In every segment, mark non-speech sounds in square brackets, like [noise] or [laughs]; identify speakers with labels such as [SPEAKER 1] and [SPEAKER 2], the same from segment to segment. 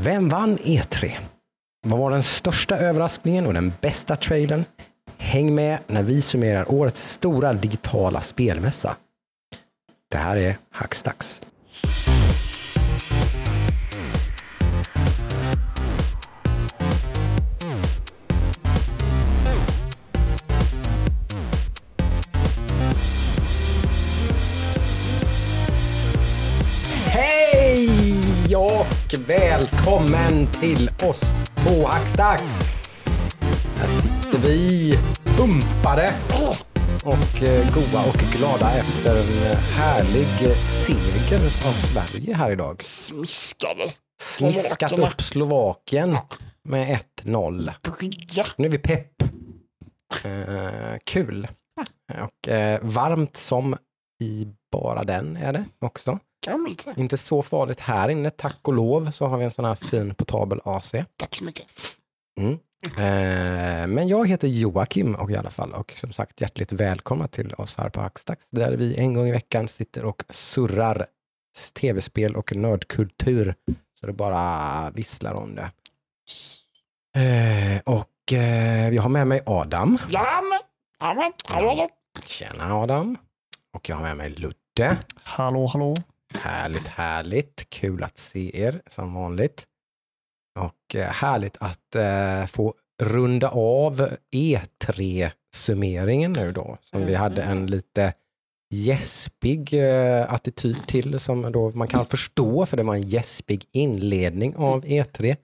[SPEAKER 1] Vem vann E3? Vad var den största överraskningen och den bästa trailern? Häng med när vi summerar årets stora digitala spelmässa. Det här är Hackstacks. Och välkommen till oss på Hackstacks. Här sitter vi pumpade och eh, goa och glada efter en härlig seger av Sverige här idag.
[SPEAKER 2] Smiskade.
[SPEAKER 1] Smiskat upp Slovakien med 1-0.
[SPEAKER 2] Brygga.
[SPEAKER 1] Nu är vi pepp. Eh, kul. Och eh, varmt som i bara den är det också.
[SPEAKER 2] Kan.
[SPEAKER 1] Inte så farligt här inne, tack och lov, så har vi en sån här fin portabel AC.
[SPEAKER 2] Tack så mycket.
[SPEAKER 1] Mm. Eh, men jag heter Joakim och i alla fall och som sagt hjärtligt välkomna till oss här på Hackstacks där vi en gång i veckan sitter och surrar tv-spel och nördkultur så det bara visslar om det. Eh, och eh, jag har med mig Adam. Tjena Adam. Och jag har med mig Ludde.
[SPEAKER 3] Hallå, hallå.
[SPEAKER 1] Härligt, härligt. Kul att se er som vanligt. Och eh, härligt att eh, få runda av E3-summeringen nu då, som vi hade en lite gäspig eh, attityd till, som då man kan förstå, för det var en gäspig inledning av E3.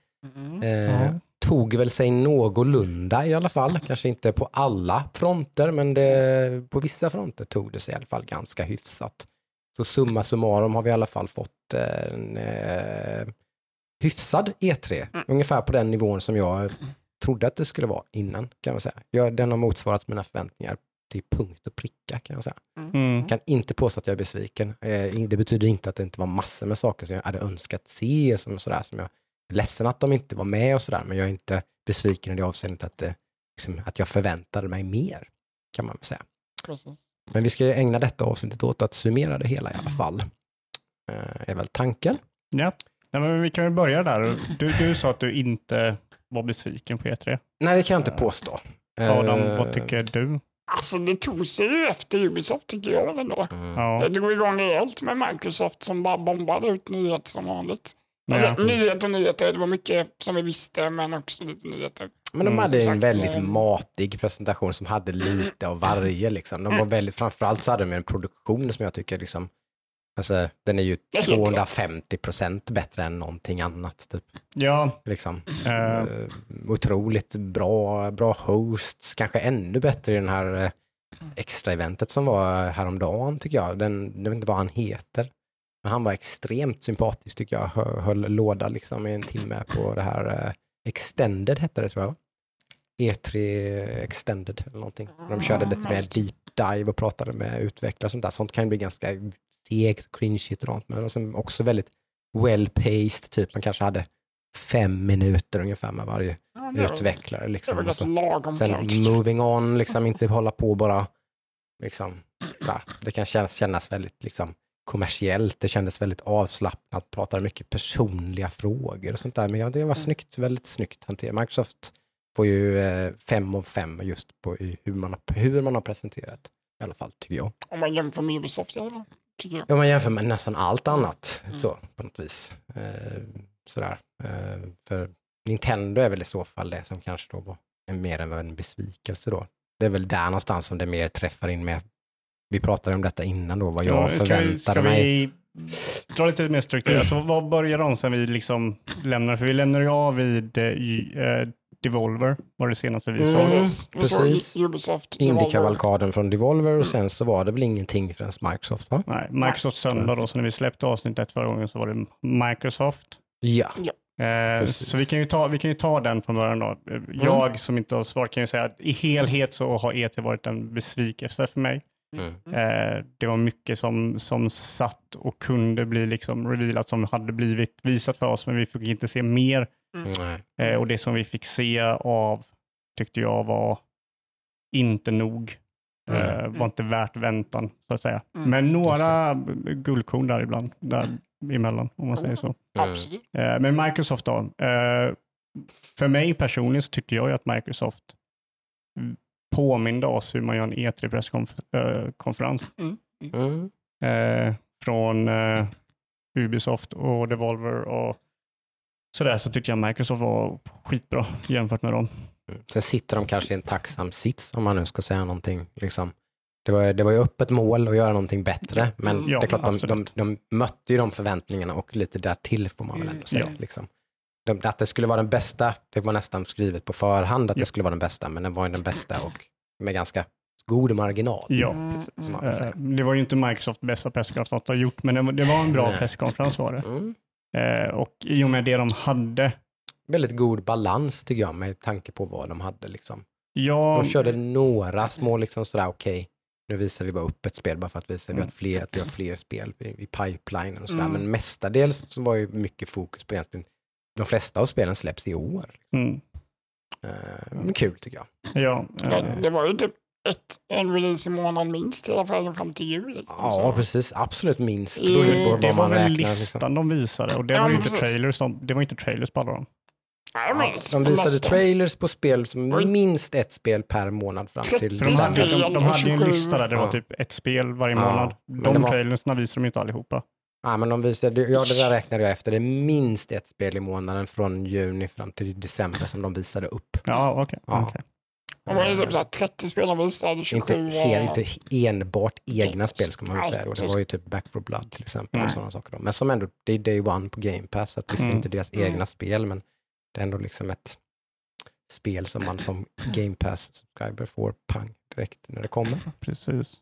[SPEAKER 1] Eh,
[SPEAKER 3] Ja.
[SPEAKER 1] Tog väl sig någorlunda i alla fall, kanske inte på alla fronter, men det, på vissa fronter tog det sig i alla fall ganska hyfsat. Så summa summarum har vi i alla fall fått en eh, hyfsad E3,
[SPEAKER 2] Mm.
[SPEAKER 1] ungefär på den nivån som jag trodde att det skulle vara innan, kan man säga. Jag, den har motsvarat mina förväntningar till punkt och pricka, kan jag säga.
[SPEAKER 3] Mm.
[SPEAKER 1] Jag kan inte påstå att jag är besviken. Eh, Det betyder inte att det inte var massor med saker som jag hade önskat se, som, sådär, som jag är ledsen att de inte var med och sådär, men jag är inte besviken i det avseendet att, det, liksom, att jag förväntade mig mer, kan man väl säga.
[SPEAKER 2] Precis.
[SPEAKER 1] Men vi ska ju ägna detta avsnittet åt att summera det hela i alla fall. Eh, är väl tanken.
[SPEAKER 3] Ja, Nej, men vi kan väl börja där. Du, du sa att du inte var besviken på E3.
[SPEAKER 1] Nej, det kan jag inte påstå.
[SPEAKER 3] Adam,
[SPEAKER 1] Eh,
[SPEAKER 3] vad tycker du?
[SPEAKER 2] Alltså det tog sig ju efter Ubisoft tycker jag väl ändå.
[SPEAKER 1] mm.
[SPEAKER 3] Ja,
[SPEAKER 2] Det drog igång rejält med Microsoft som bara bombade ut nyheter som vanligt.
[SPEAKER 3] ja.
[SPEAKER 2] Nyheter och nyheter, det var mycket som vi visste men också lite nyheter.
[SPEAKER 1] Men de
[SPEAKER 3] Mm,
[SPEAKER 1] hade en väldigt
[SPEAKER 2] eh,
[SPEAKER 1] matig presentation som hade lite av varje. Liksom. De var väldigt, framförallt så hade de en produktion som jag tycker liksom, alltså, den är ju
[SPEAKER 2] Det är helt rätt.
[SPEAKER 1] 250 procent bättre än någonting annat. Typ.
[SPEAKER 3] ja
[SPEAKER 1] Liksom.
[SPEAKER 3] Eh,
[SPEAKER 1] otroligt bra, bra hosts, kanske ännu bättre i den här eh, extra eventet som var häromdagen tycker jag. Den, jag vet inte vad han heter. Men han var extremt sympatisk tycker jag. Hö- Höll låda liksom i en timme på det här Extended hette det tror jag. E3 Extended eller någonting. De körde lite mer deep dive och pratade med utvecklare och sånt där. Sånt kan ju bli ganska segt, cringeigt och sånt. Men det var sen också väldigt well paced, typ man kanske hade fem minuter ungefär med varje
[SPEAKER 2] Ja, det
[SPEAKER 1] utvecklare.
[SPEAKER 2] Det
[SPEAKER 1] Liksom. Och
[SPEAKER 2] rätt
[SPEAKER 1] så,
[SPEAKER 2] lagom
[SPEAKER 1] sen
[SPEAKER 2] kallt.
[SPEAKER 1] moving on, liksom inte hålla på bara, liksom, där. det kan kännas, kännas väldigt liksom, kommersiellt, det kändes väldigt avslappnat, pratade mycket personliga frågor och sånt där, men ja, det var snyggt, väldigt snyggt hanterat. Microsoft får ju eh, fem av fem just på i hur man, har, hur man har presenterat, i alla fall tycker jag.
[SPEAKER 2] Om man jämför med Ubisoft tycker jag.
[SPEAKER 1] Ja, man jämför med nästan allt annat
[SPEAKER 2] Mm.
[SPEAKER 1] så på något vis. Eh, sådär. Eh, för Nintendo är väl i så fall det som kanske då var en, mer än en besvikelse då. Det är väl där någonstans som det mer träffar in med. Vi pratade om detta innan då, vad jag
[SPEAKER 3] ja, ska vi,
[SPEAKER 1] förväntade
[SPEAKER 3] ska
[SPEAKER 1] mig.
[SPEAKER 3] vi dra lite mer struktur? Alltså, vad börjar de sen vi liksom lämnar? För vi lämnar ju av vid eh, Devolver, var det senaste vi
[SPEAKER 1] Mm.
[SPEAKER 3] såg.
[SPEAKER 2] Precis. Vi såg
[SPEAKER 1] precis.
[SPEAKER 2] Ubisoft.
[SPEAKER 1] Indie-kavalkaden från Devolver och sen så var det väl ingenting förrän Microsoft va?
[SPEAKER 3] Nej, Microsoft söndag då, så när vi släppte avsnittet förra gången så var det Microsoft.
[SPEAKER 1] Ja.
[SPEAKER 3] Eh,
[SPEAKER 1] Precis.
[SPEAKER 3] så vi kan, ju ta, vi kan ju ta den från början då. Eh, Jag som inte har svar kan ju säga att i helhet så har E3 varit en besvikelse för mig.
[SPEAKER 1] Mm.
[SPEAKER 3] Eh, det var mycket som, som satt och kunde bli liksom revealat som hade blivit visat för oss, men vi fick inte se mer.
[SPEAKER 1] Nej.
[SPEAKER 3] Eh, och det som vi fick se av tyckte jag var inte nog. Eh, var inte värt väntan, så att säga.
[SPEAKER 2] Mm.
[SPEAKER 3] Men några guldkorn där ibland. Där emellan, om man säger så.
[SPEAKER 1] Mm.
[SPEAKER 3] Eh, men Microsoft då. Eh, för mig personligen så tyckte jag ju att Microsoft påminde oss hur man gör en E E3-presskonferens.
[SPEAKER 1] Mm.
[SPEAKER 3] Eh, från eh, Ubisoft och Devolver och sådär så tyckte jag Microsoft var skitbra jämfört med dem.
[SPEAKER 1] Mm. Sen sitter de kanske i en tacksam sits om man nu ska säga någonting. Liksom. Det, var, det var ju öppet mål att göra någonting bättre, men
[SPEAKER 3] Ja,
[SPEAKER 1] det är klart de, de, de mötte ju de förväntningarna och lite där till får man väl ändå säga.
[SPEAKER 3] Ja.
[SPEAKER 1] Liksom. De, att det skulle vara den bästa, det var nästan skrivet på förhand att
[SPEAKER 3] Ja.
[SPEAKER 1] det skulle vara den bästa, men den var ju den bästa och med ganska god marginal.
[SPEAKER 3] Ja,
[SPEAKER 2] Mm,
[SPEAKER 3] precis. Eh, det var ju inte Microsoft bästa presskonferens de har gjort, men det var, en bra presskonferens var det.
[SPEAKER 1] Mm.
[SPEAKER 3] Eh, och i och med det de hade,
[SPEAKER 1] Väldigt god balans tycker jag med tanke på vad de hade. Liksom.
[SPEAKER 3] ja,
[SPEAKER 1] De körde några små, liksom sådär, okej, nu visar vi bara upp ett spel bara för att visa vi har fler, att vi har fler spel i, i pipelinen och sådär.
[SPEAKER 2] Mm.
[SPEAKER 1] Men mestadels så var ju mycket fokus på egentligen, de flesta av spelen släpps i år.
[SPEAKER 3] mm,
[SPEAKER 1] Eh, men kul tycker jag.
[SPEAKER 3] ja,
[SPEAKER 2] Ja,
[SPEAKER 3] eh,
[SPEAKER 2] det var ju typ ett, en release i månaden minst hela vägen fram till jul. Liksom.
[SPEAKER 1] Ja,
[SPEAKER 2] Så-
[SPEAKER 1] precis. Absolut minst.
[SPEAKER 2] Mm,
[SPEAKER 1] Beroende på
[SPEAKER 3] det
[SPEAKER 1] vad
[SPEAKER 3] var
[SPEAKER 1] man
[SPEAKER 3] väl
[SPEAKER 1] räknar.
[SPEAKER 3] listan
[SPEAKER 1] Liksom.
[SPEAKER 3] de visade och det
[SPEAKER 2] Ja,
[SPEAKER 3] var ju inte trailers, de, det var inte trailers på alla dem.
[SPEAKER 2] Men,
[SPEAKER 1] De visade
[SPEAKER 2] nästan.
[SPEAKER 1] trailers på spel som
[SPEAKER 2] Oj.
[SPEAKER 1] minst ett spel per månad fram till
[SPEAKER 3] de
[SPEAKER 2] Det
[SPEAKER 3] hade,
[SPEAKER 2] spel
[SPEAKER 3] de, de hade ju en
[SPEAKER 2] 27.
[SPEAKER 3] lista där det var
[SPEAKER 1] Ja.
[SPEAKER 3] typ ett spel varje
[SPEAKER 1] Ja,
[SPEAKER 3] månad. De
[SPEAKER 1] det var-
[SPEAKER 3] trailersna visade de inte allihopa.
[SPEAKER 1] Ja, men de visade, ja, det där räknade jag efter. Det är minst ett spel i månaden från juni fram till december som de visade upp.
[SPEAKER 3] Ja, okej.
[SPEAKER 1] Ja.
[SPEAKER 3] okej.
[SPEAKER 2] Det var ju typ så här 30 spelare visade, 27
[SPEAKER 1] Inte, he,
[SPEAKER 2] var-
[SPEAKER 1] inte enbart egna spel ska man väl säga. då. Det var ju typ Back for Blood till exempel. Och sådana saker. Då. Men som ändå, det är Day One på Game Pass. Så att det är
[SPEAKER 3] Mm.
[SPEAKER 1] inte deras
[SPEAKER 2] Mm.
[SPEAKER 1] egna spel, men det är ändå liksom ett spel som man som Game Pass-subscriber får pang direkt när det kommer. [laughs]
[SPEAKER 3] Precis.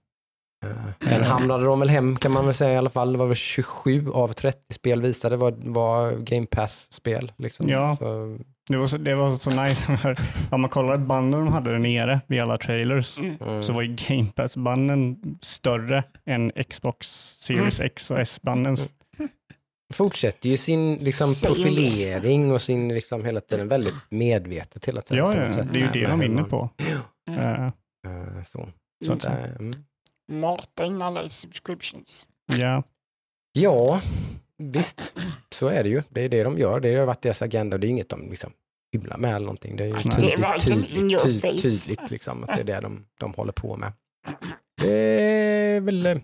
[SPEAKER 1] Uh, hamnade de väl hem kan man väl säga i alla fall. Det var väl 27 av 30 spel visade var, var Game Pass-spel. Liksom.
[SPEAKER 3] Ja.
[SPEAKER 1] Så,
[SPEAKER 3] Det var så, det var så nice. Om man kollar banden de hade där nere vid alla trailers
[SPEAKER 2] Mm.
[SPEAKER 1] mm.
[SPEAKER 3] så var ju Game Pass-banden större än Xbox Series
[SPEAKER 1] Mm.
[SPEAKER 3] X och S-banden.
[SPEAKER 1] fortsätter ju sin liksom, profilering och sin liksom, hela tiden väldigt medvetet hela tiden.
[SPEAKER 3] Ja, ja, det är ju det de vinner
[SPEAKER 1] man-
[SPEAKER 3] på.
[SPEAKER 2] Mm.
[SPEAKER 3] Eh,
[SPEAKER 1] eh, så.
[SPEAKER 3] Så
[SPEAKER 1] Så
[SPEAKER 3] att-
[SPEAKER 1] att, mm.
[SPEAKER 2] Mata in alla i subscriptions.
[SPEAKER 3] ja,
[SPEAKER 1] Ja, visst. Så är det ju. Det är det de gör. Det har varit deras agenda och det är inget de liksom hymlar med eller någonting. Det är ju tydligt, tydligt, tydligt, tydligt liksom, att det är det de, de håller på med. Det är väl eh,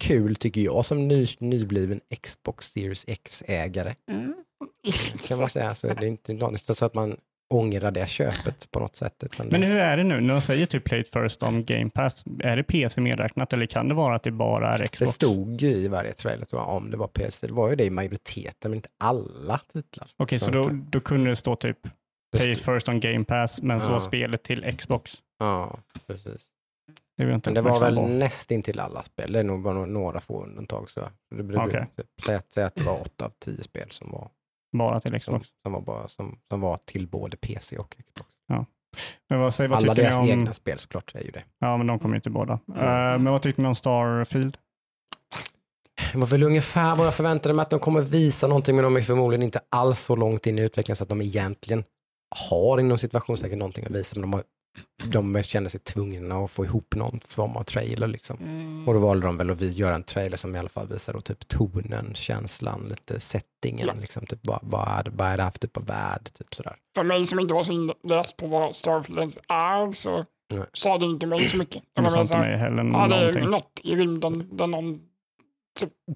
[SPEAKER 1] kul tycker jag som ny, nybliven Xbox Series X-ägare.
[SPEAKER 2] Mm.
[SPEAKER 1] Kan man säga. Så det är inte, inte så att man ångrar det köpet på något sätt.
[SPEAKER 3] Men hur är det nu när de säger typ Play it first om Game Pass? Är det PC medräknat eller kan det vara att det bara är
[SPEAKER 1] det
[SPEAKER 3] Xbox?
[SPEAKER 1] stod ju i varje trailer tror jag, om det var PC. Det var ju det i majoriteten, men inte alla titlar.
[SPEAKER 3] Okej, så då,
[SPEAKER 1] att-
[SPEAKER 3] då kunde det stå typ
[SPEAKER 1] det
[SPEAKER 3] Play it first on Game Pass, men så
[SPEAKER 1] Ja.
[SPEAKER 3] var spelet till Xbox.
[SPEAKER 1] Ja, precis.
[SPEAKER 3] Det var
[SPEAKER 1] Men det var väl
[SPEAKER 3] på.
[SPEAKER 1] nästintill alla spel. Det är nog bara några- få undantag. Så det brukar
[SPEAKER 3] Okej.
[SPEAKER 1] typ, säga, säga att det var åtta av tio spel som var,
[SPEAKER 3] Bara till
[SPEAKER 1] som,
[SPEAKER 3] Xbox.
[SPEAKER 1] som var, bara, som, som var till både PC och Xbox.
[SPEAKER 3] Men vad, säger, vad
[SPEAKER 1] Alla deras
[SPEAKER 3] om...
[SPEAKER 1] egna spel såklart är ju det.
[SPEAKER 3] Ja, men de kommer ju inte båda.
[SPEAKER 1] Mm.
[SPEAKER 3] Eh, men vad tyckte ni om Starfield?
[SPEAKER 1] Det var väl ungefär vad jag förväntade mig att de kommer visa någonting men de är förmodligen inte alls så långt in i utvecklingen så att de egentligen har inom situationstecken någonting att visa. Men de, har, de kände sig tvungna att få ihop någon form av trailer liksom.
[SPEAKER 2] Mm.
[SPEAKER 1] Och då valde de väl att vi- göra en trailer som i alla fall visar då typ tonen, känslan, lite settingen,
[SPEAKER 2] Ja.
[SPEAKER 1] liksom typ vad, vad, är, det- vad är det här för typ av värld, typ sådär.
[SPEAKER 2] För mig som inte var så inläst på vad Starfield ens är så
[SPEAKER 1] Nej.
[SPEAKER 2] sa det inte mig så mycket. [clears throat] Det var
[SPEAKER 3] sa inte mig heller
[SPEAKER 2] ja, det är något i rymden där någon...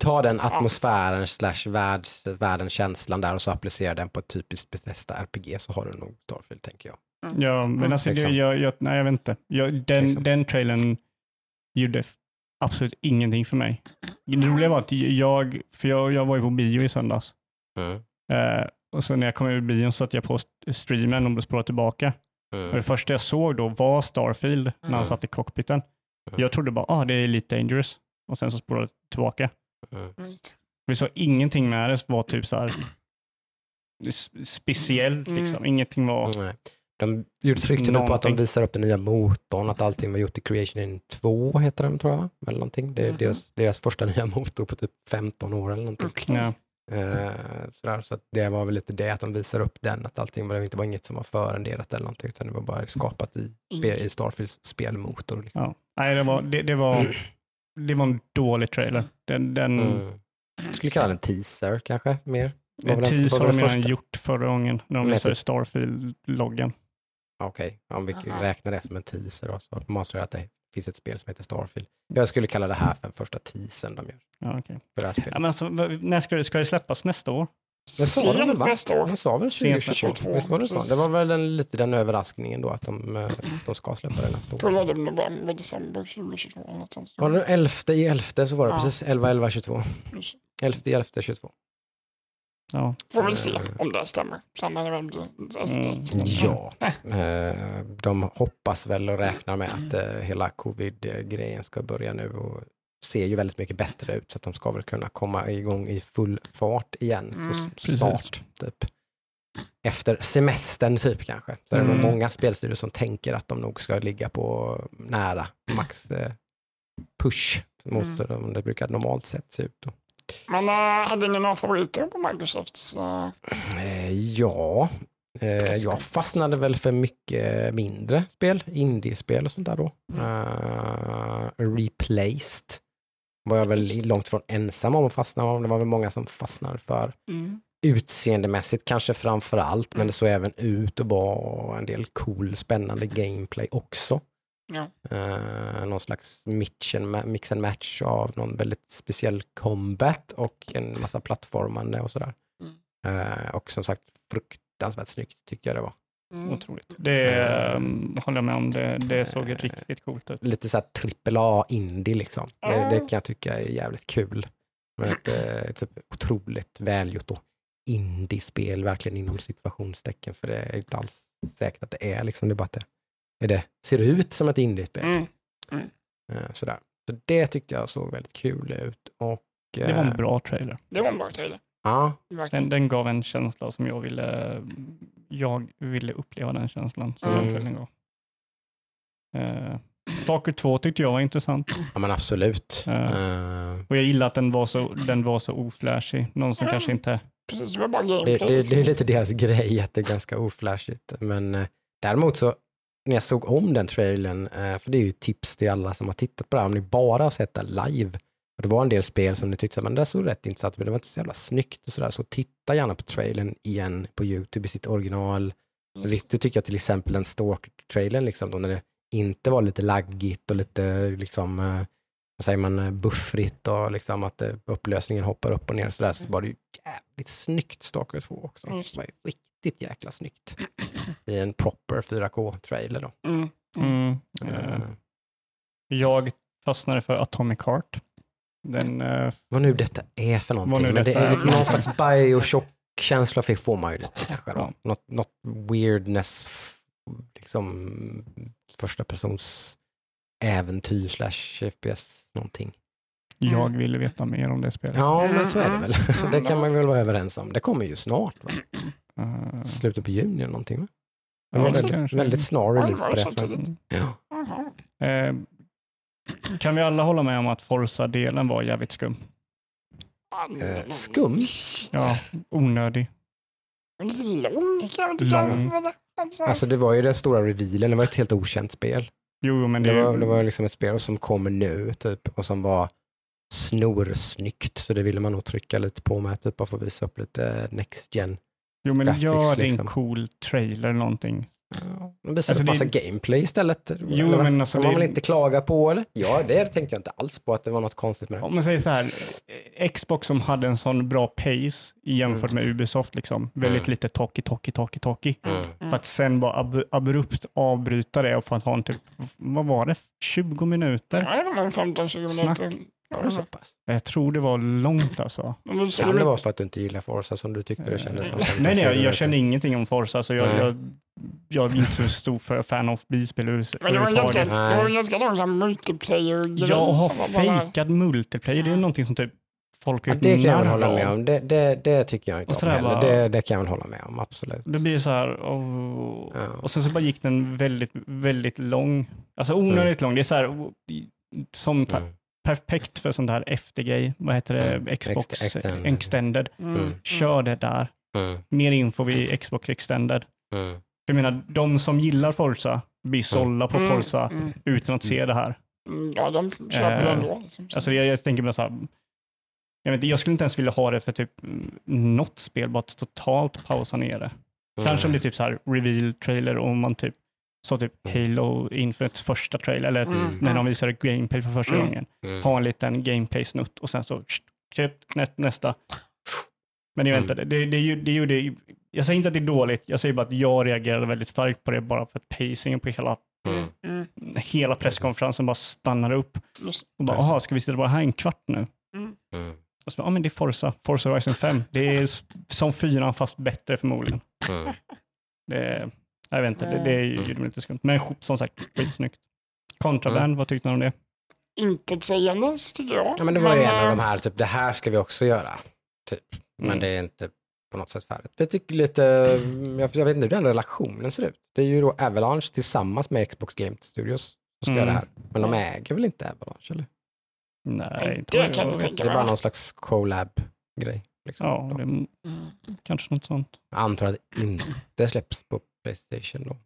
[SPEAKER 1] Ta den atmosfären slash världs, världens känslan där och så applicera den på ett typiskt Bethesda RPG så har du nog Starfield tänker jag.
[SPEAKER 3] Ja, men alltså, det,
[SPEAKER 1] Liksom.
[SPEAKER 3] jag, jag, nej, jag vet inte. Jag, den,
[SPEAKER 1] Liksom.
[SPEAKER 3] den trailern gjorde absolut ingenting för mig. Det roliga var att jag, för jag, jag var ju på bio i söndags.
[SPEAKER 1] Mm.
[SPEAKER 3] Eh, och så när jag kom ur bion så satte jag på st- streamen och spårade tillbaka. Och
[SPEAKER 1] Mm.
[SPEAKER 3] det första jag såg då var Starfield när han
[SPEAKER 1] Mm.
[SPEAKER 3] satt i cockpiten.
[SPEAKER 1] Mm.
[SPEAKER 3] Jag trodde bara, ah, det är lite dangerous. Och sen så spårade jag tillbaka.
[SPEAKER 1] Mm.
[SPEAKER 3] Vi såg ingenting med det var typ så här [clears throat] speciellt
[SPEAKER 2] Mm.
[SPEAKER 3] liksom. Ingenting var.
[SPEAKER 1] De gjorde- tryckte nog på att de visar upp den nya motorn, att allting var gjort i Creation in 2 heter den tror jag, eller någonting. Det är
[SPEAKER 2] Mhm.
[SPEAKER 1] deras, deras första nya motor på typ 15 år eller någonting.
[SPEAKER 2] Okej.
[SPEAKER 3] ja.
[SPEAKER 1] Eh, sådär, så att det var väl lite det, att de visar upp den, att allting var, det inte var inget som var förenderat eller någonting, utan det var bara skapat i, i Starfields spelmotor. Liksom.
[SPEAKER 3] Ja. Nej, det var, det, det var, [clears throat] det var en dålig trailer. Den, den,
[SPEAKER 1] Mm. Jag skulle kalla det en teaser kanske mer. Var väl den-
[SPEAKER 3] tease
[SPEAKER 1] var
[SPEAKER 3] har
[SPEAKER 1] väl
[SPEAKER 3] de
[SPEAKER 1] den
[SPEAKER 3] redan gjort förra gången när de
[SPEAKER 1] Men
[SPEAKER 3] visade
[SPEAKER 1] typ- Okej, om vi
[SPEAKER 2] Aha.
[SPEAKER 1] räknar det som en teaser då, så måste det att det finns ett spel som heter Starfield. Jag skulle kalla det här för den första teasern de gör
[SPEAKER 3] Ja, okej.
[SPEAKER 1] för det här spelet.
[SPEAKER 3] ja, men alltså, när ska det, ska det släppas nästa år?
[SPEAKER 1] Det sa de väl va?
[SPEAKER 2] nästa år.
[SPEAKER 1] De sa väl
[SPEAKER 3] Sent
[SPEAKER 1] 2022? Visst var det så? Det var väl en, lite den överraskningen då att de, eh, de ska släppa det nästa år.
[SPEAKER 2] jag det var november, december 2022 eller något sånt.
[SPEAKER 1] Var det 11 i 11 så var det
[SPEAKER 2] Ja.
[SPEAKER 1] precis 11, 11, 22.
[SPEAKER 2] Just.
[SPEAKER 1] 11 i 11, 22.
[SPEAKER 3] Ja.
[SPEAKER 2] Får väl se
[SPEAKER 1] Eh.
[SPEAKER 2] om det stämmer. Sen är det väl.
[SPEAKER 3] Mm.
[SPEAKER 1] Ja, eh, de hoppas väl och räknar med att eh, hela covid-grejen ska börja nu och ser ju väldigt mycket bättre ut så att de ska väl kunna komma igång i full fart igen
[SPEAKER 2] Mm,
[SPEAKER 1] så
[SPEAKER 3] precis.
[SPEAKER 1] snart. Typ. Efter semestern typ kanske. Så är det nog
[SPEAKER 3] Mm.
[SPEAKER 1] många spelstudior som tänker att de nog ska ligga på nära max eh, push mot
[SPEAKER 2] Mm.
[SPEAKER 1] mm. det brukar normalt sett se ut. Då.
[SPEAKER 2] Men äh, hade ni några favoriter på Microsofts? äh,
[SPEAKER 1] Eh, ja, eh, jag fastnade väl för mycket mindre spel, indiespel och sånt där då.
[SPEAKER 2] Mm.
[SPEAKER 1] Eh, replaced var jag väl långt ifrån ensam om att fastna om. Det var väl många som fastnade för
[SPEAKER 2] mm.
[SPEAKER 1] utseendemässigt kanske framför allt, men
[SPEAKER 2] Mm.
[SPEAKER 1] det såg även ut att vara en del cool, spännande gameplay också.
[SPEAKER 2] Ja.
[SPEAKER 1] Eh, någon slags mix and, mix and match av någon väldigt speciell combat och en massa plattformande och sådär.
[SPEAKER 2] Mm.
[SPEAKER 1] Eh, och som sagt fruktansvärt snyggt tycker jag det var.
[SPEAKER 2] Mm.
[SPEAKER 3] Otroligt. Det um, håller jag med om. Det, det såg riktigt coolt ut.
[SPEAKER 1] Lite såhär trippel A indie liksom. Det,
[SPEAKER 2] Ja.
[SPEAKER 1] det kan jag tycka är jävligt kul. Men ett eh, typ otroligt välgjort och indie-spel verkligen inom situationstecken för det är inte alls säkert att det är liksom. Det är bara att det, är det ser ut som ett indie-spel.
[SPEAKER 2] Mm.
[SPEAKER 1] Eh, sådär. Så det tyckte jag såg väldigt kul ut. Och,
[SPEAKER 3] Det var
[SPEAKER 1] eh,
[SPEAKER 3] en bra trailer.
[SPEAKER 2] Det var en bra trailer.
[SPEAKER 1] Ja.
[SPEAKER 3] Den, den gav en känsla som jag ville, jag ville uppleva den känslan som
[SPEAKER 2] Mm.
[SPEAKER 3] den trailern gav. Eh, Stalker 2 tyckte jag var intressant.
[SPEAKER 1] ja men absolut.
[SPEAKER 3] Ja.
[SPEAKER 1] Eh,
[SPEAKER 3] Och jag gillar att den var så, den var så oflashig. Någon som
[SPEAKER 2] Mm.
[SPEAKER 3] kanske inte...
[SPEAKER 2] Precis, det var bara
[SPEAKER 1] det, det, det är
[SPEAKER 2] liksom.
[SPEAKER 1] lite deras grej att det är ganska oflashigt. Men eh, däremot så, när jag såg om den trailern, eh, för det är ju tips till alla som har tittat på det här, om ni bara har sett det live, och det var en del spel som ni tyckte, men det såg rätt intressant men det var inte så jävla snyggt och sådär, så titta gärna på trailern igen på YouTube i sitt original.
[SPEAKER 2] Yes.
[SPEAKER 1] Du tycker jag till exempel den Stalker-trailern, liksom, då när det inte var lite laggigt och lite, liksom, eh, vad säger man, eh, buffrigt och liksom att upplösningen hoppar upp och ner och sådär, så var det ju jävligt snyggt Stalker 2 också.
[SPEAKER 2] Just
[SPEAKER 1] Det var ju riktigt jäkla snyggt. I en proper 4K-trailer då.
[SPEAKER 2] Mm.
[SPEAKER 3] Mm.
[SPEAKER 1] Eh,
[SPEAKER 3] jag fastnade för Atomic Heart. Den, eh,
[SPEAKER 1] vad nu detta är för någonting,
[SPEAKER 3] nu
[SPEAKER 1] men det är
[SPEAKER 3] är.
[SPEAKER 1] någon slags Bioshock-känsla fick- får man ju lite kanske.
[SPEAKER 3] Ja.
[SPEAKER 1] Något, något weirdness, liksom första persons äventyr slash FPS någonting.
[SPEAKER 3] jag
[SPEAKER 2] Mm.
[SPEAKER 3] ville veta mer om det spelet.
[SPEAKER 1] Ja, men så är det
[SPEAKER 2] Mm,
[SPEAKER 1] väl.
[SPEAKER 2] mm. [laughs]
[SPEAKER 1] Det kan man väl vara överens om. Det kommer ju snart, va? [clears throat]
[SPEAKER 3] Eh,
[SPEAKER 1] Slutet på juni eller någonting, va?
[SPEAKER 3] Ja, det
[SPEAKER 1] väldigt,
[SPEAKER 3] kanske.
[SPEAKER 1] väldigt snar
[SPEAKER 2] Ja,
[SPEAKER 1] release på det.
[SPEAKER 3] mm.
[SPEAKER 1] Ja.
[SPEAKER 3] Eh, kan vi alla hålla med om att Forza-delen var jävligt skum?
[SPEAKER 1] Eh, skum?
[SPEAKER 3] Ja, onödig.
[SPEAKER 2] Lång
[SPEAKER 3] Lång.
[SPEAKER 2] Alltså,
[SPEAKER 1] Alltså det var ju den stora revealen, det var ett helt okänt spel.
[SPEAKER 3] Jo, men det,
[SPEAKER 1] Det var, det var liksom ett spel som kommer nu typ och som var snorsnyggt. Så det ville man nog trycka lite på med, typ, bara att visa upp lite next gen.
[SPEAKER 3] jo, men
[SPEAKER 1] graphics,
[SPEAKER 3] gör det en
[SPEAKER 1] liksom.
[SPEAKER 3] cool trailer eller någonting.
[SPEAKER 1] Man visar
[SPEAKER 3] Alltså,
[SPEAKER 1] massa
[SPEAKER 3] det-
[SPEAKER 1] gameplay istället.
[SPEAKER 3] Jo,
[SPEAKER 1] eller,
[SPEAKER 3] men alltså
[SPEAKER 1] kan man
[SPEAKER 3] det-
[SPEAKER 1] väl inte klaga på eller? Ja, det tänkte jag inte alls på att det var något konstigt med det.
[SPEAKER 3] Om man säger så här, eh, Xbox som hade en sån bra pace jämfört
[SPEAKER 1] Mm.
[SPEAKER 3] med Ubisoft, liksom, väldigt
[SPEAKER 1] Mm.
[SPEAKER 3] lite talky, talky, talky, talky.
[SPEAKER 1] Mm.
[SPEAKER 3] För att sen bara ab abrupt avbryta det och att ha en typ, vad var det, 20 minuter?
[SPEAKER 2] Ja, det var nog 15-20
[SPEAKER 3] Snack.
[SPEAKER 1] Var det så pass?
[SPEAKER 3] Jag tror det var långt alltså.
[SPEAKER 1] Kan det
[SPEAKER 2] ju-
[SPEAKER 1] vara för att du inte gillar Forza som du tyckte det kändes som?
[SPEAKER 3] Nej, nej, jag, jag känner ingenting om Forza, så jag,
[SPEAKER 1] Nej.
[SPEAKER 3] jag, jag är inte så stor för fan av bilspel över-
[SPEAKER 2] Men det var en ganska,
[SPEAKER 3] överhuvudtaget.
[SPEAKER 2] det var en ganska lång sån här multiplayer-grej.
[SPEAKER 3] Jag har fejkad multiplayer, det är någonting som typ folk
[SPEAKER 1] Ja, det kan jag väl hålla med om. Det, det, det tycker jag inte om heller.
[SPEAKER 3] bara-
[SPEAKER 1] Det, det kan jag väl hålla med om, absolut.
[SPEAKER 3] Det blir så här, och,
[SPEAKER 1] Ja.
[SPEAKER 3] och sen så bara gick den väldigt, väldigt lång. Alltså onödigt lång. Det är så här, som
[SPEAKER 1] Mm.
[SPEAKER 3] Perfekt för sånt här eftergrej. Vad heter det?
[SPEAKER 1] Mm.
[SPEAKER 3] Xbox
[SPEAKER 1] Ext- extended.
[SPEAKER 3] Extended.
[SPEAKER 2] Mm.
[SPEAKER 1] Mm.
[SPEAKER 3] Kör det där.
[SPEAKER 1] Mm.
[SPEAKER 3] Mer info vid Xbox Extended.
[SPEAKER 1] Mm.
[SPEAKER 3] Jag menar, de som gillar Forza blir sålda på
[SPEAKER 2] Mm.
[SPEAKER 3] Forza
[SPEAKER 2] Mm.
[SPEAKER 3] utan att se det här.
[SPEAKER 2] Mm. Ja, de köper
[SPEAKER 3] Eh,
[SPEAKER 2] ändå.
[SPEAKER 3] Alltså jag, jag tänker bara så här, Jag, vet, inte, jag skulle inte ens vilja ha det för typ mm, något spel, bara totalt pausa ner det. Kanske om det är typ så här reveal-trailer och man typ så typ Halo Infinite första trailer, eller
[SPEAKER 2] Mm.
[SPEAKER 3] när de visade gameplay för första
[SPEAKER 2] Mm.
[SPEAKER 3] gången.
[SPEAKER 1] Mm.
[SPEAKER 3] Ha en liten gameplay-snutt och sen så nä, nästa. Men jag vet
[SPEAKER 1] Mm.
[SPEAKER 3] inte, det, det, det gjorde, jag säger inte att det är dåligt, jag säger bara att jag reagerade väldigt starkt på det bara för att pacingen på hela,
[SPEAKER 1] Mm.
[SPEAKER 2] Mm.
[SPEAKER 3] hela presskonferensen bara stannade upp. Och bara, jaha, ska vi sitta bara här en kvart nu?
[SPEAKER 1] Mm.
[SPEAKER 3] Och så bara, ja men det är Forza, Forza Horizon 5. Det är som fyran fast bättre förmodligen.
[SPEAKER 1] Mm.
[SPEAKER 3] Det, jag vet inte, det, det
[SPEAKER 1] Mm.
[SPEAKER 3] gjorde mig lite skumt. Men som sagt, skitsnyggt. Contraband,
[SPEAKER 1] Mm.
[SPEAKER 3] vad tyckte ni om det?
[SPEAKER 2] intetsägandes tycker jag.
[SPEAKER 1] Ja, men det var ju en av de här, typ det här ska vi också göra. Typ. Men
[SPEAKER 3] Mm.
[SPEAKER 1] det är inte på något sätt färdigt. Jag tycker lite, jag, jag vet inte hur den relationen ser ut. Det är ju då Avalanche tillsammans med Xbox Game Studios som ska
[SPEAKER 3] Mm.
[SPEAKER 1] göra det här. Men de äger väl inte Avalanche eller?
[SPEAKER 3] Nej, inte
[SPEAKER 2] Det
[SPEAKER 3] jag
[SPEAKER 2] kan jag
[SPEAKER 3] vet.
[SPEAKER 2] tänka
[SPEAKER 1] Det är bara
[SPEAKER 2] mig.
[SPEAKER 1] någon slags collab-grej. Liksom.
[SPEAKER 3] Ja, det är
[SPEAKER 2] Mm.
[SPEAKER 3] kanske något sånt.
[SPEAKER 1] Jag antar att det inte släpps på Playstation då.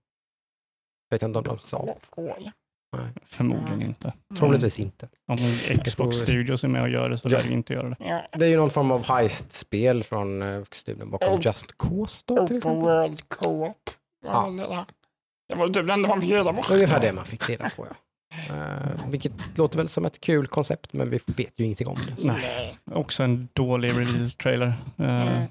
[SPEAKER 1] Jag vet inte om de sa.
[SPEAKER 2] Skål.
[SPEAKER 3] Förmodligen
[SPEAKER 2] Mm.
[SPEAKER 3] inte.
[SPEAKER 1] Troligtvis inte.
[SPEAKER 3] Om Xbox Studios är med och gör det så
[SPEAKER 1] Ja.
[SPEAKER 3] lär vi inte göra det.
[SPEAKER 2] Ja.
[SPEAKER 1] Det är ju någon form av heist-spel från uh, studion bakom
[SPEAKER 2] Oh.
[SPEAKER 1] Just Cause då till exempel.
[SPEAKER 2] World Co-op.
[SPEAKER 1] Ja.
[SPEAKER 2] Det var typ det enda man fick reda på.
[SPEAKER 1] Ungefär det man fick reda på ja. Eh, [laughs] vilket låter väl som ett kul koncept men vi vet ju ingenting om det. så.
[SPEAKER 3] Nej. Också en dålig reveal-trailer. Eh,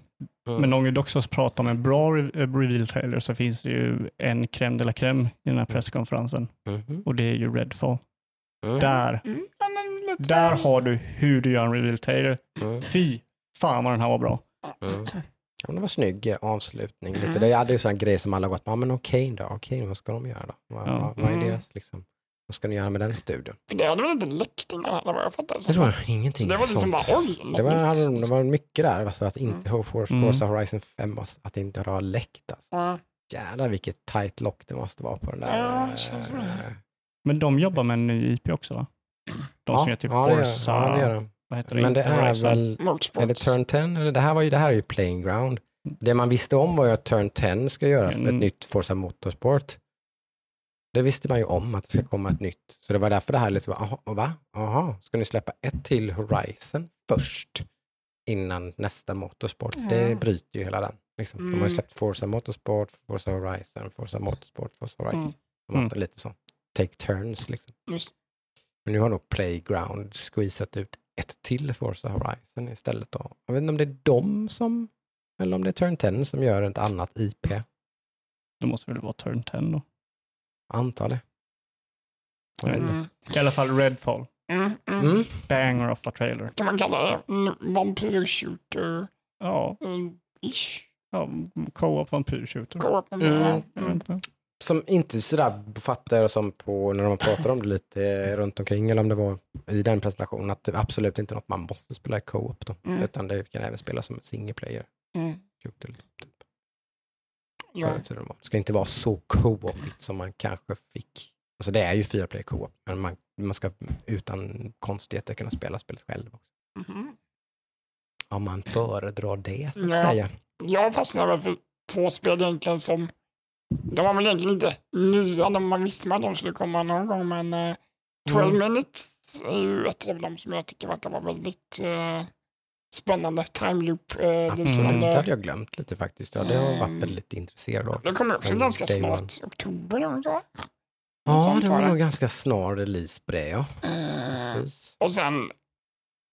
[SPEAKER 2] Mm.
[SPEAKER 1] Mm.
[SPEAKER 3] Men om vi dock ska prata om en bra eh, reveal-trailer så finns det ju en crème de la crème i den här presskonferensen
[SPEAKER 1] Mhm.
[SPEAKER 3] och det är ju Redfall.
[SPEAKER 1] Mm.
[SPEAKER 3] Där,
[SPEAKER 2] Mm. Lite-
[SPEAKER 3] där har du hur du gör en reveal-trailer.
[SPEAKER 1] Mm.
[SPEAKER 3] Fy fan vad den här var bra.
[SPEAKER 1] Mm. Ja, men det var snygg eh, avslutning. Lite.
[SPEAKER 2] Mm.
[SPEAKER 1] Det hade ju sådana grejer som alla gått, ja men okej då, okej vad ska de göra då? Vad,
[SPEAKER 3] Ja.
[SPEAKER 1] vad, vad är
[SPEAKER 2] Mm.
[SPEAKER 1] deras liksom, vad ska ni göra med den studion?
[SPEAKER 2] För det hade väl inte läckt innan heller vad jag fattar.
[SPEAKER 1] Det jag ingenting
[SPEAKER 2] Så det var liksom
[SPEAKER 1] sånt.
[SPEAKER 2] bara oj,
[SPEAKER 1] det, var, det var mycket där, alltså att inte mm.
[SPEAKER 3] Mm.
[SPEAKER 1] Forza Horizon 5, alltså, att det inte har läckt. Alltså.
[SPEAKER 2] Ja.
[SPEAKER 1] Jävlar vilket tight lock det måste vara på den där.
[SPEAKER 2] Ja,
[SPEAKER 1] eh,
[SPEAKER 2] känns det.
[SPEAKER 3] Men de jobbar med en ny IP också va? De som gör typ
[SPEAKER 1] ja, det gör-
[SPEAKER 3] Forza,
[SPEAKER 1] ja, det gör de.
[SPEAKER 3] vad heter det?
[SPEAKER 1] Men det
[SPEAKER 3] Inte
[SPEAKER 1] är
[SPEAKER 3] Horizon.
[SPEAKER 1] väl,
[SPEAKER 2] Motorsports.
[SPEAKER 1] är det Turn 10? Eller det här, var ju, det här är ju Playing Ground. Det man visste om var ju att Turn 10 ska göra för ett
[SPEAKER 3] Mm.
[SPEAKER 1] nytt Forza Motorsport. Det visste man ju om att det ska komma ett nytt. Så det var därför det här lite, aha, va? Aha, ska ni släppa ett till Horizon först? Innan nästa Motorsport? Det
[SPEAKER 2] Mm.
[SPEAKER 1] bryter ju hela den. Liksom. De har ju
[SPEAKER 2] Mm.
[SPEAKER 1] släppt Forza Motorsport, Forza Horizon, Forza Motorsport, Forza Horizon.
[SPEAKER 2] Mm.
[SPEAKER 1] De har
[SPEAKER 3] Mm.
[SPEAKER 1] lite så. Take turns liksom.
[SPEAKER 2] Just.
[SPEAKER 1] Men nu har nog Playground squeezat ut ett till Forza Horizon istället. Då. Jag vet inte om det är de som, eller om det är Turn 10 som gör ett annat IP.
[SPEAKER 3] Då måste det väl vara Turn 10 då.
[SPEAKER 1] Antar det. Jag.
[SPEAKER 2] Mm.
[SPEAKER 3] I alla fall Redfall.
[SPEAKER 2] Mm. Mm.
[SPEAKER 1] Mm.
[SPEAKER 3] Banger of a trailer.
[SPEAKER 2] Kan man kalla det vampyrshooter?
[SPEAKER 3] Ja.
[SPEAKER 2] Ish.
[SPEAKER 3] ja co-op vampyrshooter.
[SPEAKER 2] Co-op.
[SPEAKER 1] Mm.
[SPEAKER 3] Jag
[SPEAKER 2] Mm.
[SPEAKER 1] Som inte sådär fattar som på när de pratar om det lite runt omkring eller om det var i den presentationen att det är absolut inte något man måste spela i co-op då.
[SPEAKER 2] Mm.
[SPEAKER 1] Utan det kan även spelas som single player
[SPEAKER 2] Mm.
[SPEAKER 1] shooter. Liksom, typ. Hur det ska inte vara så co-opigt som man kanske fick. Alltså det är ju fyra player co-op, men man, man ska utan konstigheter kunna spela spelet själv. Också.
[SPEAKER 2] Mhm.
[SPEAKER 1] Om man föredrar det, så att
[SPEAKER 2] Ja.
[SPEAKER 1] säga.
[SPEAKER 2] Jag fastnade väl för två spel egentligen som de var väl egentligen inte nya, de, man visste man att de skulle komma någon gång men eh, 12
[SPEAKER 1] Mm.
[SPEAKER 2] minutes är ju ett av dem som jag tycker verkar vara väldigt eh, spännande. Time loop eh, liknande.
[SPEAKER 1] det hade jag glömt lite faktiskt. Ja, det har varit
[SPEAKER 2] Mm.
[SPEAKER 1] väldigt intresserad av.
[SPEAKER 2] Det kommer också
[SPEAKER 1] Mm,
[SPEAKER 2] ganska snart,
[SPEAKER 1] one.
[SPEAKER 2] oktober någon gång.
[SPEAKER 1] Ja, det
[SPEAKER 2] var
[SPEAKER 1] nog ganska snar release på det, ja. Precis.
[SPEAKER 2] och sen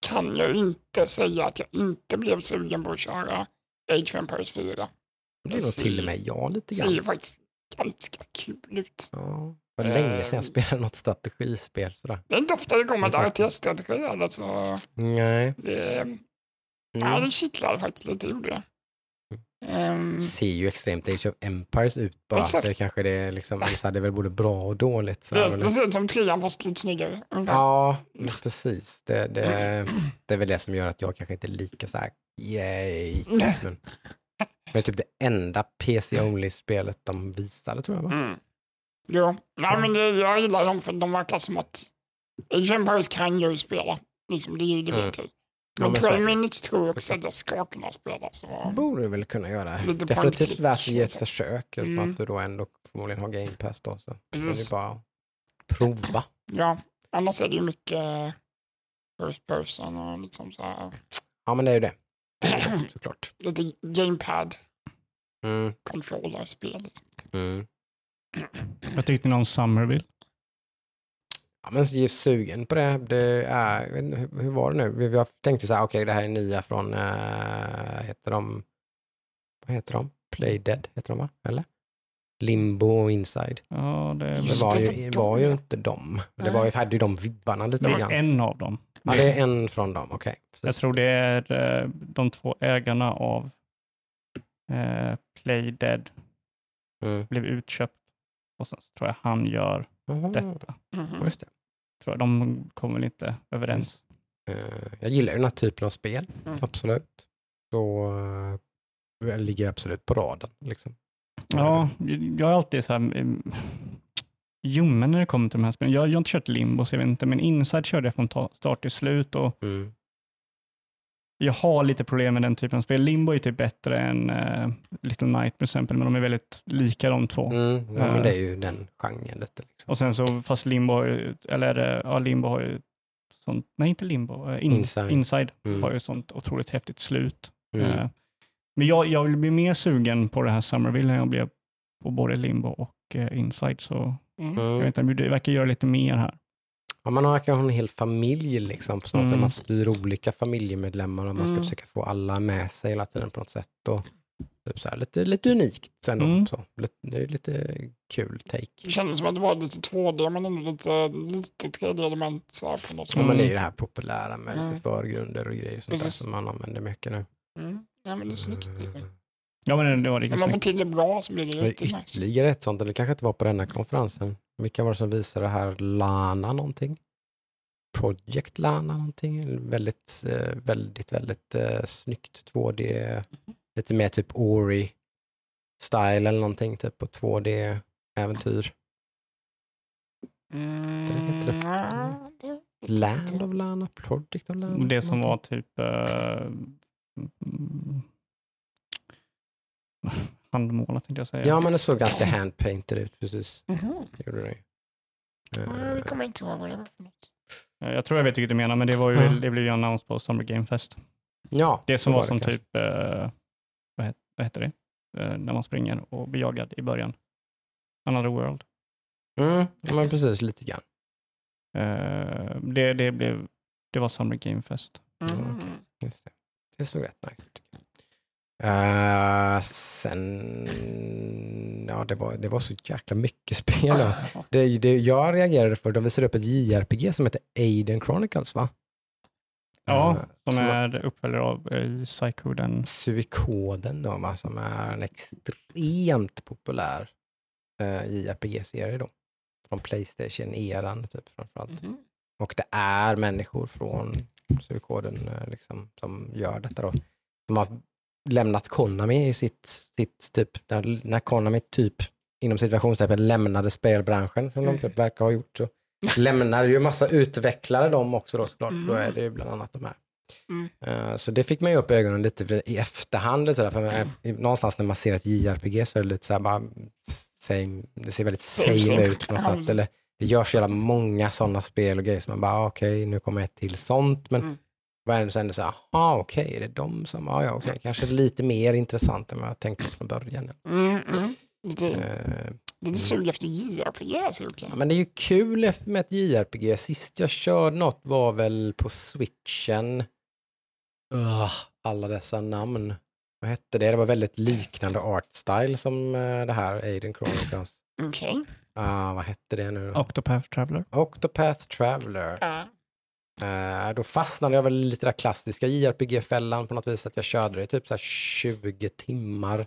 [SPEAKER 2] kan jag inte säga att jag inte blev sugen på att köra Age of Empires 4.
[SPEAKER 1] Det är nog till och med jag lite
[SPEAKER 2] Det ser ju
[SPEAKER 1] grann.
[SPEAKER 2] faktiskt ganska kul ut.
[SPEAKER 1] Ja, det var länge sedan jag
[SPEAKER 2] Eh,
[SPEAKER 1] spelade något strategispel sådär.
[SPEAKER 2] Det är inte ofta det kommer ett RTS-strategi eller så
[SPEAKER 1] Nej.
[SPEAKER 2] det, ja,
[SPEAKER 1] Mm.
[SPEAKER 2] det kittlade faktiskt lite, gjorde det. Ehm,
[SPEAKER 1] ser ju extremt Age of Empires ut bara.
[SPEAKER 2] Exakt.
[SPEAKER 1] Det kanske det är liksom, så är väl både bra och dåligt. Så
[SPEAKER 2] det, det ser ut som trean fast lite snyggare. ungefär.
[SPEAKER 1] Ja, precis. Det, det, det är väl det som gör att jag kanske inte är lika så här, yay. [laughs] Men, men typ det enda PC-only-spelet de visade tror jag va?
[SPEAKER 2] Mm. Jo, nej, men det, jag gillar dem för de verkar som att Age of Empires kan jag ju spela. Liksom, det, är ju- det
[SPEAKER 1] Mm. Ja,
[SPEAKER 2] Men
[SPEAKER 1] men så är
[SPEAKER 2] 12
[SPEAKER 1] det.
[SPEAKER 2] minutes tror jag också att jag ska kunna spela. Så.
[SPEAKER 1] Borde du väl kunna göra.
[SPEAKER 2] Lite
[SPEAKER 1] Definitivt värt att ge ett
[SPEAKER 2] så.
[SPEAKER 1] försök.
[SPEAKER 2] Mm.
[SPEAKER 1] Att du då ändå förmodligen har Game Pass då. Så det är
[SPEAKER 2] Precis.
[SPEAKER 1] bara att prova.
[SPEAKER 2] Ja, annars är det ju mycket first person och liksom så här.
[SPEAKER 1] Ja, men det är ju det. [clears throat] Såklart.
[SPEAKER 2] Lite gamepad
[SPEAKER 1] Mm,
[SPEAKER 2] controller-spel. Liksom.
[SPEAKER 1] mm. [clears throat]
[SPEAKER 3] Vad tyckte ni om Summerville?
[SPEAKER 1] Ja, men jag är sugen på det. det är, jag hur, var det nu? Vi, vi tänkte så här, okej det här är nya från, äh, heter de, vad heter de? Playdead heter de va? Eller? Limbo och Inside.
[SPEAKER 3] Ja, det, är
[SPEAKER 1] Det var
[SPEAKER 2] det
[SPEAKER 1] ju,
[SPEAKER 2] var
[SPEAKER 1] ju inte dem. Det var ju, hade ju de vibbarna lite
[SPEAKER 3] det var
[SPEAKER 1] grann.
[SPEAKER 3] en av dem.
[SPEAKER 1] Ja, det är en från dem, okej.
[SPEAKER 3] Jag
[SPEAKER 1] precis.
[SPEAKER 3] tror det är eh, de två ägarna av eh, Playdead
[SPEAKER 1] Mm.
[SPEAKER 3] blev utköpt och sen så tror jag han gör
[SPEAKER 1] Aha,
[SPEAKER 3] detta.
[SPEAKER 2] Mhm.
[SPEAKER 1] just det.
[SPEAKER 3] Tror jag. De kommer väl inte överens.
[SPEAKER 1] Eh, jag gillar ju den här typen av spel,
[SPEAKER 2] Mm.
[SPEAKER 1] absolut. Så uh, jag ligger absolut på raden. Liksom.
[SPEAKER 3] Ja, jag är alltid så här mm, ljummen när det kommer till de här spelen. Jag, jag har inte kört Limbo, så jag vet inte, men Inside körde jag från ta- start till slut och
[SPEAKER 1] Mm.
[SPEAKER 3] Jag har lite problem med den typen av spel. Limbo är typ bättre än uh, Little Night till exempel, men de är väldigt lika de två.
[SPEAKER 1] Mm, ja,
[SPEAKER 3] Eh.
[SPEAKER 1] men det är ju den genren lite. Liksom.
[SPEAKER 3] Och sen så, fast Limbo har ju, eller eh, ja, Limbo har ju sånt, nej inte Limbo, eh, in,
[SPEAKER 1] Inside.
[SPEAKER 3] Inside,
[SPEAKER 1] Mm.
[SPEAKER 3] har ju sånt otroligt häftigt slut.
[SPEAKER 1] Mm.
[SPEAKER 3] Eh, Men jag, jag vill bli mer sugen på det här Summerville än jag blev på både Limbo och eh, Inside, så
[SPEAKER 2] Mm.
[SPEAKER 3] jag
[SPEAKER 1] Mm.
[SPEAKER 3] vet inte, det verkar göra lite mer här.
[SPEAKER 1] Ja, man verkar ha en hel familj liksom. På något sätt.
[SPEAKER 3] Mm.
[SPEAKER 1] Man styr olika familjemedlemmar och man ska
[SPEAKER 2] Mm.
[SPEAKER 1] försöka få alla med sig hela tiden på något sätt. Och, typ så här, lite, lite unikt sen då,
[SPEAKER 3] Mm.
[SPEAKER 1] så. Lite, det är lite kul take.
[SPEAKER 2] Det kändes som att det var lite 2D men ändå lite, lite 3D-element så här på något sätt.
[SPEAKER 1] Ja, men det är
[SPEAKER 3] Mm.
[SPEAKER 1] ju det här populära med
[SPEAKER 2] Mm.
[SPEAKER 1] lite förgrunder och grejer sånt där som man använder mycket nu.
[SPEAKER 2] Mm. Ja men det är snyggt. Liksom.
[SPEAKER 3] Ja, men det var riktigt
[SPEAKER 2] Om man får till det bra så blir det
[SPEAKER 1] Det
[SPEAKER 2] jättenice.
[SPEAKER 1] ytterligare ett sånt, eller det kanske inte var på denna konferensen. Vilka var det som visade det här? Lana någonting? Project Lana någonting? Väldigt, eh, väldigt, väldigt eh, snyggt 2D. Lite mer typ Ori-style eller någonting, typ på 2D-äventyr.
[SPEAKER 2] Mm.
[SPEAKER 1] det?
[SPEAKER 2] det-
[SPEAKER 1] Land of Lana, Project of Lana?
[SPEAKER 3] Det som var typ mm, handmålat tänkte jag säga.
[SPEAKER 1] Ja, men det såg ganska handpainted ut, precis.
[SPEAKER 2] Mhm.
[SPEAKER 1] Det gjorde det.
[SPEAKER 2] Ja,
[SPEAKER 1] Eh,
[SPEAKER 2] Jag kommer inte ihåg vad det var för något.
[SPEAKER 3] Jag tror jag vet vilket du menar, men det, var ju, det blev ju annons på Summer Game Fest.
[SPEAKER 1] ja,
[SPEAKER 3] Det som var,
[SPEAKER 1] det
[SPEAKER 3] som
[SPEAKER 1] kanske.
[SPEAKER 3] typ, eh, vad, het, vad heter det, Eh, när man springer och blir jagad i början. Another World.
[SPEAKER 1] Mm, ja, men precis, lite grann.
[SPEAKER 3] Eh, det, det, blev, det var Summer Game Fest.
[SPEAKER 2] Mm.
[SPEAKER 1] okej. Just det. det såg rätt nice ut. Eh, sen, ja det var, det var så jäkla mycket spel. då. [laughs] Det, det jag reagerade för, de visade upp ett JRPG som heter Aiden Chronicles va?
[SPEAKER 3] Ja,
[SPEAKER 1] Eh,
[SPEAKER 3] som
[SPEAKER 1] som
[SPEAKER 3] är uppföljare av uh, Psychoden.
[SPEAKER 1] Suikoden då, va? som är en extremt populär uh, JRPG-serie då. Från Playstation-eran typ framförallt.
[SPEAKER 2] Mhm.
[SPEAKER 1] Och det är människor från Suikoden eh, liksom, som gör detta då. De har lämnat Konami i sitt, sitt typ, när, när Konami typ inom situationstecken lämnade spelbranschen som de typ verkar ha gjort så lämnar ju massa utvecklare de också då såklart. Då är det ju bland annat de här.
[SPEAKER 2] Mm.
[SPEAKER 1] Eh, Så det fick man ju upp ögonen lite för i efterhand. lite sådär, För man, i- någonstans när man ser ett JRPG så är det lite så här bara, same, det ser väldigt
[SPEAKER 2] Same,
[SPEAKER 1] ut på något sätt. Eller det görs så jävla många sådana spel och grejer som man bara, ah, okej, nu kommer ett till sånt. Men
[SPEAKER 2] Mm.
[SPEAKER 1] Är det sen så här, ah, okej, är det de som, ah, ja, okej, kanske lite mer intressant än vad jag tänkte från början.
[SPEAKER 2] Mm, mm. Lite,
[SPEAKER 1] Eh,
[SPEAKER 2] lite sug efter JRPG alltså. Okay.
[SPEAKER 1] Ja, men det är ju kul med ett JRPG. Sist jag körde något var väl på switchen. Ugh, alla dessa namn. Vad hette det? Det var väldigt liknande art style som eh, det här Aiden Chronicles.
[SPEAKER 2] Okej.
[SPEAKER 1] Ah, vad hette det nu?
[SPEAKER 3] Octopath Traveler.
[SPEAKER 1] Octopath Traveler.
[SPEAKER 2] Ja.
[SPEAKER 1] Eh, då fastnade jag väl lite den klassiska JRPG-fällan på något vis. Att jag körde det i typ så här 20 timmar.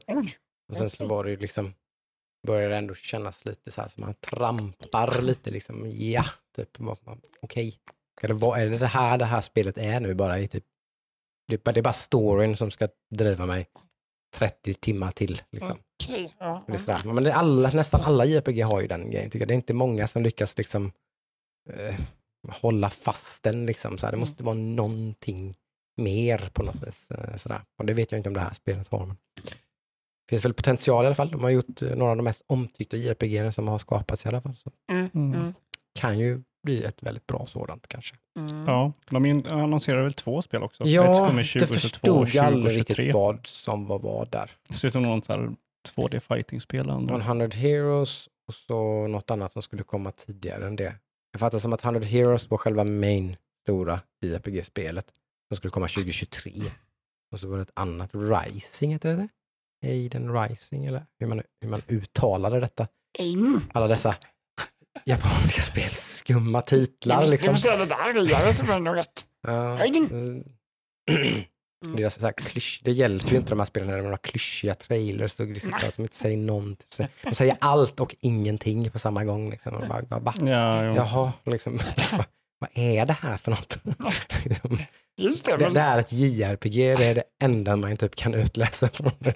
[SPEAKER 1] Och sen så var det ju liksom, började det ändå kännas lite så här som man trampar lite liksom, ja, typ, vad- vad- okej. Ska det vara, är det det här det här spelet är nu bara i typ, det är bara, det är bara storyn som ska driva mig 30 timmar till liksom. Är sådär. Men det är alla, nästan alla JRPG har ju den grejen tycker jag. Det är inte många som lyckas liksom eh, hålla fast den liksom. Så här. Det måste vara någonting mer på något vis. Eh, sådär. Och det vet jag inte om det här spelet har. Men det finns väl potential i alla fall. De har gjort eh, några av de mest omtyckta JRPG som har skapats i alla fall. Så
[SPEAKER 2] Mm.
[SPEAKER 3] Mm.
[SPEAKER 2] Mm.
[SPEAKER 1] kan ju bli ett väldigt bra sådant kanske.
[SPEAKER 2] Mm.
[SPEAKER 3] Ja, de annonserar väl två spel också? Ett
[SPEAKER 1] Ja, det
[SPEAKER 3] 2022 och
[SPEAKER 1] förstod jag aldrig
[SPEAKER 3] 2023.
[SPEAKER 1] riktigt vad som var vad där.
[SPEAKER 3] Dessutom här 2D fighting-spel. andra.
[SPEAKER 1] 100 Heroes och så något annat som skulle komma tidigare än det. Jag fattar som att 100 Heroes var själva main stora JRPG-spelet som skulle komma 2023. Och så var det ett annat, Rising heter det? Aiden Rising eller hur man, hur man uttalade detta. Alla dessa japanska spel, skumma titlar liksom.
[SPEAKER 2] får säga det där argare så blir det [clears throat] Aiden.
[SPEAKER 1] Deras så här klysch, det hjälper ju inte de här spelen när de har klyschiga trailers och liksom, så som inte säger någonting. De säger allt och ingenting på samma gång. Liksom. Och bara, bara, bara,
[SPEAKER 3] Ja, jo.
[SPEAKER 1] Jaha, liksom, [laughs] vad, vad är det här för något? [laughs] Liksom,
[SPEAKER 2] Just det.
[SPEAKER 1] det,
[SPEAKER 2] Men,
[SPEAKER 1] det är ett JRPG, det är det enda man typ kan utläsa från det.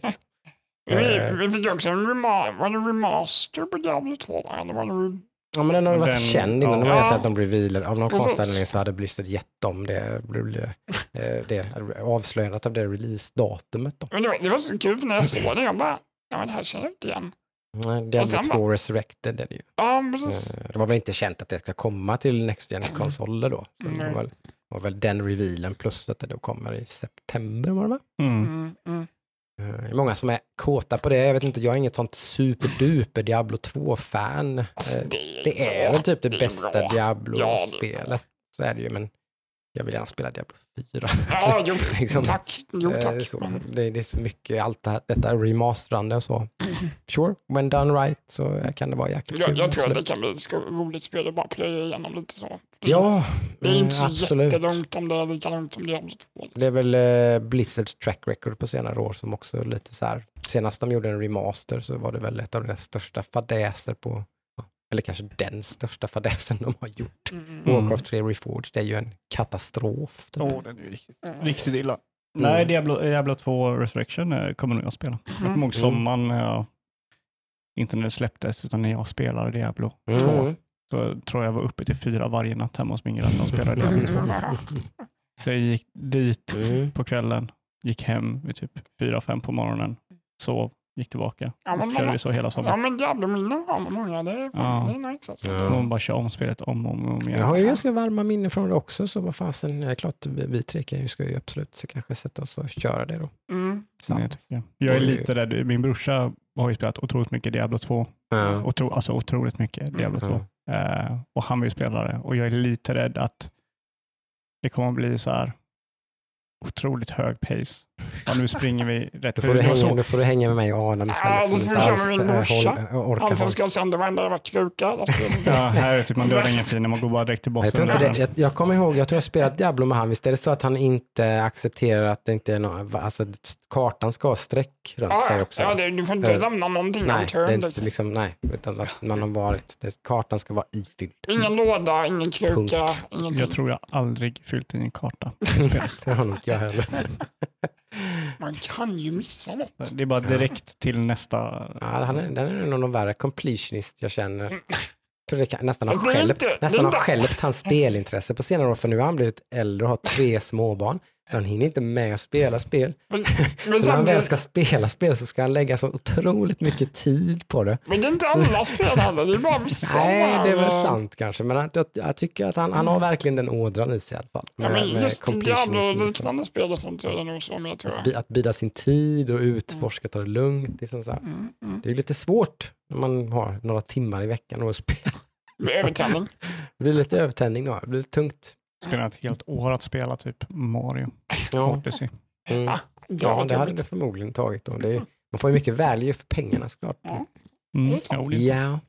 [SPEAKER 2] vi, vi fick också en rema, var det remaster på Diablo 2 va? Eller var det
[SPEAKER 1] Ja, men den har ju varit
[SPEAKER 3] Den-
[SPEAKER 1] känd innan.
[SPEAKER 3] ja.
[SPEAKER 1] Det var ju så att de revealade. Av någon konstig anledning så hade Blizzard gett dem det, det, det, det avslöjandet av det release-datumet. Då.
[SPEAKER 2] Men det, var, det var så kul när jag såg det, jag bara, ja men det här känner jag inte igen.
[SPEAKER 1] Diablo
[SPEAKER 2] sen
[SPEAKER 1] 2 Resurrected är det ju.
[SPEAKER 2] Ja, precis.
[SPEAKER 1] Eh, Det var väl inte känt att det ska komma till Next gen konsoler då. Så det var väl, var väl den revealen plus att det då kommer i september var det va?
[SPEAKER 3] Mm.
[SPEAKER 2] Mm, mm.
[SPEAKER 1] Eh, Det är många som är kåta på det. Jag vet inte, jag är inget sånt superduper Diablo 2-fan.
[SPEAKER 2] Alltså,
[SPEAKER 1] Eh,
[SPEAKER 2] det, är
[SPEAKER 1] Det väl typ det
[SPEAKER 2] Det
[SPEAKER 1] bästa.
[SPEAKER 2] Ja, det
[SPEAKER 1] Diablo-spelet. Så är det ju, men jag vill gärna spela Diablo 4.
[SPEAKER 2] Ja, jo, [laughs]
[SPEAKER 1] Liksom,
[SPEAKER 2] tack. Jo,
[SPEAKER 1] Eh,
[SPEAKER 2] tack.
[SPEAKER 1] Så,
[SPEAKER 2] Men,
[SPEAKER 1] det, det är så mycket, allt det här, detta remasterande och så. [clears throat] Sure, when done right så kan det vara jäkligt kul.
[SPEAKER 2] jag tror att det kan bli ett roligt spel att bara plöja igenom lite så.
[SPEAKER 1] Ja,
[SPEAKER 2] Det är
[SPEAKER 1] eh,
[SPEAKER 2] inte så
[SPEAKER 1] absolut.
[SPEAKER 2] jättelångt om det är lika långt som Diablo 2.
[SPEAKER 1] Det
[SPEAKER 2] Liksom.
[SPEAKER 1] är väl eh, Blizzards track record på senare år som också lite så här, senast de gjorde en remaster så var det väl ett av deras största fadäser på, ja, eller kanske den största fadäsen de har gjort.
[SPEAKER 2] Mm.
[SPEAKER 1] Warcraft 3 Reforged, det är ju en katastrof. typ.
[SPEAKER 3] Åh, den är ju riktigt,
[SPEAKER 2] Mm.
[SPEAKER 3] riktigt illa.
[SPEAKER 1] Mm.
[SPEAKER 3] Nej, Diablo, Diablo 2 Resurrection eh, kommer nog jag spela. Jag kommer ihåg
[SPEAKER 1] Mm.
[SPEAKER 3] sommaren när jag, inte när det släpptes, utan när jag spelade Diablo 2.
[SPEAKER 1] Mm.
[SPEAKER 3] Så tror jag var uppe till fyra varje natt hemma hos min granne och spelade [laughs] Diablo 2. Så jag gick dit
[SPEAKER 1] Mm.
[SPEAKER 3] på kvällen, gick hem vid typ fyra, fem på morgonen, sov, gick tillbaka.
[SPEAKER 2] Ja, men
[SPEAKER 3] och så körde
[SPEAKER 2] man-
[SPEAKER 3] vi så hela
[SPEAKER 2] Ja,
[SPEAKER 3] sommaren.
[SPEAKER 2] men Diablo-minnen har man många. Det är,
[SPEAKER 3] Ja.
[SPEAKER 2] det är nice alltså.
[SPEAKER 1] Ja.
[SPEAKER 3] Och bara köra om spelet om och om, och om igen.
[SPEAKER 1] Jag har ju ganska varma minnen från det också, så vad fasen, det är klart, vi, vi tre kan ju, ska ju absolut så kanske sätta oss och köra det då.
[SPEAKER 2] Mm.
[SPEAKER 3] Så det tycker jag. jag är lite rädd. Min brorsa har ju spelat otroligt mycket Diablo 2.
[SPEAKER 1] Ja.
[SPEAKER 3] Otro, alltså otroligt mycket Diablo 2.
[SPEAKER 1] Ja.
[SPEAKER 3] Eh, och han vill spela det. Och jag är lite rädd att det kommer att bli så här otroligt hög pace. Ja, nu springer vi rätt för
[SPEAKER 1] får, du hänga,
[SPEAKER 3] så-
[SPEAKER 1] då får du hänga med mig och Adam istället.
[SPEAKER 2] Ja, då
[SPEAKER 1] som
[SPEAKER 2] får vi köra med min
[SPEAKER 1] eh,
[SPEAKER 2] morsa.
[SPEAKER 1] håll- orkar
[SPEAKER 2] Han som
[SPEAKER 1] hålla.
[SPEAKER 2] ska sönder varenda jävla kruka.
[SPEAKER 3] Ja, här är typ man dödar ingen fiende, man går bara direkt till
[SPEAKER 1] Jag,
[SPEAKER 3] bossen.
[SPEAKER 1] tror
[SPEAKER 3] och
[SPEAKER 1] inte det, jag, jag kommer ihåg, jag tror jag spelat Diablo med han. Visst är det så att han inte accepterar att det inte är någon, alltså kartan ska ha streck runt sig
[SPEAKER 2] Ja,
[SPEAKER 1] också?
[SPEAKER 2] ja det, du får inte
[SPEAKER 1] Eh,
[SPEAKER 2] lämna någonting
[SPEAKER 1] nej,
[SPEAKER 2] om
[SPEAKER 1] det är inte
[SPEAKER 2] Liksom.
[SPEAKER 1] liksom, nej, utan att man har varit, det, kartan ska vara ifylld.
[SPEAKER 2] Ingen låda, ingen kruka, ingenting.
[SPEAKER 3] Jag tror jag aldrig fyllt i en karta. [laughs]
[SPEAKER 1] det har nog inte jag heller. [laughs]
[SPEAKER 2] Man kan ju missa något.
[SPEAKER 3] Det är bara direkt till nästa.
[SPEAKER 1] Ja, han är, den är nog de värre completionist jag känner. Jag tror det kan, nästan har skälpt, nästan har skälpt hans [laughs] spelintresse på senare år, för nu har han blivit äldre och har tre småbarn. Han hinner inte med att spela spel.
[SPEAKER 2] Men, [laughs] men,
[SPEAKER 1] Så när han väl ska spela spel så ska han lägga så otroligt mycket tid på det.
[SPEAKER 2] men det är inte alla spel heller, det är bara vissa. [laughs]
[SPEAKER 1] Nej, det är väl sant kanske, men att, jag, jag tycker att han, han har verkligen den ådran i sig i alla fall.
[SPEAKER 2] Ja, men just
[SPEAKER 1] completionism, liksom.
[SPEAKER 2] Diablo-liknande spel och sånt är det nog så med tror jag.
[SPEAKER 1] Bi- Att bida sin tid och utforska, ta det lugnt. Liksom så här.
[SPEAKER 2] Mm, mm.
[SPEAKER 1] Det är ju lite svårt när man har några timmar i veckan och spela.
[SPEAKER 2] Med övertändning. [laughs]
[SPEAKER 1] Det blir lite övertändning då, det blir lite tungt.
[SPEAKER 3] Spelar ett helt år att spela typ Mario
[SPEAKER 1] Ja,
[SPEAKER 3] Odyssey.
[SPEAKER 1] mm.
[SPEAKER 2] Det
[SPEAKER 1] ja
[SPEAKER 2] var
[SPEAKER 1] det hade det förmodligen tagit då. Det är, man får ju mycket value för pengarna såklart.
[SPEAKER 2] Ja.
[SPEAKER 3] Mm. Ja,
[SPEAKER 1] Ja.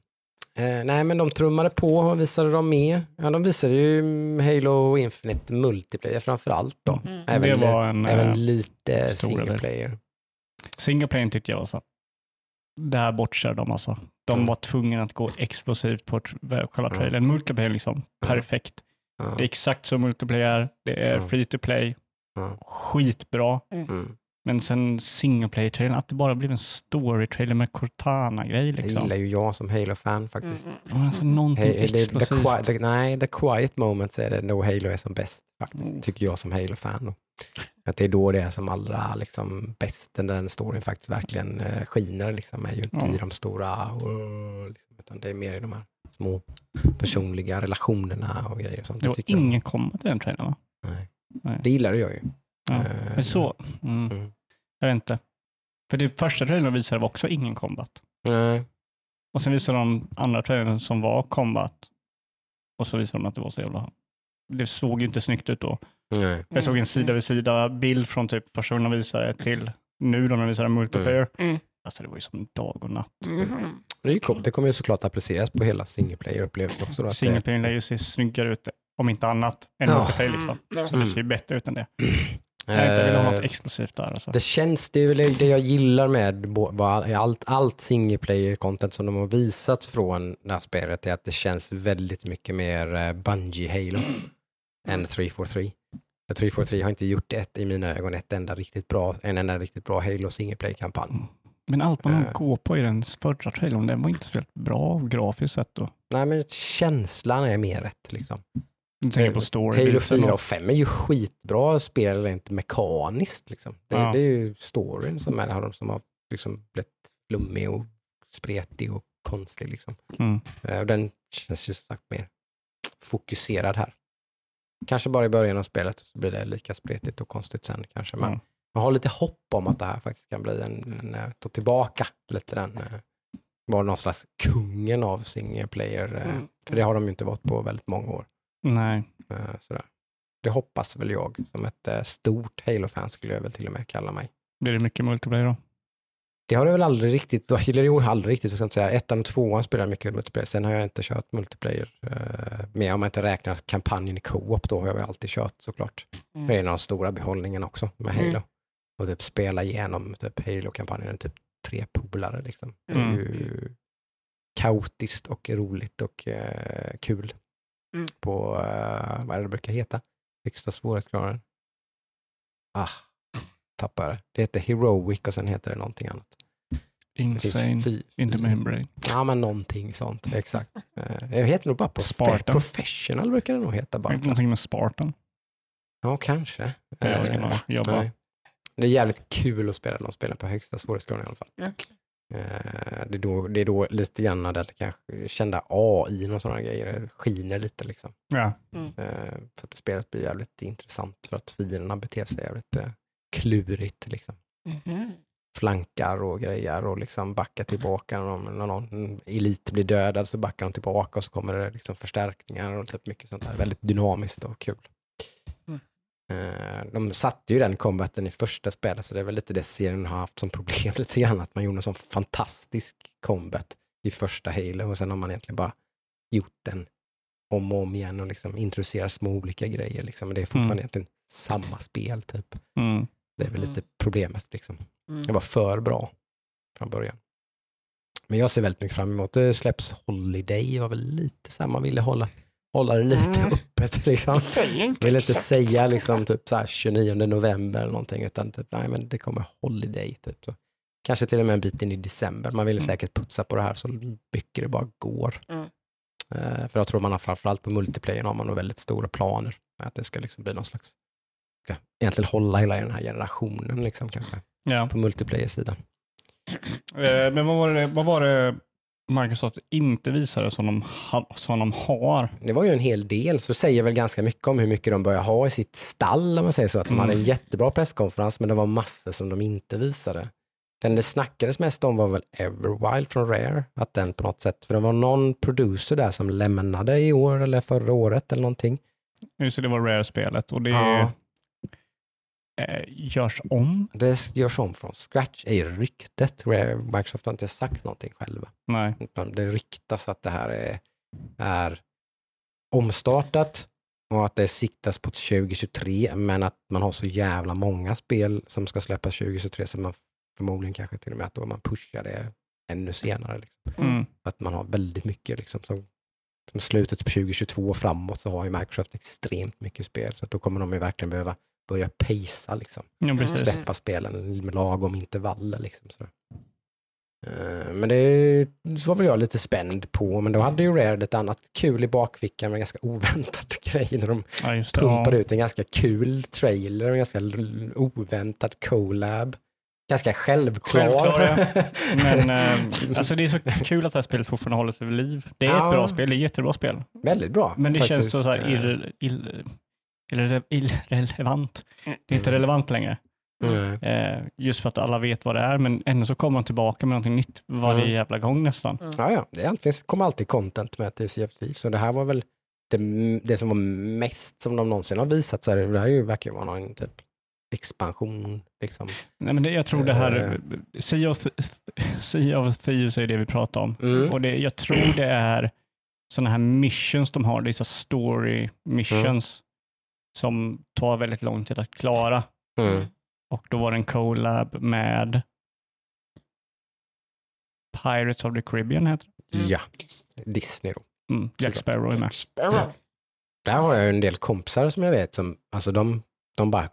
[SPEAKER 1] Eh, nej, men de trummade på. Vad visade de mer? Ja, de visade ju Halo Infinite multiplayer framför allt då.
[SPEAKER 2] Mm.
[SPEAKER 1] Även,
[SPEAKER 3] det var en eh,
[SPEAKER 1] även lite
[SPEAKER 3] stora
[SPEAKER 1] single player.
[SPEAKER 3] single player tyckte jag var så. Där bortser de alltså. De
[SPEAKER 1] Mm.
[SPEAKER 3] var tvungna att gå explosivt på själva
[SPEAKER 1] Mm.
[SPEAKER 3] trailern. Multiplayer liksom, perfekt.
[SPEAKER 1] Ja.
[SPEAKER 3] Det är exakt som multiplayer, det är
[SPEAKER 1] Mm.
[SPEAKER 3] free to play,
[SPEAKER 1] Ja.
[SPEAKER 3] skitbra.
[SPEAKER 1] Mm.
[SPEAKER 3] Men sen single player-trailern, att det bara blev en story-trailer med Cortana-grej
[SPEAKER 1] Det
[SPEAKER 3] liksom.
[SPEAKER 1] gillar ju jag som Halo-fan faktiskt.
[SPEAKER 2] Mm,
[SPEAKER 3] Ja, Alltså någonting
[SPEAKER 1] Hey, det, the,
[SPEAKER 3] explosivt.
[SPEAKER 1] qui- the, nej, the quiet moments är det nog Halo är som bäst faktiskt,
[SPEAKER 3] Mm.
[SPEAKER 1] tycker jag som Halo-fan. då. Att det är då det är som allra liksom, bäst, när den storyn faktiskt verkligen eh, skiner, liksom, är ju inte
[SPEAKER 3] Ja.
[SPEAKER 1] i de stora, "Åh", liksom, utan det är mer i de här små personliga relationerna och grejer och sånt.
[SPEAKER 3] Det var ingen combat i den trailern va?
[SPEAKER 1] Nej.
[SPEAKER 3] Nej.
[SPEAKER 1] Det gillar jag ju.
[SPEAKER 3] Ja.
[SPEAKER 1] Eh,
[SPEAKER 3] Men så, mm,
[SPEAKER 1] Mm.
[SPEAKER 3] jag vet inte. För det första trailern visade var också ingen combat.
[SPEAKER 1] Nej.
[SPEAKER 3] Och sen visade de andra trailern som var combat. Och så visade de att det var så jävla... Det såg ju inte snyggt ut då.
[SPEAKER 1] Nej.
[SPEAKER 3] Jag såg en sida vid sida bild från typ första gången de visade till nu då när de visade multiplayer.
[SPEAKER 2] Mm.
[SPEAKER 3] Alltså det var ju som dag och natt.
[SPEAKER 2] Mhm.
[SPEAKER 1] Det är ju coolt. Det kommer ju såklart appliceras på hela single player-upplevelsen också. Då, att det-
[SPEAKER 3] Single player lär ju se snyggare ut, om inte annat, än
[SPEAKER 1] Ja.
[SPEAKER 3] multiplayer liksom.
[SPEAKER 2] Mm.
[SPEAKER 3] Så det ser ju bättre ut än det. [clears throat] Jag inte vill ha något
[SPEAKER 1] Eh,
[SPEAKER 3] exklusivt där alltså.
[SPEAKER 1] Det känns, det är väl det jag gillar med allt, allt single content som de har visat från det här spelet är att det känns väldigt mycket mer eh, Bungie Halo än 343. För 343 har inte gjort ett, i mina ögon, ett enda riktigt bra, en enda riktigt bra Halo single kampanj.
[SPEAKER 3] Men allt man
[SPEAKER 1] Eh.
[SPEAKER 3] går på i den förra trailern, den var inte så helt bra grafiskt sett då.
[SPEAKER 1] Nej men känslan är mer rätt liksom.
[SPEAKER 3] Du tänker på story.
[SPEAKER 1] Halo
[SPEAKER 3] biten
[SPEAKER 1] 4
[SPEAKER 3] och-
[SPEAKER 1] och 5 är ju skitbra spel rent mekaniskt. Liksom. Det,
[SPEAKER 3] Ja.
[SPEAKER 1] det är ju storyn som är som har liksom blivit flummig och spretig och konstig. Liksom.
[SPEAKER 3] Mm.
[SPEAKER 1] Eh, den känns ju som sagt mer fokuserad här. Kanske bara i början av spelet så blir det lika spretigt och konstigt sen kanske. Men
[SPEAKER 3] Mm.
[SPEAKER 1] Jag har lite hopp om att det här faktiskt kan bli en, en eh, ta tillbaka lite den, eh, vara någon slags kungen av single player. eh,
[SPEAKER 2] Mm.
[SPEAKER 1] För det har de ju inte varit på väldigt många år.
[SPEAKER 3] Nej.
[SPEAKER 1] Sådär. Det hoppas väl jag. Som ett stort Halo-fan skulle jag väl till och med kalla mig.
[SPEAKER 3] Blir det mycket multiplayer då?
[SPEAKER 1] Det har det väl aldrig riktigt, eller jo, aldrig riktigt, jag ska inte säga. Ettan och tvåan spelar mycket multiplayer. Sen har jag inte kört multiplayer. Eh, men om jag inte räknar kampanjen i co-op, då har jag väl alltid kört såklart.
[SPEAKER 2] Mm.
[SPEAKER 1] Det är en av de stora behållningarna också med Halo.
[SPEAKER 2] Mm.
[SPEAKER 1] Och typ spela igenom typ Halo-kampanjen typ tre polare. Liksom. Det är
[SPEAKER 3] Mm.
[SPEAKER 1] ju kaotiskt och roligt och eh, kul.
[SPEAKER 2] Mm.
[SPEAKER 1] På, eh, vad är det det brukar heta? Högsta svårighetsgraden. Ah, tappar jag det. Det heter Heroic och sen heter det någonting annat.
[SPEAKER 3] Insane in the membrane.
[SPEAKER 1] Ja, men någonting sånt. Exakt. [laughs] Eh, Det heter nog bara profe-
[SPEAKER 3] Spartan.
[SPEAKER 1] Professional brukar det nog heta bara.
[SPEAKER 3] Någonting med Spartan.
[SPEAKER 1] Ja, kanske.
[SPEAKER 3] Jag
[SPEAKER 1] Eh,
[SPEAKER 3] aning. Jag bara.
[SPEAKER 1] Det är jävligt kul att spela de spelen på högsta svårighetsgraden i alla fall.
[SPEAKER 2] Okej.
[SPEAKER 1] Eh, Det är då, det är då lite grann när den kanske kända AI och sådana grejer skiner lite liksom.
[SPEAKER 3] ja.
[SPEAKER 1] Eh, För att spelet blir jävligt intressant för att fienderna beter sig jävligt eh, klurigt liksom.
[SPEAKER 2] Mhm.
[SPEAKER 1] Flankar och grejer och liksom backar tillbaka. När någon, när någon elit blir dödad så backar de tillbaka och så kommer det liksom förstärkningar och typ mycket sånt där. Väldigt dynamiskt och kul. Eh, De satte ju den combaten i första spelet så det är väl lite det serien har haft som problem [laughs] lite grann. Att man gjorde en sån fantastisk combat i första Halo och sen har man egentligen bara gjort den om och om igen och liksom introducerat små olika grejer. Liksom. Men det är fortfarande
[SPEAKER 3] Mm.
[SPEAKER 1] egentligen samma spel typ.
[SPEAKER 3] Mm.
[SPEAKER 1] Det är väl lite
[SPEAKER 2] Mm.
[SPEAKER 1] problemet liksom.
[SPEAKER 2] Mm.
[SPEAKER 1] Det var för bra från början. Men jag ser väldigt mycket fram emot det. släpps Holiday, var väl lite så här, man ville hålla, hålla det lite
[SPEAKER 2] Mm.
[SPEAKER 1] öppet liksom.
[SPEAKER 2] Inte
[SPEAKER 1] Vill inte
[SPEAKER 2] exakt.
[SPEAKER 1] säga liksom typ så här 29 november eller någonting utan typ, nej men det kommer Holiday typ. Så. Kanske till och med en bit in i december. Man vill
[SPEAKER 3] Mm.
[SPEAKER 1] säkert putsa på det här så mycket det bara går.
[SPEAKER 2] Mm.
[SPEAKER 1] Eh, för jag tror man har framförallt på multiplayer har man nog väldigt stora planer. med Att det ska liksom bli någon slags, ska egentligen hålla hela den här generationen liksom kanske.
[SPEAKER 3] Ja.
[SPEAKER 1] På multiplayer-sidan.
[SPEAKER 3] Eh, Men vad var, det, vad var det Microsoft inte visade som de, som de har?
[SPEAKER 1] Det var ju en hel del, så säger väl ganska mycket om hur mycket de börjar ha i sitt stall, om man säger så. Att de
[SPEAKER 3] Mm.
[SPEAKER 1] hade en jättebra presskonferens, men det var massor som de inte visade. Den det snackades mest om var väl Everwild från Rare, att den på något sätt, för det var någon producer där som lämnade i år eller förra året eller någonting.
[SPEAKER 3] Just det, det var Rare-spelet och det
[SPEAKER 1] Ja.
[SPEAKER 3] Eh, görs om.
[SPEAKER 1] Det görs om från scratch, är ryktet. Microsoft har inte sagt någonting själva.
[SPEAKER 3] Nej.
[SPEAKER 1] Det ryktas att det här är, är omstartat och att det siktas på 2023 men att man har så jävla många spel som ska släppas 2023 så man förmodligen kanske till och med att då man pushar det ännu senare. Liksom.
[SPEAKER 3] Mm.
[SPEAKER 1] Att man har väldigt mycket liksom, som, som slutet på 2022 och framåt så har ju Microsoft extremt mycket spel så då kommer de ju verkligen behöva börja pacea liksom
[SPEAKER 3] Ja, precis.
[SPEAKER 1] släppa spelen med lagom intervaller. Liksom, så. Eh, Men det så var väl jag lite spänd på, men då hade ju Rare ett annat kul i bakfickan med en ganska [laughs] oväntad grej när de
[SPEAKER 3] Ja,
[SPEAKER 1] pumpade
[SPEAKER 3] Ja.
[SPEAKER 1] ut en ganska kul trailer, en ganska oväntad collab ganska självklar.
[SPEAKER 3] Självklar, [laughs] Men eh, alltså det är så kul att det här spelet fortfarande håller sig vid liv. Det är
[SPEAKER 1] Ja.
[SPEAKER 3] ett bra spel, det är ett jättebra spel.
[SPEAKER 1] Väldigt bra.
[SPEAKER 3] Men det
[SPEAKER 1] faktiskt.
[SPEAKER 3] känns så, så här Irre, irrelevant. Det är inte relevant längre.
[SPEAKER 1] mm.
[SPEAKER 3] Eh, just för att alla vet vad det är, men ändå så kommer man tillbaka med någonting nytt varje
[SPEAKER 1] Mm.
[SPEAKER 3] jävla gång nästan.
[SPEAKER 1] Ja, ja. Det finns- kommer alltid content med till CFD, så det här var väl det, det som var mest som de någonsin har visat, så är det, det här är ju verkligen vara någon typ expansion. Liksom.
[SPEAKER 3] Nej, men det, jag tror det här,
[SPEAKER 1] Eh.
[SPEAKER 3] Sea of, sea of Thieves är det vi pratar om.
[SPEAKER 1] Mm.
[SPEAKER 3] Och det, jag tror det är sådana här missions de har, det är så story missions som tar väldigt lång tid att klara.
[SPEAKER 1] Mm.
[SPEAKER 3] Och då var det en collab med Pirates of the Caribbean heter
[SPEAKER 1] Ja, Disney då.
[SPEAKER 3] det. Mm, Jack. Sparrow är med.
[SPEAKER 2] Sparrow.
[SPEAKER 1] Där har jag en del kompisar som jag vet som, alltså de, de bara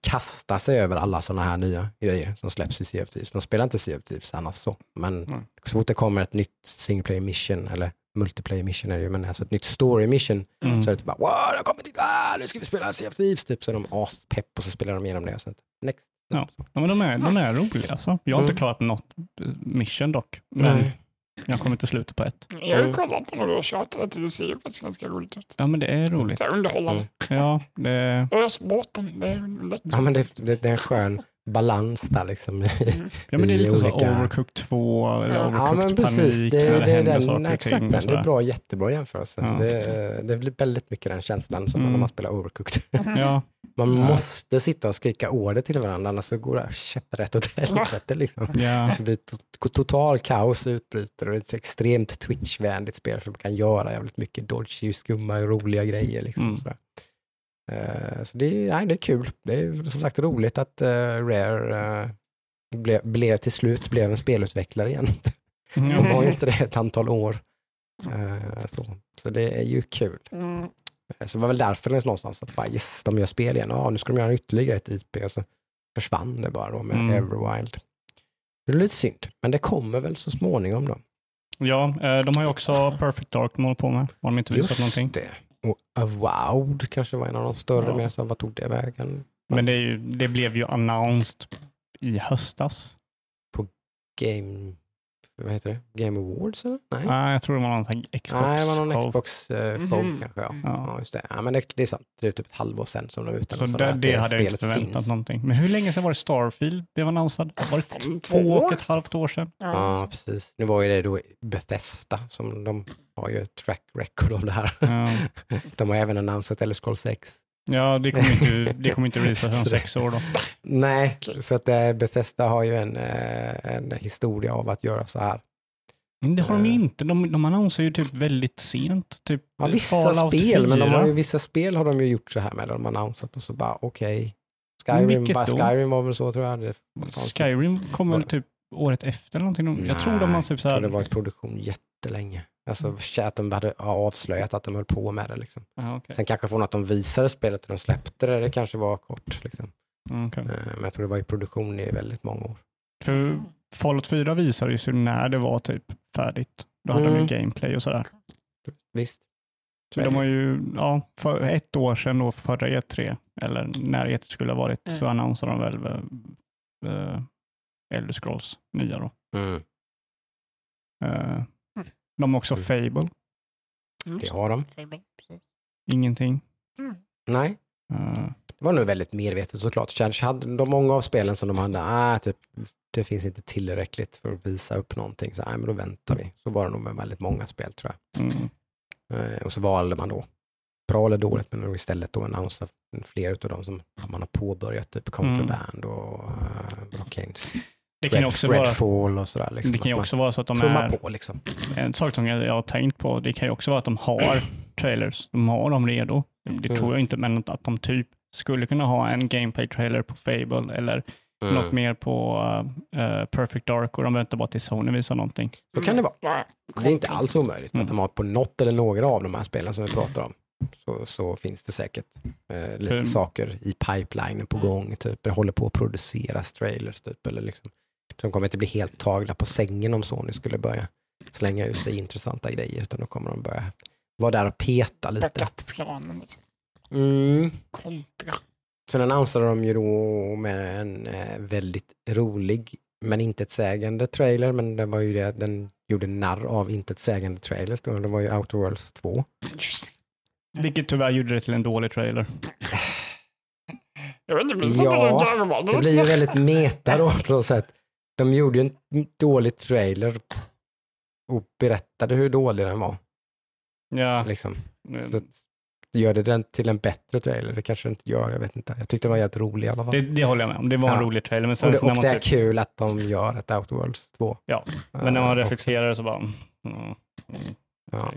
[SPEAKER 1] kastar sig över alla sådana här nya grejer som släpps i Sea of Thieves. De spelar inte Sea of Thieves annars så, men
[SPEAKER 3] Mm.
[SPEAKER 1] så fort det kommer ett nytt single player mission, eller multiplayer mission är det ju, men alltså ett nytt story mission,
[SPEAKER 3] Mm.
[SPEAKER 1] så är det typ bara wow, det har kommit, ah, nu ska vi spela Sea of Thieves, typ, så är de aspepp och så spelar de igenom det. Och sen, next.
[SPEAKER 3] Ja. Ja, men de är, de är roliga alltså. Jag har
[SPEAKER 1] Mm.
[SPEAKER 3] inte klarat något eh, mission dock, men
[SPEAKER 1] Nej.
[SPEAKER 3] jag kommer till slutet på ett.
[SPEAKER 2] Jag har ju
[SPEAKER 1] Mm.
[SPEAKER 2] kollat på du har tjatat det. Det ser ju faktiskt ganska roligt ut.
[SPEAKER 3] Ja, men det är roligt.
[SPEAKER 2] Så här underhållande.
[SPEAKER 1] Mm.
[SPEAKER 3] Ja, det,
[SPEAKER 2] Ös båten, det är lätt.
[SPEAKER 1] Ja, men det, det, det är en skön balans där liksom.
[SPEAKER 3] ja, men det är lite så
[SPEAKER 1] olika-
[SPEAKER 3] Overcooked 2 eller
[SPEAKER 2] Ja,
[SPEAKER 3] Overcooked
[SPEAKER 1] Ja men precis,
[SPEAKER 3] Panik
[SPEAKER 1] det, det,
[SPEAKER 3] det
[SPEAKER 1] är den,
[SPEAKER 3] saker och
[SPEAKER 1] exakt den. Det är bra, jättebra jämförelse.
[SPEAKER 3] Ja.
[SPEAKER 1] Det, det blir väldigt mycket den känslan som
[SPEAKER 3] Mm.
[SPEAKER 1] när man spelar Overcooked. [laughs]
[SPEAKER 3] Ja,
[SPEAKER 1] Man
[SPEAKER 3] Ja.
[SPEAKER 1] måste sitta och skrika ordet till varandra annars så går det käpprätt åt helvete. Liksom.
[SPEAKER 3] ja,
[SPEAKER 1] Det blir to- total kaos utbryter och det är ett extremt Twitch-vänligt spel för man kan göra jävligt mycket dodgy, skumma, roliga grejer. Liksom,
[SPEAKER 3] Mm.
[SPEAKER 1] Eh, så det, är- nej, det är kul. Det är som sagt roligt att eh, Rare ble, blev till slut blev en spelutvecklare igen. De var ju [laughs] inte det ett antal år. Eh, så. så det är ju kul.
[SPEAKER 2] Mm.
[SPEAKER 1] Eh, Så det var väl därför det någonstans att bara yes, de gör spel igen. Ja, nu ska de göra ytterligare ett IP. Och så försvann det bara då med
[SPEAKER 3] Mm.
[SPEAKER 1] Everwild. Det är lite synd, men det kommer väl så småningom då.
[SPEAKER 3] ja, eh, de har ju också Perfect Dark de håller på med. Har de inte visat någonting?
[SPEAKER 1] det. Och Avowed kanske var en av de större,
[SPEAKER 3] Ja.
[SPEAKER 1] men så vad tog det vägen?
[SPEAKER 3] Men det, ju, det blev ju announced i höstas.
[SPEAKER 1] Game, vad heter det? Game Awards eller? Nej,
[SPEAKER 3] Nej, jag tror det var någon Xbox.
[SPEAKER 1] Nej det var någon
[SPEAKER 3] show.
[SPEAKER 1] Xbox eh, show
[SPEAKER 2] Mhm.
[SPEAKER 1] kanske. Ja.
[SPEAKER 3] Ja.
[SPEAKER 1] Ja. just det. Ja, men det, det är sant. Det är typ ett halvår sedan som de utan
[SPEAKER 3] Så det, det hade jag inte förväntat någonting. Men hur länge sedan var det Starfield blev annonsad? Var det
[SPEAKER 2] Två
[SPEAKER 3] och ett halvt år sedan?
[SPEAKER 2] Ja.
[SPEAKER 1] Ja, precis. Nu var ju det då Bethesda som de har ju ett track record av det här.
[SPEAKER 3] Ja, [laughs]
[SPEAKER 1] De har även annonsat Elder Scrolls 6.
[SPEAKER 3] Ja det kommer inte, det kommer inte om [laughs]
[SPEAKER 1] det-
[SPEAKER 3] sex år då.
[SPEAKER 1] Nej, så att eh, Bethesda har ju en, eh, en historia av att göra så här.
[SPEAKER 3] Det har de ju
[SPEAKER 1] Eh.
[SPEAKER 3] inte. De, de annonserar ju typ väldigt sent. Typ
[SPEAKER 1] Ja, vissa
[SPEAKER 3] Fallout
[SPEAKER 1] spel, men de
[SPEAKER 3] 4.
[SPEAKER 1] har ju, vissa spel har de ju gjort så här med. De har annonsat och så bara okej. Skyrim, bara,
[SPEAKER 3] då?
[SPEAKER 1] Skyrim var väl så tror jag. Det det.
[SPEAKER 3] Skyrim kom väl typ året efter eller någonting. Jag tror de har
[SPEAKER 1] Nej,
[SPEAKER 3] typ
[SPEAKER 1] jag
[SPEAKER 3] så
[SPEAKER 1] tror det
[SPEAKER 3] här...
[SPEAKER 1] var i produktion jättelänge. Alltså att de hade avslöjat att de höll på med det. Liksom.
[SPEAKER 3] Ja, okej.
[SPEAKER 1] Sen kanske från att de visade spelet och de släppte det, det kanske var kort. Liksom.
[SPEAKER 3] Mm, okej.
[SPEAKER 1] Eh, Men jag tror det var i produktion i väldigt många år.
[SPEAKER 3] För Fallout 4 visade ju när det var typ färdigt. Då hade de
[SPEAKER 1] Mm.
[SPEAKER 3] ju gameplay och sådär.
[SPEAKER 1] Visst. Så
[SPEAKER 3] de
[SPEAKER 1] det.
[SPEAKER 3] har ju, ja, för ett år sedan då, förra E3, eller när E3 skulle ha varit, så
[SPEAKER 2] Mm.
[SPEAKER 3] annonserade de väl uh, Elder Scrolls nya då.
[SPEAKER 1] Mm,
[SPEAKER 3] Eh, de har också
[SPEAKER 1] Mm.
[SPEAKER 3] Fable,
[SPEAKER 1] det har de.
[SPEAKER 2] Fable, precis.
[SPEAKER 3] ingenting.
[SPEAKER 1] Nej,
[SPEAKER 3] Eh,
[SPEAKER 1] det var nog väldigt medvetet såklart. Kanske hade de många av spelen som de hade, ah, typ, det finns inte tillräckligt för att visa upp någonting, så ah, men då väntar vi. Så var det nog med väldigt många spel tror jag.
[SPEAKER 3] mm.
[SPEAKER 1] Eh, och så valde man då, bra eller dåligt, men istället då annonsera fler av dem som man har påbörjat, typ Contraband och uh, Arcanes.
[SPEAKER 3] Det kan ju
[SPEAKER 1] Red,
[SPEAKER 3] också vara,
[SPEAKER 1] Redfall och sådär. Liksom,
[SPEAKER 3] det kan ju också vara så att de är,
[SPEAKER 1] på liksom.
[SPEAKER 3] en sak som jag jag har tänkt på, det kan ju också vara att de har [clears throat] trailers, de har dem redo. Det
[SPEAKER 1] Mm.
[SPEAKER 3] tror jag inte, men att de typ skulle kunna ha en gameplay-trailer på Fable eller
[SPEAKER 1] Mm.
[SPEAKER 3] något mer på eh, Perfect Dark och de väntar bara till Sony visar någonting.
[SPEAKER 1] Så kan det vara.
[SPEAKER 2] Ja,
[SPEAKER 1] Det är inte alls omöjligt
[SPEAKER 3] Mm.
[SPEAKER 1] att de har på något eller några av de här spelen som vi pratar om. Så, så finns det säkert eh, lite
[SPEAKER 3] Mm.
[SPEAKER 1] saker i pipelinen på gång. Typ. Det håller på att produceras trailers. Typ, eller liksom. De kommer inte bli helt tagna på sängen om Sony skulle börja slänga ut sig intressanta grejer. Utan då kommer de börja vara där och peta lite.
[SPEAKER 2] Backup-planen liksom.
[SPEAKER 1] Mm.
[SPEAKER 2] Kontra.
[SPEAKER 1] Sen annonserade de ju då med en eh, väldigt rolig men intetsägande trailer, men det var ju det, den gjorde narr av intetsägande trailers då. Det var ju Outer Worlds 2.
[SPEAKER 2] Just.
[SPEAKER 3] Vilket tyvärr gjorde det till en dålig trailer.
[SPEAKER 2] Jag vet inte, minns inte
[SPEAKER 1] Ja,
[SPEAKER 2] garvade?
[SPEAKER 1] Det blir ju väldigt meta då på något sätt. De gjorde ju en dålig trailer och berättade hur dålig den var.
[SPEAKER 3] Ja,
[SPEAKER 1] Liksom. Så gör det den till en bättre trailer? Det kanske det inte gör, jag vet inte. Jag tyckte den var helt rolig i alla fall.
[SPEAKER 3] det, det håller jag med om. Det var en
[SPEAKER 1] Ja.
[SPEAKER 3] rolig trailer. Men sen
[SPEAKER 1] och det,
[SPEAKER 3] så när
[SPEAKER 1] och
[SPEAKER 3] man
[SPEAKER 1] det är
[SPEAKER 3] typ,
[SPEAKER 1] kul att de gör ett Outer Worlds 2.
[SPEAKER 3] Ja, men när man
[SPEAKER 1] och-
[SPEAKER 3] reflekterar så bara, mm, mm,
[SPEAKER 1] Ja.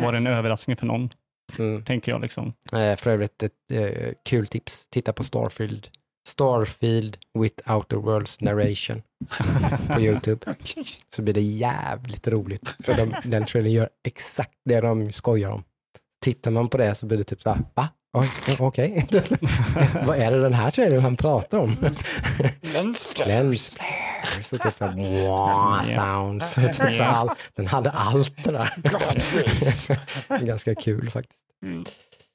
[SPEAKER 3] var det en överraskning för någon?
[SPEAKER 1] Mm.
[SPEAKER 3] Tänker jag liksom.
[SPEAKER 1] Eh, För övrigt ett eh, kul tips. Titta på Starfield. Starfield with Outer Worlds narration [laughs] på YouTube. Så blir det jävligt roligt. För de, den trailern gör exakt det de skojar om. Tittar man på det så blir det typ så här, va? Okej. [laughs] Vad är det den här trailern han pratar om?
[SPEAKER 2] Lens flares.
[SPEAKER 1] Lens flares och typ så här, wow, sounds. Typ så all, den hade allt det där. [laughs] Ganska kul faktiskt.
[SPEAKER 2] Mm.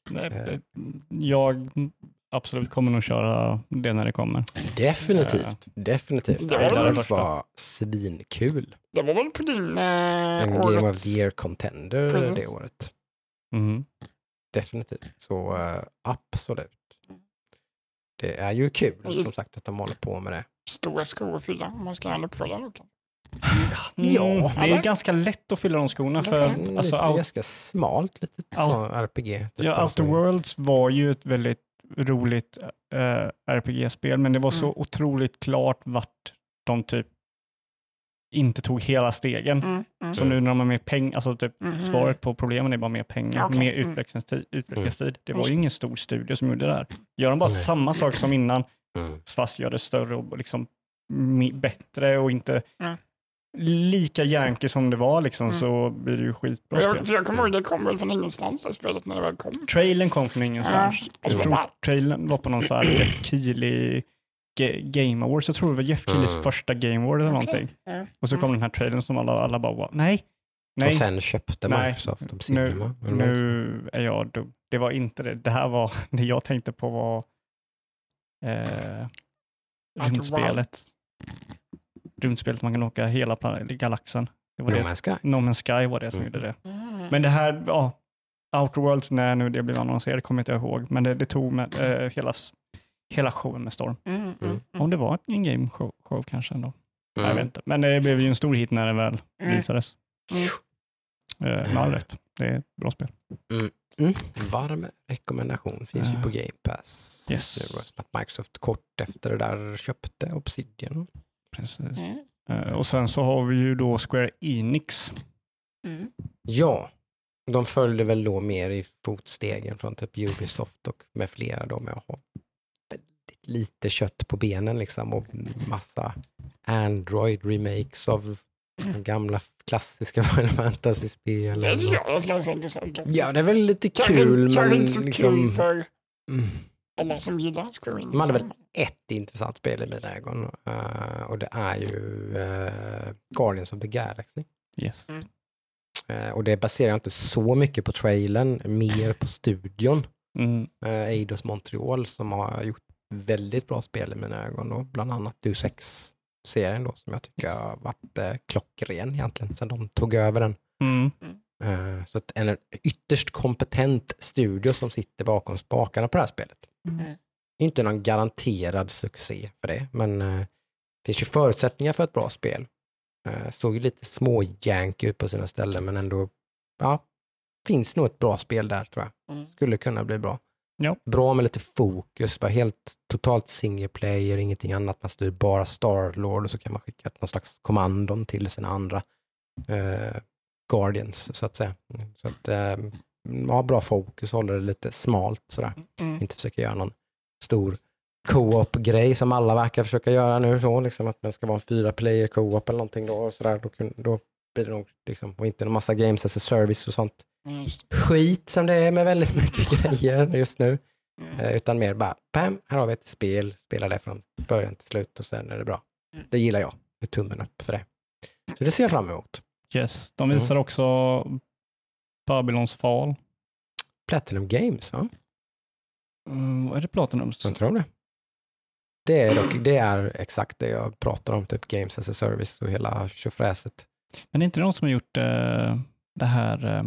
[SPEAKER 3] Nej,
[SPEAKER 1] Eh.
[SPEAKER 3] Jag absolut kommer nog köra det när det kommer.
[SPEAKER 1] Definitivt. Definitivt.
[SPEAKER 2] Det var
[SPEAKER 1] Worlds
[SPEAKER 3] första.
[SPEAKER 1] var svinkul.
[SPEAKER 2] Det var väl på din eh,
[SPEAKER 1] En Game of
[SPEAKER 2] årets...
[SPEAKER 1] the Year contender
[SPEAKER 2] Precis.
[SPEAKER 1] det året.
[SPEAKER 3] Mhm.
[SPEAKER 1] Definitivt. Så eh, absolut. Det är ju kul
[SPEAKER 2] Mm.
[SPEAKER 1] som sagt att de håller på med det.
[SPEAKER 2] Stora skor att fylla om man ska göra en uppföljare.
[SPEAKER 1] Ja,
[SPEAKER 3] Mm, det är ganska lätt att fylla de skorna för
[SPEAKER 1] Mm,
[SPEAKER 3] alltså,
[SPEAKER 1] lite
[SPEAKER 3] out,
[SPEAKER 1] ganska smalt litet så RPG. Typ
[SPEAKER 3] ja,
[SPEAKER 1] alltså.
[SPEAKER 3] Outer Worlds var ju ett väldigt roligt eh, RPG-spel men det var så
[SPEAKER 2] Mm.
[SPEAKER 3] otroligt klart vart de typ inte tog hela stegen.
[SPEAKER 2] Mm. Mm.
[SPEAKER 3] Så nu när de har mer pengar, alltså typ
[SPEAKER 2] Mhm.
[SPEAKER 3] svaret på problemen är bara mer pengar,
[SPEAKER 2] Okej,
[SPEAKER 3] mer
[SPEAKER 2] mm.
[SPEAKER 3] utvecklingstid. utvecklingstid. Det var ju ingen stor studio som gjorde det där. Gör de bara samma sak som innan,
[SPEAKER 1] Mm.
[SPEAKER 3] fast gör det större och liksom bättre och inte
[SPEAKER 2] Mm.
[SPEAKER 3] Lika yankee som det var liksom,
[SPEAKER 2] Mm.
[SPEAKER 3] så blir det ju skitbra
[SPEAKER 2] jag,
[SPEAKER 3] spel.
[SPEAKER 2] för jag kommer ihåg, det kom väl från ingenstans det spelet när det väl kom.
[SPEAKER 3] Trailern kom från ingenstans.
[SPEAKER 2] Ja, och
[SPEAKER 3] Jag
[SPEAKER 2] så
[SPEAKER 3] tror trailern var på någon sån här [clears throat] Jeff Keely Ga- Game Awards. Jag tror det var Jeff Keelys
[SPEAKER 1] Mm.
[SPEAKER 3] första Game Award eller
[SPEAKER 2] Okej.
[SPEAKER 3] någonting.
[SPEAKER 2] Ja.
[SPEAKER 3] Och så kom
[SPEAKER 2] Mm.
[SPEAKER 3] den här trailern som alla, alla bara var, nej, nej.
[SPEAKER 1] Och sen köpte
[SPEAKER 3] Nej.
[SPEAKER 1] Microsoft
[SPEAKER 3] nu?
[SPEAKER 1] Eller något sånt.
[SPEAKER 3] nu är jag dum. Det var inte det. Det här var, [laughs] det jag tänkte på var eh, rymdspelet. Rymdspelet man kan åka hela galaxen. Det var
[SPEAKER 1] No
[SPEAKER 3] det.
[SPEAKER 1] Man's Sky.
[SPEAKER 3] No Man's Sky var det som
[SPEAKER 1] Mm.
[SPEAKER 3] gjorde det.
[SPEAKER 2] Mm.
[SPEAKER 3] Men det här, ja, Outer Worlds, när nu det blev annonserat kommer jag inte ihåg, men det, det tog med, eh, hela, hela showen med storm.
[SPEAKER 2] Mm. Mm.
[SPEAKER 1] Mm.
[SPEAKER 3] Om det var en game show, show kanske ändå. Jag vet
[SPEAKER 1] Mm.
[SPEAKER 3] inte. Men det blev ju en stor hit när det väl
[SPEAKER 2] Mm.
[SPEAKER 3] visades. Eh, med all rätt. Det är ett bra spel.
[SPEAKER 1] Mm. Varm rekommendation finns ju
[SPEAKER 3] Ja.
[SPEAKER 1] på Game Pass.
[SPEAKER 3] Yes.
[SPEAKER 1] Microsoft kort efter det där köpte Obsidian.
[SPEAKER 3] Precis.
[SPEAKER 2] Mm.
[SPEAKER 3] Eh, och sen så har vi ju då Square Enix.
[SPEAKER 2] Mm.
[SPEAKER 1] Ja, de följde väl då mer i fotstegen från typ Ubisoft och med flera då med att ha väldigt lite kött på benen liksom och massa Android-remakes av gamla klassiska [laughs] Final Fantasy-spel.
[SPEAKER 2] Det är
[SPEAKER 1] och-
[SPEAKER 2] ja, det ganska intressant.
[SPEAKER 1] Ja, det är väl lite kul
[SPEAKER 2] kanske
[SPEAKER 1] men
[SPEAKER 2] inte så
[SPEAKER 1] liksom...
[SPEAKER 2] kul för
[SPEAKER 1] Mm.
[SPEAKER 2] Alla som gillar Square Enix.
[SPEAKER 1] De hade väl ett intressant spel i mina ögon eh, och det är ju eh, Guardians of the Galaxy.
[SPEAKER 3] Yes.
[SPEAKER 2] Mm.
[SPEAKER 1] Eh, och det baserar jag inte så mycket på trailern, mer på studion.
[SPEAKER 3] Mm.
[SPEAKER 1] Eidos Montreal som har gjort väldigt bra spel i mina ögon då, bland annat Deus Ex-serien då som jag tycker har varit klockren egentligen sen de tog över den.
[SPEAKER 3] Mm.
[SPEAKER 1] Eh, så att en ytterst kompetent studio som sitter bakom spakarna på det här spelet.
[SPEAKER 2] Mm.
[SPEAKER 1] Inte någon garanterad succé för det, men eh, det finns ju förutsättningar för ett bra spel. Eh, såg ju lite småjank ut på sina ställen, men ändå, ja, finns nog ett bra spel där tror jag.
[SPEAKER 2] Mm.
[SPEAKER 1] Skulle kunna bli bra.
[SPEAKER 3] Ja.
[SPEAKER 1] Bra med lite fokus, bara helt totalt single player, ingenting annat. Man styr bara Starlord och så kan man skicka någon slags kommandon till sina andra eh, Guardians, så att säga. Så att, eh, ha bra fokus, håller det lite smalt sådär
[SPEAKER 2] Mm.
[SPEAKER 1] inte försöka göra någon stor co-op-grej som alla verkar försöka göra nu. Så, liksom att det ska vara en fyra player co-op eller någonting då. Och så där, då, då blir det nog, liksom, och inte en massa games as a service och sånt
[SPEAKER 2] Mm,
[SPEAKER 1] skit som det är med väldigt [laughs] mycket grejer just nu.
[SPEAKER 2] Mm.
[SPEAKER 1] Eh, utan mer bara, bam, här har vi ett spel, spela det från början till slut och sen är det bra.
[SPEAKER 2] Mm.
[SPEAKER 1] Det gillar jag, med tummen upp för det. Så det ser jag fram emot.
[SPEAKER 3] Yes. De visar också Babylons fall.
[SPEAKER 1] Platinum Games, va?
[SPEAKER 3] Mm, vad är det Platinums?
[SPEAKER 1] Jag tror det. Det är, dock, det är exakt det jag pratar om, typ Games as a Service och hela tjofräset.
[SPEAKER 3] Men det är inte någon som har gjort eh, det här, eh,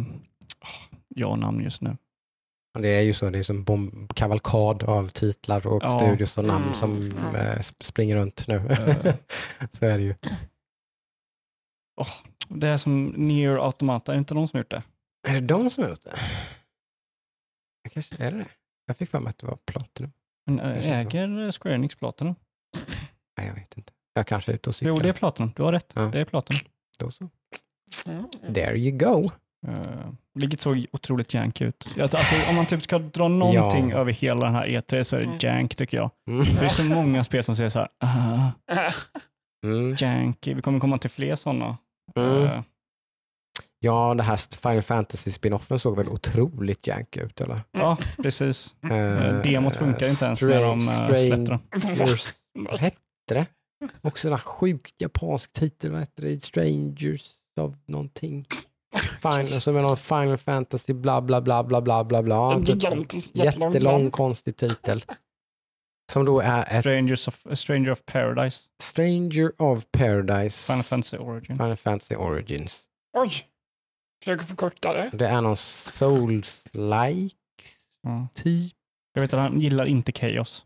[SPEAKER 3] jag namn just nu.
[SPEAKER 1] Det är ju så, det är som bomb, kavalkad av titlar och
[SPEAKER 3] Ja.
[SPEAKER 1] studios och namn
[SPEAKER 2] Mm.
[SPEAKER 1] som
[SPEAKER 2] Mm.
[SPEAKER 1] eh, sp- springer runt nu.
[SPEAKER 3] Eh. [laughs]
[SPEAKER 1] så är det ju.
[SPEAKER 3] Det är som Near Automata, är det inte någon som har gjort det?
[SPEAKER 1] Är det de som har gjort det? Jag Kanske är det det? Jag fick för mig att det var Platinum.
[SPEAKER 3] Men,
[SPEAKER 1] inte.
[SPEAKER 3] äger Square Enix Platinum?
[SPEAKER 1] Nej, jag vet inte. Jag kanske är ute och cyklar.
[SPEAKER 3] Jo, det är Platinum. Du har rätt.
[SPEAKER 1] Ja.
[SPEAKER 3] Det är Platinum.
[SPEAKER 1] Då så.
[SPEAKER 2] Mm.
[SPEAKER 1] There you go.
[SPEAKER 3] Uh, vilket såg otroligt jank ut. Alltså, om man typ ska dra någonting
[SPEAKER 1] Ja.
[SPEAKER 3] över hela den här E3 så är det
[SPEAKER 2] Mm.
[SPEAKER 3] jank tycker jag.
[SPEAKER 1] Mm.
[SPEAKER 3] För det är så många spel som säger så här, ah, [laughs]
[SPEAKER 1] Mm.
[SPEAKER 3] janky. Vi kommer komma till fler sådana.
[SPEAKER 1] Mm.
[SPEAKER 3] Eh,
[SPEAKER 1] Ja, det här Final Fantasy spin-offen såg väl otroligt jank ut eller?
[SPEAKER 3] ja, precis. Uh, [laughs] demot funkar inte ens när de släppte.
[SPEAKER 1] Strangers, [laughs] vad hette det? Också en sjuk japansk titel, vad hette det? Strangers of någonting. Final, som är någon Final Fantasy bla bla bla bla bla bla bla.
[SPEAKER 2] En gigantisk, jättelång
[SPEAKER 1] konstig titel. Som då är ett
[SPEAKER 3] Strangers of, Stranger of Paradise.
[SPEAKER 1] Stranger of Paradise.
[SPEAKER 3] Final Fantasy Origin.
[SPEAKER 1] Final Fantasy Origins.
[SPEAKER 2] Oj! Försöker förkorta det.
[SPEAKER 1] Det är någon Souls-like
[SPEAKER 3] Ja.
[SPEAKER 1] typ.
[SPEAKER 3] Jag vet att han gillar inte Chaos.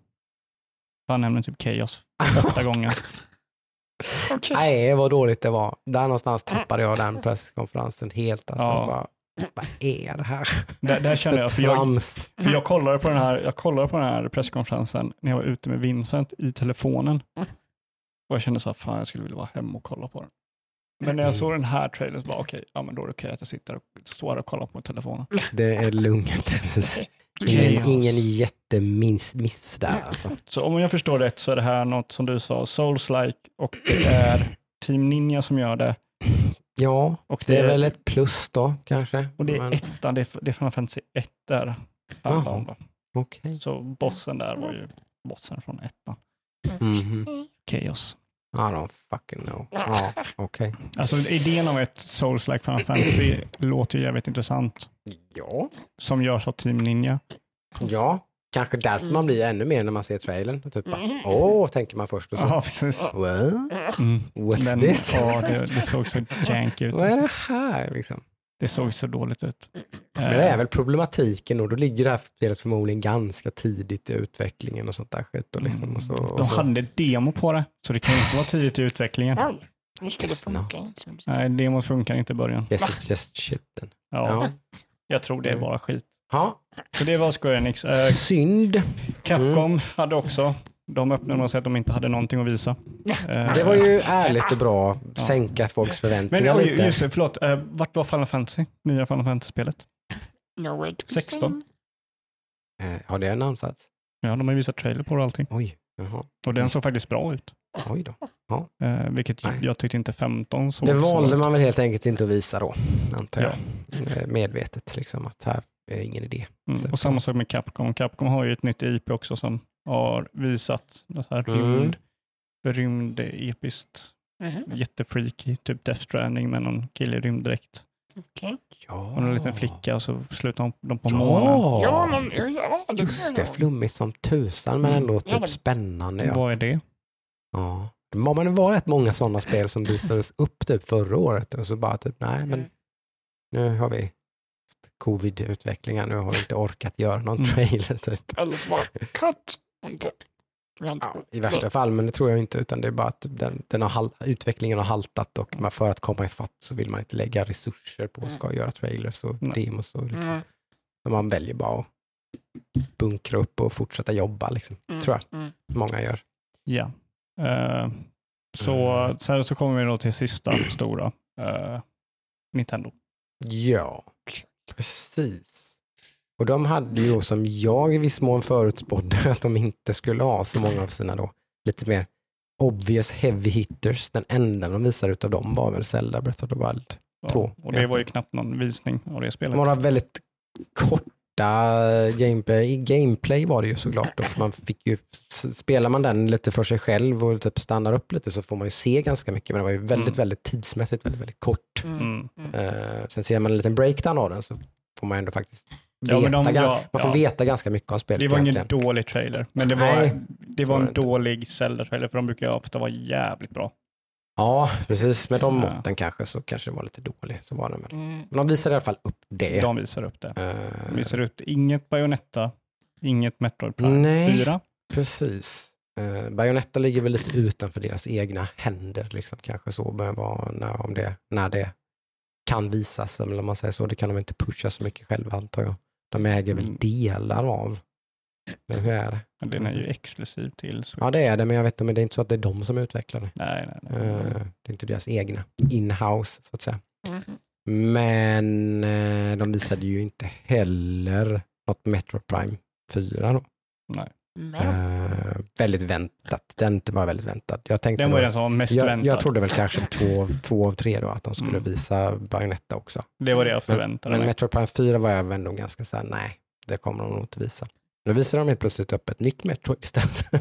[SPEAKER 3] Han nämner typ Chaos åtta [laughs] gånger.
[SPEAKER 1] Nej, vad dåligt det var. Där någonstans tappade jag den presskonferensen helt. Alltså,
[SPEAKER 3] Ja.
[SPEAKER 1] bara, [clears throat] vad är det här?
[SPEAKER 3] Där, där känner jag, för jag, för jag, kollade på den här, jag kollade på den här presskonferensen när jag var ute med Vincent i telefonen. [laughs] Och jag kände så här, fan jag skulle vilja vara hemma och kolla på den. Men när jag såg den här trailern så bara, okej, ja men då är det okej att jag sitter och står och kollar på telefonen.
[SPEAKER 1] Det är lugnt. [laughs] Ingen, ingen jättemiss miss där alltså.
[SPEAKER 3] Så om jag förstår rätt så är det här något som du sa, Souls-like och det är Team Ninja som gör det.
[SPEAKER 1] Ja,
[SPEAKER 3] Och
[SPEAKER 1] det är väl ett plus då kanske.
[SPEAKER 3] Och det är
[SPEAKER 1] Men,
[SPEAKER 3] ettan, det är, det är Final Fantasy 1 där. om.
[SPEAKER 1] Okej.
[SPEAKER 3] Så bossen där var ju bossen från ettan.
[SPEAKER 1] Mhm.
[SPEAKER 3] Chaos.
[SPEAKER 1] I don't fucking know. [laughs] Ja, okej.
[SPEAKER 3] Alltså idén av ett Souls-like Final Fantasy låter ju jävligt intressant.
[SPEAKER 1] Ja.
[SPEAKER 3] Som görs av Team Ninja.
[SPEAKER 1] Ja, kanske därför man blir ännu mer när man ser trailern. Typ bara, åh, tänker man först och så.
[SPEAKER 3] Ja, precis.
[SPEAKER 1] What?
[SPEAKER 3] Mm.
[SPEAKER 1] What's
[SPEAKER 3] Men,
[SPEAKER 1] this?
[SPEAKER 3] Ja, det, det såg så jank ut.
[SPEAKER 1] Vad är det här liksom?
[SPEAKER 3] Det såg så dåligt ut.
[SPEAKER 1] Men det är väl problematiken och då ligger det här spelet förmodligen ganska tidigt i utvecklingen och sånt där skit. Och liksom, och så, och
[SPEAKER 3] Mm. De hade demo på det, så det kan ju inte vara tidigt i utvecklingen. Nej, demot funkar inte i början.
[SPEAKER 1] Yes, it's just shit then.
[SPEAKER 3] Ja,
[SPEAKER 1] Ja.
[SPEAKER 3] Jag tror det är bara skit.
[SPEAKER 1] Ja,
[SPEAKER 3] Så det var Square Enix. Eh,
[SPEAKER 1] synd.
[SPEAKER 3] Capcom hade också, de öppnade och sa att de inte hade någonting att visa. Eh, [laughs]
[SPEAKER 1] Det var ju ärligt och bra,
[SPEAKER 3] Ja.
[SPEAKER 1] sänka folks
[SPEAKER 3] Men
[SPEAKER 1] förväntningar
[SPEAKER 3] oj,
[SPEAKER 1] lite.
[SPEAKER 3] just det, förlåt. Eh, vart var Final Fantasy? Nya Final Fantasy-spelet? [laughs]
[SPEAKER 2] Nowhere to be
[SPEAKER 3] 16.
[SPEAKER 2] seen.
[SPEAKER 1] Eh, Har det en ansats?
[SPEAKER 3] Ja, de har ju visat trailer på det och allting.
[SPEAKER 1] Oj, jaha.
[SPEAKER 3] Och den såg faktiskt bra ut.
[SPEAKER 1] Oj då.
[SPEAKER 3] Eh, vilket
[SPEAKER 1] Nej.
[SPEAKER 3] jag tyckte inte 15 såg
[SPEAKER 1] Det
[SPEAKER 3] så
[SPEAKER 1] valde man väl helt enkelt inte att visa då, antar jag.
[SPEAKER 3] Ja.
[SPEAKER 1] Eh, Medvetet liksom, att här är ingen idé.
[SPEAKER 3] Mm. Och samma sak med Capcom. Capcom har ju ett nytt IP också som har visat det här
[SPEAKER 1] Mm.
[SPEAKER 3] rymd, rymd-episkt.
[SPEAKER 2] Mhm,
[SPEAKER 3] Jättefreaky, typ Death Stranding med någon kille i rymddräkt.
[SPEAKER 2] okej.
[SPEAKER 1] Ja.
[SPEAKER 3] Och en liten flicka och så slutar de på månen.
[SPEAKER 1] Ja,
[SPEAKER 2] Ja, men ja, det
[SPEAKER 1] just det. Flummigt som tusan men
[SPEAKER 3] Mm.
[SPEAKER 1] ändå
[SPEAKER 2] Ja,
[SPEAKER 1] typ
[SPEAKER 2] det-
[SPEAKER 1] spännande. Ja.
[SPEAKER 3] Vad är det?
[SPEAKER 1] Ja. Men men det var rätt många sådana spel som visades upp typ förra året och så bara typ, nej men
[SPEAKER 2] Mm.
[SPEAKER 1] nu har vi haft covid-utveckling här, nu har vi inte orkat göra någon
[SPEAKER 3] Mm.
[SPEAKER 1] trailer typ.
[SPEAKER 2] Eller så bara cut.
[SPEAKER 1] Ja, I värsta fall, men det tror jag inte, utan det är bara att den, den har utvecklingen har haltat och man, för att komma ifatt så vill man inte lägga resurser på att ska göra trailers och
[SPEAKER 3] Nej.
[SPEAKER 1] demos och liksom.
[SPEAKER 2] Mm,
[SPEAKER 1] man väljer bara att bunkra upp och fortsätta jobba liksom,
[SPEAKER 2] mm,
[SPEAKER 1] tror jag
[SPEAKER 2] mm.
[SPEAKER 1] många gör.
[SPEAKER 3] Ja. Eh, så
[SPEAKER 1] Mm.
[SPEAKER 3] sen så kommer vi då till sista stora. eh, Nintendo.
[SPEAKER 1] Ja, precis. Och de hade ju som jag i viss mån förutspådde [laughs] att de inte skulle ha så många av sina då lite mer obvious heavy hitters. Den enda de visade utav dem var väl Zelda Breath of the Wild.
[SPEAKER 3] Ja,
[SPEAKER 1] Två,
[SPEAKER 3] och det var ju knappt någon visning av det spelet.
[SPEAKER 1] De har väldigt korta gameplay. I gameplay var det ju såklart. Och man fick ju, spelar man den lite för sig själv och typ stannar upp lite så får man ju se ganska mycket. Men det var ju väldigt,
[SPEAKER 3] Mm.
[SPEAKER 1] väldigt tidsmässigt väldigt, väldigt kort.
[SPEAKER 2] Mm.
[SPEAKER 3] Mm.
[SPEAKER 2] Mm.
[SPEAKER 1] Eh, sen ser man en liten breakdown av den så får man ändå faktiskt
[SPEAKER 3] Ja, men
[SPEAKER 1] veta,
[SPEAKER 3] de- ja,
[SPEAKER 1] man får
[SPEAKER 3] ja.
[SPEAKER 1] veta ganska mycket om spelet
[SPEAKER 3] Det var ingen
[SPEAKER 1] egentligen.
[SPEAKER 3] dålig trailer, men det var,
[SPEAKER 1] Nej,
[SPEAKER 3] det var en
[SPEAKER 1] det
[SPEAKER 3] dålig Zelda-trailer, för de brukar ofta vara jävligt bra.
[SPEAKER 1] Ja, precis. Med de
[SPEAKER 3] Ja.
[SPEAKER 1] måtten kanske så kanske det var lite dålig. Så var den väl.
[SPEAKER 2] Mm.
[SPEAKER 1] Men de visade i alla fall upp det.
[SPEAKER 3] De visar upp det.
[SPEAKER 1] Eh,
[SPEAKER 3] De visar ut inget Bayonetta, inget Metroid Prime
[SPEAKER 1] Nej.
[SPEAKER 3] 4.
[SPEAKER 1] Precis. Uh, Bayonetta ligger väl lite utanför deras egna händer, liksom, kanske så, med vad, när, om det, när det kan visas, eller om man säger så. Det kan de inte pusha så mycket själva, antar jag. De äger väl
[SPEAKER 3] Mm.
[SPEAKER 1] delar av. Men det?
[SPEAKER 3] Men den är ju exklusiv till Switch.
[SPEAKER 1] Ja, det är det, men jag vet inte, men det är inte så att det är de som utvecklar det.
[SPEAKER 3] Nej, nej, nej.
[SPEAKER 1] Eh, det är inte deras egna, in-house, så att säga.
[SPEAKER 2] Mm.
[SPEAKER 1] Men eh, de visade ju inte heller något Metro Prime 4 då.
[SPEAKER 3] nej.
[SPEAKER 2] Men,
[SPEAKER 1] Eh, väldigt väntat. Den var väldigt väntad. Jag tänkte
[SPEAKER 3] Den var
[SPEAKER 1] då-
[SPEAKER 3] den som var mest
[SPEAKER 1] jag,
[SPEAKER 3] väntad.
[SPEAKER 1] jag trodde väl kanske två, av- [laughs] två av tre då, att de skulle
[SPEAKER 3] Mm.
[SPEAKER 1] visa Bayonetta också.
[SPEAKER 3] Det var det jag
[SPEAKER 1] Men,
[SPEAKER 3] förväntade
[SPEAKER 1] men
[SPEAKER 3] mig.
[SPEAKER 1] Metro Prime 4 var jag ändå ganska såhär, nej, det kommer de nog inte visa. Nu visar de helt plötsligt upp ett nytt Metroid istället.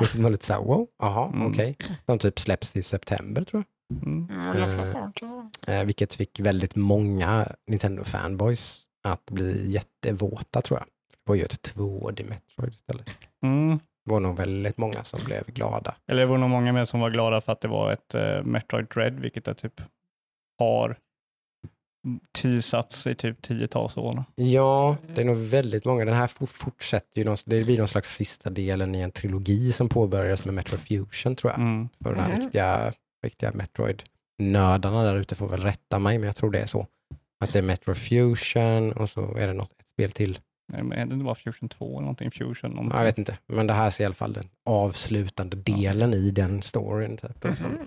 [SPEAKER 1] Vilket [laughs] var lite såhär, wow, aha,
[SPEAKER 3] Mm.
[SPEAKER 1] okej. Som typ släpps i september tror
[SPEAKER 3] Mm.
[SPEAKER 2] det var ganska
[SPEAKER 1] eh,
[SPEAKER 2] snart. ja.
[SPEAKER 1] jag. Eh, vilket fick väldigt många Nintendo-fanboys att bli jättevåta tror jag. Det var ju ett 2D Metroid istället.
[SPEAKER 3] Mm.
[SPEAKER 1] Det var nog väldigt många som blev glada.
[SPEAKER 3] Eller det var nog många med som var glada för att det var ett uh, Metroid Dread, vilket är typ har teasats i typ tiotals år.
[SPEAKER 1] Ja, det är nog väldigt många. Den här fort- fortsätter ju, någon, det blir någon slags sista delen i en trilogi som påbörjades med Metroid Fusion tror jag.
[SPEAKER 3] Mm.
[SPEAKER 1] För den här
[SPEAKER 2] Mhm.
[SPEAKER 1] riktiga, riktiga Metroid-nördarna där ute får väl rätta mig, men jag tror det är så. Att det är Metroid Fusion och så är det något, ett spel till.
[SPEAKER 3] Nej, men Det var Fusion 2 eller någonting, Fusion. Någonting.
[SPEAKER 1] Jag vet inte, men det här är i alla fall den avslutande delen i den storyn typ, som,
[SPEAKER 2] Mhm.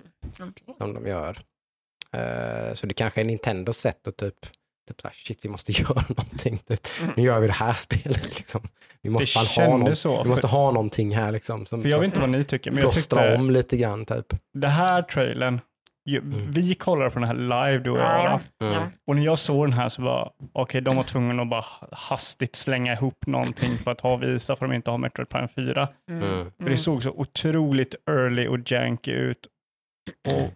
[SPEAKER 2] Okej.
[SPEAKER 1] som de gör. Eh, så det kanske är Nintendos sätt att typ, typ så här, shit vi måste [laughs] göra någonting. Typ.
[SPEAKER 2] Mm.
[SPEAKER 1] Nu gör vi det här [laughs] spelet liksom. Vi måste, ha, någon,
[SPEAKER 3] så.
[SPEAKER 1] vi måste
[SPEAKER 3] för,
[SPEAKER 1] ha någonting här liksom. Som,
[SPEAKER 3] för jag vet inte vad ni tycker, men jag tyckte
[SPEAKER 1] om lite grann typ.
[SPEAKER 3] det här trailern, ju,
[SPEAKER 1] Mm.
[SPEAKER 3] vi kollade på den här live du och jag.
[SPEAKER 1] Mm.
[SPEAKER 3] Och när jag såg den här så var okej, de var tvungna att bara hastigt slänga ihop någonting för att ha visa för att de inte har Metroid Prime 4.
[SPEAKER 1] Mm.
[SPEAKER 3] För det såg så otroligt early och janky ut. Och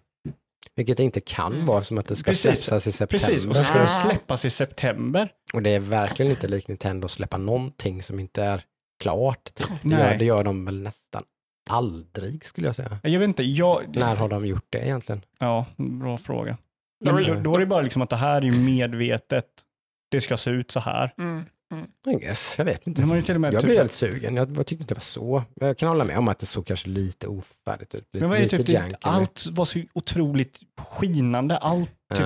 [SPEAKER 1] Vilket det inte kan
[SPEAKER 2] Mm.
[SPEAKER 1] vara som att det ska
[SPEAKER 3] Precis.
[SPEAKER 1] släppas i september.
[SPEAKER 3] precis, och så ska det släppas i september.
[SPEAKER 1] Och det är verkligen inte likt Nintendo att släppa någonting som inte är klart. Typ. Det, gör, det gör de väl nästan aldrig skulle jag säga.
[SPEAKER 3] Jag vet inte, jag...
[SPEAKER 1] När har de gjort det egentligen?
[SPEAKER 3] Ja, bra fråga.
[SPEAKER 2] Ju-
[SPEAKER 3] då, då är det bara liksom att det här är medvetet. Det ska se ut så här.
[SPEAKER 2] Mm.
[SPEAKER 1] I guess, jag vet inte.
[SPEAKER 3] Ju till och med
[SPEAKER 1] Jag
[SPEAKER 3] typ
[SPEAKER 1] blev väldigt sugen. Jag tyckte inte det var så. Jag kan hålla med om att det såg kanske lite ofärdigt ut. Lite,
[SPEAKER 3] Men vad är
[SPEAKER 1] lite
[SPEAKER 3] typ,
[SPEAKER 1] janky.
[SPEAKER 3] allt var så otroligt skinande. Allt, typ.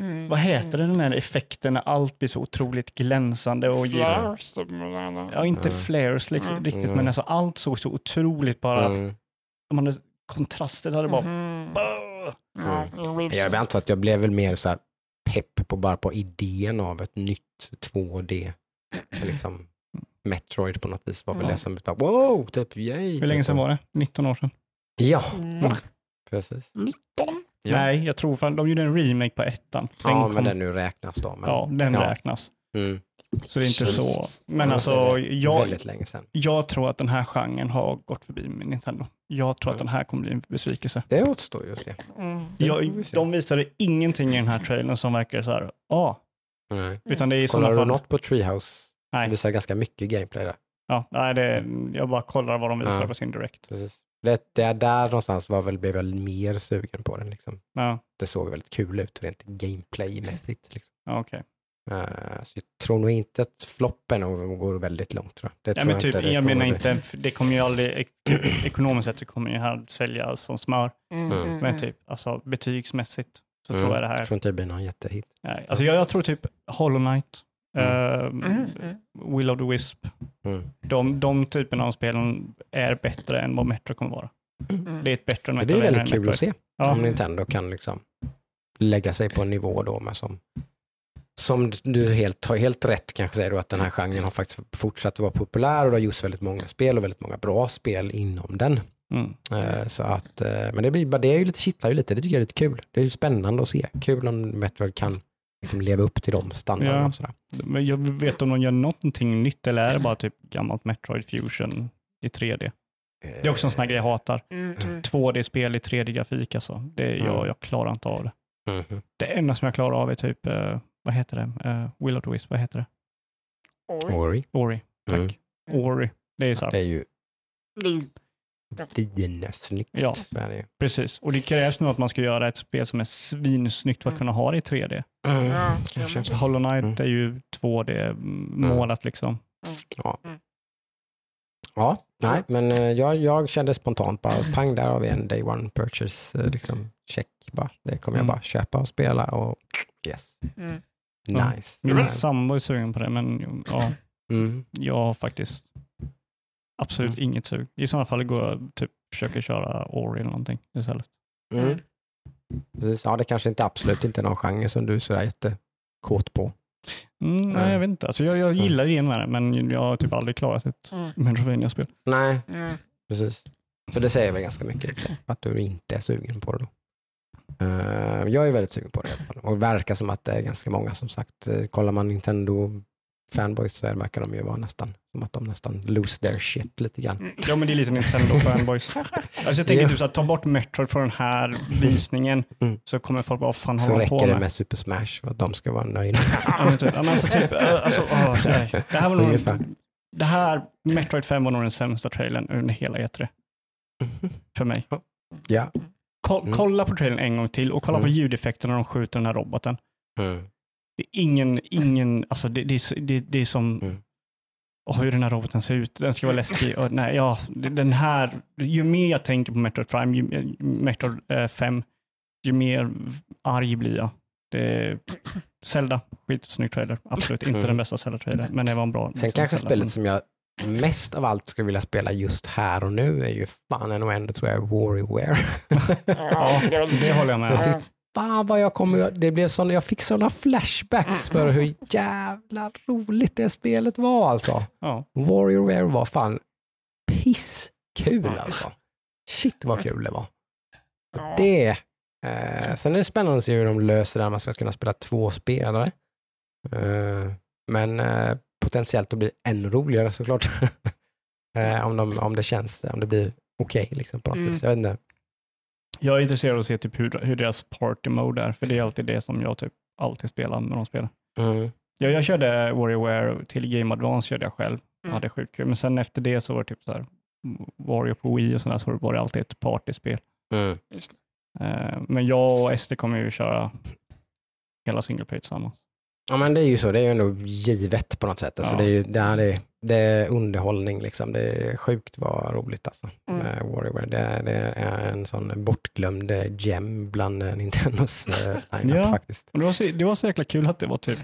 [SPEAKER 2] Mm.
[SPEAKER 3] vad heter det, den här effekten när allt blir så otroligt glänsande och.
[SPEAKER 2] Flares, typ,
[SPEAKER 3] Ja, inte
[SPEAKER 1] Mm.
[SPEAKER 3] flares liksom,
[SPEAKER 2] Mm.
[SPEAKER 3] riktigt,
[SPEAKER 1] Mm.
[SPEAKER 3] men alltså allt såg så otroligt bara...
[SPEAKER 1] Mm.
[SPEAKER 3] Man kontrasten hade bara... Bah!
[SPEAKER 2] Ja, jag
[SPEAKER 1] Jag antar att jag blev väl mer så här pepp på bara på idén av ett nytt 2D. Liksom Metroid på något vis var väl
[SPEAKER 3] Ja.
[SPEAKER 1] det som bara wow, typ yay.
[SPEAKER 3] Hur länge
[SPEAKER 1] typ.
[SPEAKER 3] sedan var det? 19 år sedan?
[SPEAKER 1] Ja,
[SPEAKER 2] Va?
[SPEAKER 1] precis.
[SPEAKER 2] 19?
[SPEAKER 1] Ja.
[SPEAKER 3] Nej, jag tror fan de gjorde en remake på ettan. Den
[SPEAKER 1] ja,
[SPEAKER 3] kom-
[SPEAKER 1] men den nu räknas då. Men,
[SPEAKER 3] Ja, den
[SPEAKER 1] ja.
[SPEAKER 3] räknas.
[SPEAKER 1] Mm.
[SPEAKER 3] Så det är inte så.
[SPEAKER 2] Jesus.
[SPEAKER 3] Men
[SPEAKER 1] Ja,
[SPEAKER 3] alltså,
[SPEAKER 1] så
[SPEAKER 3] jag,
[SPEAKER 1] Väldigt länge sedan.
[SPEAKER 3] jag tror att den här genren har gått förbi med Nintendo. Jag tror att
[SPEAKER 1] Mm.
[SPEAKER 3] den här kommer bli en besvikelse.
[SPEAKER 1] Det återstår just det.
[SPEAKER 2] Mm.
[SPEAKER 3] Jag,
[SPEAKER 1] se.
[SPEAKER 3] de visade ingenting i den här trailern som verkar så här, ja,
[SPEAKER 1] Nej.
[SPEAKER 3] utan det är i
[SPEAKER 1] Kollar du
[SPEAKER 3] fall.
[SPEAKER 1] något på Treehouse?
[SPEAKER 3] Nej.
[SPEAKER 1] Det visar ganska mycket gameplay där.
[SPEAKER 3] Ja, nej, det, jag bara kollar vad de visar
[SPEAKER 1] Ja.
[SPEAKER 3] på sin direkt.
[SPEAKER 1] Precis. Det, det är där någonstans var väl, blev väl mer sugen på den. Liksom.
[SPEAKER 3] Ja,
[SPEAKER 1] Det såg väldigt kul ut rent gameplaymässigt. Liksom.
[SPEAKER 3] ja okej.
[SPEAKER 1] Eh, så jag tror nog inte att floppen går väldigt långt. Tror jag. Det
[SPEAKER 3] Ja,
[SPEAKER 1] tror
[SPEAKER 3] men typ,
[SPEAKER 1] det
[SPEAKER 3] jag
[SPEAKER 1] kommer
[SPEAKER 3] menar
[SPEAKER 1] bli.
[SPEAKER 3] inte, det kommer ju aldrig, ek- [clears throat] ekonomiskt sett så kommer det här sälja som smör.
[SPEAKER 2] Mm.
[SPEAKER 1] Mm.
[SPEAKER 2] Mm.
[SPEAKER 3] Men typ, alltså betygsmässigt så
[SPEAKER 1] Mm.
[SPEAKER 3] tror jag det här,
[SPEAKER 1] Jag tror inte det blir någon jättehit.
[SPEAKER 3] nej. Alltså jag, jag tror typ Hollow Knight,
[SPEAKER 1] Mm.
[SPEAKER 2] Mm.
[SPEAKER 3] Will of the Wisp,
[SPEAKER 1] Mm.
[SPEAKER 3] de, de typerna av spelen är bättre än vad Metro kommer vara.
[SPEAKER 2] Mm.
[SPEAKER 3] Det är ett bättre
[SPEAKER 1] Det
[SPEAKER 3] Metro
[SPEAKER 1] blir
[SPEAKER 3] än
[SPEAKER 1] väldigt kul att se
[SPEAKER 3] Ja.
[SPEAKER 1] om Nintendo kan liksom lägga sig på en nivå då med som som du helt, har helt rätt kanske säger då att den här genren har faktiskt fortsatt att vara populär och det har gjorts väldigt många spel och väldigt många bra spel inom den.
[SPEAKER 3] Mm.
[SPEAKER 1] Eh, Så att, eh, men det, blir, bara- det är ju lite, kittlar ju lite, det tycker jag är lite kul. Det är ju spännande att se. Kul om Metroid kan liksom leva upp till de standarderna.
[SPEAKER 3] Ja.
[SPEAKER 1] Och sådär.
[SPEAKER 3] Men jag vet om de gör någonting nytt eller är det bara typ gammalt Metroid Fusion i 3D? Det är också en sån här grej jag hatar.
[SPEAKER 2] Mm. Mm.
[SPEAKER 3] 2D-spel i 3D-grafik alltså. Det är jag,
[SPEAKER 1] Mm.
[SPEAKER 3] jag klarar inte av det.
[SPEAKER 1] Mhm.
[SPEAKER 3] Det enda som jag klarar av är typ, eh, vad heter det, uh, Will of the Wisp, vad heter det?
[SPEAKER 2] Oj.
[SPEAKER 1] Ori.
[SPEAKER 3] Ori. Tack.
[SPEAKER 1] Mm.
[SPEAKER 3] Ori. Det är så här.
[SPEAKER 1] Det är ju
[SPEAKER 2] Det-
[SPEAKER 1] dinesnyggt.
[SPEAKER 3] Ja. Precis. Och det krävs nu att man ska göra ett spel som är svinsnyggt för att kunna ha det i 3D.
[SPEAKER 1] Mm,
[SPEAKER 2] Ja,
[SPEAKER 1] kanske.
[SPEAKER 2] ja,
[SPEAKER 3] Så Hollow Knight
[SPEAKER 1] Mm.
[SPEAKER 3] är ju 2D-målat liksom.
[SPEAKER 1] Ja, nej, men eh, jag, jag kände spontant bara, pang, där har vi en day one purchase, eh, liksom, check bara. Det kommer jag
[SPEAKER 3] Mm.
[SPEAKER 1] bara köpa och spela och yes,
[SPEAKER 2] Mm.
[SPEAKER 3] Ja.
[SPEAKER 1] nice.
[SPEAKER 3] Min
[SPEAKER 1] Mm.
[SPEAKER 3] sambo är sugen på det, men ja,
[SPEAKER 1] Mm.
[SPEAKER 3] jag har faktiskt absolut
[SPEAKER 1] Mm.
[SPEAKER 3] inget sug. I sådana fall går jag typ försöker köra Ori eller någonting istället.
[SPEAKER 1] Mm. Precis. Ja, det kanske inte absolut inte är någon genre som du är sådär jättekåt på.
[SPEAKER 3] Mm, nej,
[SPEAKER 1] Nej.
[SPEAKER 3] jag vet inte. Alltså, jag, jag gillar idén med det, men jag har typ aldrig klarat ett
[SPEAKER 2] Mm.
[SPEAKER 3] Metroidvania-spel.
[SPEAKER 1] Nej,
[SPEAKER 2] Mm.
[SPEAKER 1] precis. För det säger väl ganska mycket, liksom, att du inte är sugen på det då. Eh, jag är väldigt sugen på det i alla fall. Och det verkar som att det är ganska många som sagt. Uh, kollar man Nintendo fanboys så är- verkar de ju vara nästan som att de nästan lose their shit lite grann.
[SPEAKER 3] Ja, men det är lite Nintendo fanboys. [laughs] Alltså, jag tänker
[SPEAKER 1] Ja.
[SPEAKER 3] typ så att ta bort Metroid från den här visningen
[SPEAKER 1] Mm.
[SPEAKER 3] så kommer folk bara, vad fan
[SPEAKER 1] Så
[SPEAKER 3] håller på
[SPEAKER 1] räcker det
[SPEAKER 3] med?
[SPEAKER 1] med Super Smash för att de ska vara nöjda. [laughs]
[SPEAKER 3] Ja, men typ, alltså, typ, äh, alltså, åh, det, här, det här var nog,
[SPEAKER 1] Ungefär.
[SPEAKER 3] det här, Metroid 5 var nog den sämsta trailern under hela E3 för mig.
[SPEAKER 1] ja.
[SPEAKER 3] Ko-
[SPEAKER 1] Mm.
[SPEAKER 3] Kolla på trailern en gång till och kolla på
[SPEAKER 1] Mm.
[SPEAKER 3] ljudeffekterna när de skjuter den här roboten.
[SPEAKER 1] Mm.
[SPEAKER 3] Det är ingen, ingen, alltså det, det, det, det är som,
[SPEAKER 1] Mm.
[SPEAKER 3] åh, hur den här roboten ser ut, den ska vara läskig. Och, nej, ja, den här, ju mer jag tänker på Metroid Prime, ju, Metroid eh, 5, ju mer arg blir jag. Det är Zelda, skitsnygg trailer. Absolut inte
[SPEAKER 1] Mm.
[SPEAKER 3] den bästa Zelda-trailern, men det var en bra.
[SPEAKER 1] Sen kanske
[SPEAKER 3] Zelda.
[SPEAKER 1] spelet som jag mest av allt skulle vilja spela just här och nu är ju fan ändå ändå tror jag WarioWare. [laughs]
[SPEAKER 3] Ja,
[SPEAKER 2] det
[SPEAKER 3] håller jag med om.
[SPEAKER 1] Fan vad jag kommer det blev såna, jag fick sådana flashbacks för hur jävla roligt det spelet var alltså.
[SPEAKER 3] Ja.
[SPEAKER 1] WarioWare var fan pisskul alltså. Shit vad kul det var.
[SPEAKER 2] Ja.
[SPEAKER 1] Det, eh, sen är det spännande att se hur de löser det här, man ska kunna spela två spelare. Eh, men eh, potentiellt att bli ännu roligare såklart. [laughs] eh, om, de, om det känns, om det blir okej liksom på något
[SPEAKER 2] Mm.
[SPEAKER 1] vis. Jag vet inte.
[SPEAKER 3] Jag är intresserad av att se typ hur, hur deras party mode är, för det är alltid det som jag typ alltid spelar när de spelar.
[SPEAKER 1] Mm.
[SPEAKER 3] Jag, jag körde WarioWare till Game Advance körde jag själv.
[SPEAKER 2] Mm.
[SPEAKER 3] Hade sjukt kul. Men sen efter det så var det typ så här Wario på Wii och sådär, så var det alltid ett partyspel.
[SPEAKER 1] Mm.
[SPEAKER 3] Eh, men jag och SD kommer ju köra hela single play tillsammans.
[SPEAKER 1] Ja men det är ju så, det är ju ändå givet på något sätt. Alltså,
[SPEAKER 3] Ja.
[SPEAKER 1] det, är ju, det, är, det, det är underhållning liksom. Det är sjukt vad roligt alltså.
[SPEAKER 2] Mm.
[SPEAKER 1] Med WarioWare. Det, är- det är en sån bortglömd gem bland Nintendos eh, lineup [laughs]
[SPEAKER 3] Ja.
[SPEAKER 1] faktiskt.
[SPEAKER 3] Och det, var så, det var så jäkla kul att det var typ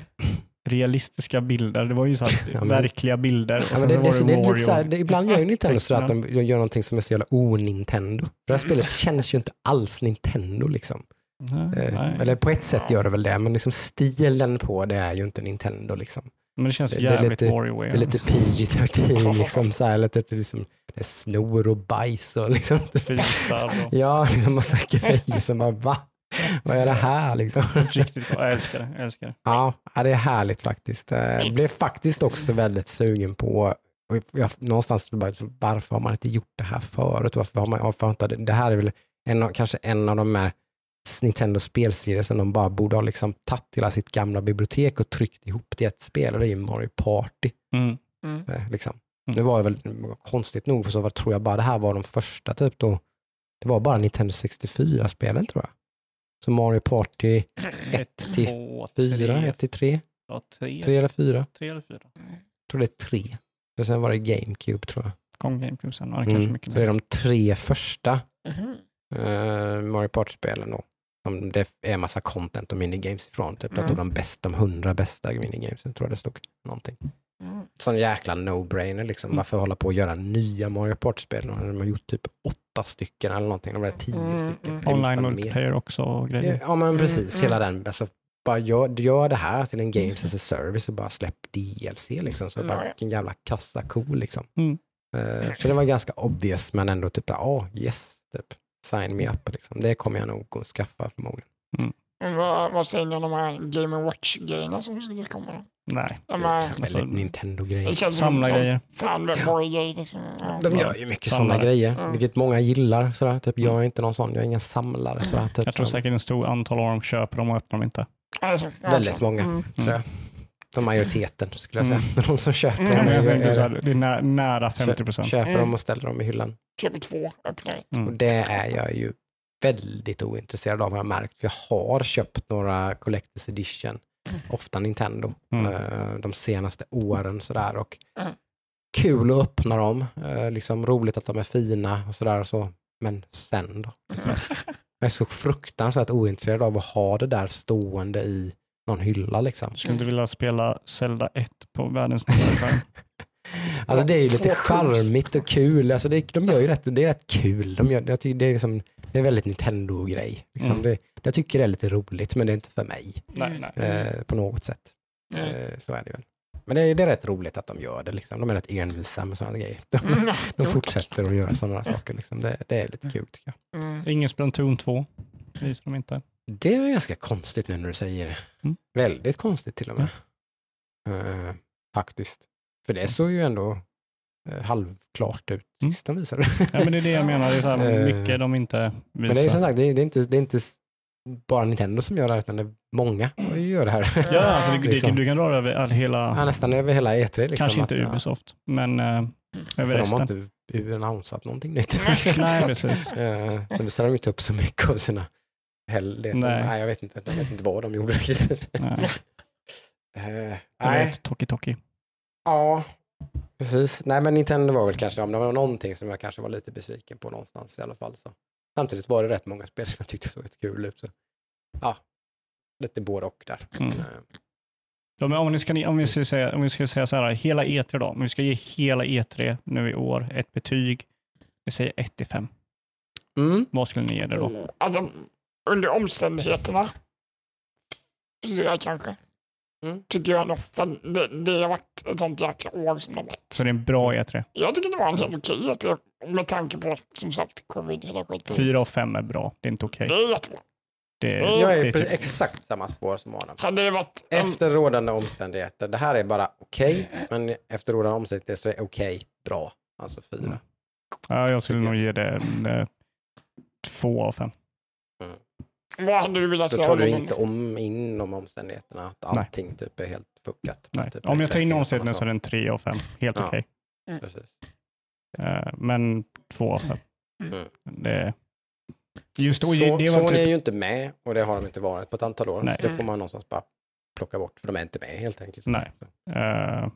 [SPEAKER 3] realistiska bilder. Det var ju så här, [laughs]
[SPEAKER 1] Ja, men-
[SPEAKER 3] verkliga bilder. Och
[SPEAKER 1] Ja,
[SPEAKER 3] sen
[SPEAKER 1] men det,
[SPEAKER 3] så
[SPEAKER 1] det,
[SPEAKER 3] var
[SPEAKER 1] det,
[SPEAKER 3] det
[SPEAKER 1] är lite så här,
[SPEAKER 3] Wario.
[SPEAKER 1] det, ibland gör ju Nintendo så att de gör någonting som är så jävla o-Nintendo. Det här spelet känns ju inte alls Nintendo liksom.
[SPEAKER 3] Nej,
[SPEAKER 1] Eh,
[SPEAKER 3] nej.
[SPEAKER 1] Eller på ett sätt gör det väl det, men liksom stilen på det är ju inte Nintendo liksom.
[SPEAKER 3] Men det känns
[SPEAKER 1] det- det är
[SPEAKER 3] jävligt
[SPEAKER 1] lite-. Det är lite PG-13 [laughs] liksom så här, typ liksom, det är snor och bajs och liksom. [laughs]
[SPEAKER 3] Fisar
[SPEAKER 1] Ja, liksom massa grejer som bara va? Vad är det här liksom? [laughs]
[SPEAKER 3] riktigt. Jag älskar det. Jag älskar det.
[SPEAKER 1] Ja, det är härligt faktiskt. Eh, Jag blev faktiskt också väldigt sugen på, jag, någonstans bara, varför har man inte gjort det här förut? Varför har man, varför har inte, det här är väl en av, kanske en av de här Nintendo spelserier som de bara borde ha liksom tagit hela sitt gamla bibliotek och tryckt ihop till ett spel och det är ju Mario Party.
[SPEAKER 3] Mm.
[SPEAKER 2] Mm.
[SPEAKER 1] Eh, Liksom.
[SPEAKER 3] Mm.
[SPEAKER 1] Det var väl konstigt nog, för så var, tror jag bara det här var de första typ då. Det var bara Nintendo 64-spelen tror jag. Så Mario Party [clears throat] Ett till
[SPEAKER 3] två,
[SPEAKER 1] 4,
[SPEAKER 3] tre,
[SPEAKER 1] 1 till 3,
[SPEAKER 3] ja, tre,
[SPEAKER 1] 3 eller 4.
[SPEAKER 3] tre eller fyra.
[SPEAKER 1] Jag tror det är 3. För sen var det GameCube tror jag.
[SPEAKER 3] Kom GameCube sen. Ja, det kanske
[SPEAKER 1] Mm.
[SPEAKER 3] mycket
[SPEAKER 1] Så det är de tre första
[SPEAKER 2] Mhm.
[SPEAKER 1] eh, Mario Party-spelen då. Det är massa content och minigames ifrån. Typ
[SPEAKER 2] Mm.
[SPEAKER 1] mm. de, bästa, de hundra bästa minigamesen tror jag det stod. Någonting.
[SPEAKER 2] Mm.
[SPEAKER 1] Sån jäkla no-brainer liksom.
[SPEAKER 3] Mm.
[SPEAKER 1] Varför hålla på och göra nya Mario Party-spel när de har gjort typ åtta stycken eller någonting. De är tio
[SPEAKER 2] Mm,
[SPEAKER 1] stycken.
[SPEAKER 2] mm.
[SPEAKER 3] Online
[SPEAKER 1] fan mer.
[SPEAKER 3] multiplayer också och
[SPEAKER 1] Ja,
[SPEAKER 3] grejer.
[SPEAKER 1] Ja men precis,
[SPEAKER 2] Mm,
[SPEAKER 1] hela den. Alltså, bara gör, gör det här till en Games as a Service och bara släpp DLC liksom. Så bara, vilken jävla kassa cool liksom.
[SPEAKER 3] Mm.
[SPEAKER 1] Eh, så det var ganska obvious men ändå typ, ja oh, yes, typ, sign me up liksom. Det kommer jag nog att skaffa förmodligen.
[SPEAKER 2] Men vad, vad säger ni om de här Game Watch-grejerna som skulle komma?
[SPEAKER 3] Nej.
[SPEAKER 1] Det
[SPEAKER 2] De här,
[SPEAKER 1] också
[SPEAKER 3] alltså,
[SPEAKER 1] väldigt Nintendo-grejer.
[SPEAKER 3] Samla
[SPEAKER 2] som,
[SPEAKER 3] grejer.
[SPEAKER 2] som fan vad bra grej. Liksom. Ja.
[SPEAKER 1] De gör ju mycket sådana grejer,
[SPEAKER 2] Mm.
[SPEAKER 1] vilket många gillar. Sådär. Typ, jag är inte någon sån, jag är ingen samlare. Sådär, typ,
[SPEAKER 3] Jag tror
[SPEAKER 1] så.
[SPEAKER 3] säkert en stor antal av dem köper dem och öppnar dem inte.
[SPEAKER 2] Alltså,
[SPEAKER 1] Väldigt många,
[SPEAKER 2] Mm.
[SPEAKER 1] tror jag. Som majoriteten skulle jag säga. [laughs] De som köper
[SPEAKER 2] Mm.
[SPEAKER 3] Ja,
[SPEAKER 1] dem,
[SPEAKER 3] men jag
[SPEAKER 1] är-
[SPEAKER 3] tänkte
[SPEAKER 1] är-
[SPEAKER 3] så här, det är nä, nära 50 procent.
[SPEAKER 1] köper
[SPEAKER 2] Mm.
[SPEAKER 1] dem och ställer dem i hyllan.
[SPEAKER 2] Köper två, öppnar ett.
[SPEAKER 3] Mm.
[SPEAKER 1] Och det är jag ju väldigt ointresserad av har jag märkt. För jag har köpt några Collectors Edition, ofta Nintendo,
[SPEAKER 3] Mm.
[SPEAKER 1] eh, de senaste åren sådär. Och
[SPEAKER 2] Mm.
[SPEAKER 1] kul att öppna dem, eh, liksom roligt att de är fina och sådär. och Så. Men sen då? Jag är så fruktansvärt ointresserad av att ha det där stående i någon hylla liksom.
[SPEAKER 3] Skulle inte vilja spela Zelda 1 på världens [laughs] största skärm.
[SPEAKER 1] Alltså det är ju lite charmigt och kul. Alltså det, de gör ju rätt, det är rätt kul. De gör, jag tycker det, är liksom, det är en väldigt Nintendo-grej. Liksom.
[SPEAKER 3] Mm.
[SPEAKER 1] Det, jag tycker det är lite roligt, men det är inte för mig
[SPEAKER 3] Nej, nej.
[SPEAKER 1] eh, på något sätt.
[SPEAKER 2] Mm.
[SPEAKER 1] Eh, så är det väl. Men det är, det är rätt roligt att de gör det. Liksom. De är rätt envisa med sådana grejer. De,
[SPEAKER 2] Mm. [laughs]
[SPEAKER 1] de fortsätter att göra sådana saker. Liksom. Det, det är lite kul tycker jag.
[SPEAKER 2] Mm.
[SPEAKER 3] Ingen Splatoon 2. Visar de inte.
[SPEAKER 1] Det är ganska konstigt nu när du säger det.
[SPEAKER 3] Mm.
[SPEAKER 1] Väldigt konstigt till och med. Eh, faktiskt. För det såg ju ändå eh, halvklart ut
[SPEAKER 3] Mm.
[SPEAKER 1] sist de visade.
[SPEAKER 3] Ja, men det är det jag menar. Det är så här,
[SPEAKER 1] Eh,
[SPEAKER 3] mycket de inte visar.
[SPEAKER 1] Men det är som sagt, det är, det är, inte, det är inte bara Nintendo som gör det här, utan det är många som gör det här.
[SPEAKER 3] Ja, alltså det,
[SPEAKER 1] Liksom.
[SPEAKER 3] du kan dra det över all, hela,
[SPEAKER 1] Ja, nästan över hela E3. Liksom,
[SPEAKER 3] kanske inte
[SPEAKER 1] att, ja,
[SPEAKER 3] Ubisoft, men eh,
[SPEAKER 1] För
[SPEAKER 3] över
[SPEAKER 1] de har
[SPEAKER 3] resten.
[SPEAKER 1] inte annonsat någonting nytt.
[SPEAKER 3] Nej, precis. [laughs]
[SPEAKER 1] Eh, Det visar de inte upp så mycket av sina hell, det som,
[SPEAKER 3] Nej.
[SPEAKER 1] nej. jag vet inte. Jag vet inte vad de gjorde riktigt.
[SPEAKER 3] Nej, [laughs] du
[SPEAKER 1] nej,
[SPEAKER 3] Toki Toki.
[SPEAKER 1] ja, precis. Nej, men Nintendo var väl kanske, om det var någonting som jag kanske var lite besviken på någonstans i alla fall. Så. Samtidigt var det rätt många spel som jag tyckte såg rätt kul ut. Så. Ja, lite både och där.
[SPEAKER 3] Mm.
[SPEAKER 1] Eh,
[SPEAKER 3] Ja, men om, ni ska, om, vi ska säga, om vi ska säga så här, hela E3 då, om vi ska ge hela E3 nu i år ett betyg, vi säger 1 till 5.
[SPEAKER 1] Mm.
[SPEAKER 3] Vad skulle ni ge det då?
[SPEAKER 2] Alltså, under omständigheterna, fyra kanske.
[SPEAKER 1] Mm.
[SPEAKER 2] Tycker jag nog. Det, det har varit ett sånt jäkla år som det har varit.
[SPEAKER 3] Så det är en bra E3.
[SPEAKER 2] Jag tycker det var en helt okej okay, med tanke på som sagt covid hela skiten.
[SPEAKER 3] 4 och 5 är bra, det är inte okej.
[SPEAKER 2] Det är jättebra.
[SPEAKER 3] Det, är-
[SPEAKER 1] Jag är på
[SPEAKER 3] typ-
[SPEAKER 1] exakt samma spår som Adam.
[SPEAKER 2] Hade det varit en,
[SPEAKER 1] Efter rådande omständigheter. Det här är bara okej, men efter rådande omständigheter så är okej bra. Alltså fyra.
[SPEAKER 3] Mm. Ja, jag skulle nog ge det en, eh, två av fem.
[SPEAKER 2] Vad hade du velat
[SPEAKER 1] Då
[SPEAKER 2] säga?
[SPEAKER 1] tar du inte om in de omständigheterna, att
[SPEAKER 3] Nej.
[SPEAKER 1] allting typ är helt fuckat.
[SPEAKER 3] Nej.
[SPEAKER 1] Typ
[SPEAKER 3] Om jag tar in
[SPEAKER 1] och
[SPEAKER 3] omsättningen så är det en tre av fem. Helt
[SPEAKER 1] Ja.
[SPEAKER 3] okej.
[SPEAKER 1] saker. Precis.
[SPEAKER 3] Eh, men två av fem.
[SPEAKER 1] Mm.
[SPEAKER 3] Det, just då,
[SPEAKER 1] Så,
[SPEAKER 3] det var
[SPEAKER 1] Sony är
[SPEAKER 3] typ,
[SPEAKER 1] ju inte med och det har de inte varit på ett antal år.
[SPEAKER 3] Nej.
[SPEAKER 1] Det får man någonstans bara plocka bort, för de är inte med helt enkelt.
[SPEAKER 3] Nej.
[SPEAKER 1] Så,
[SPEAKER 3] eh,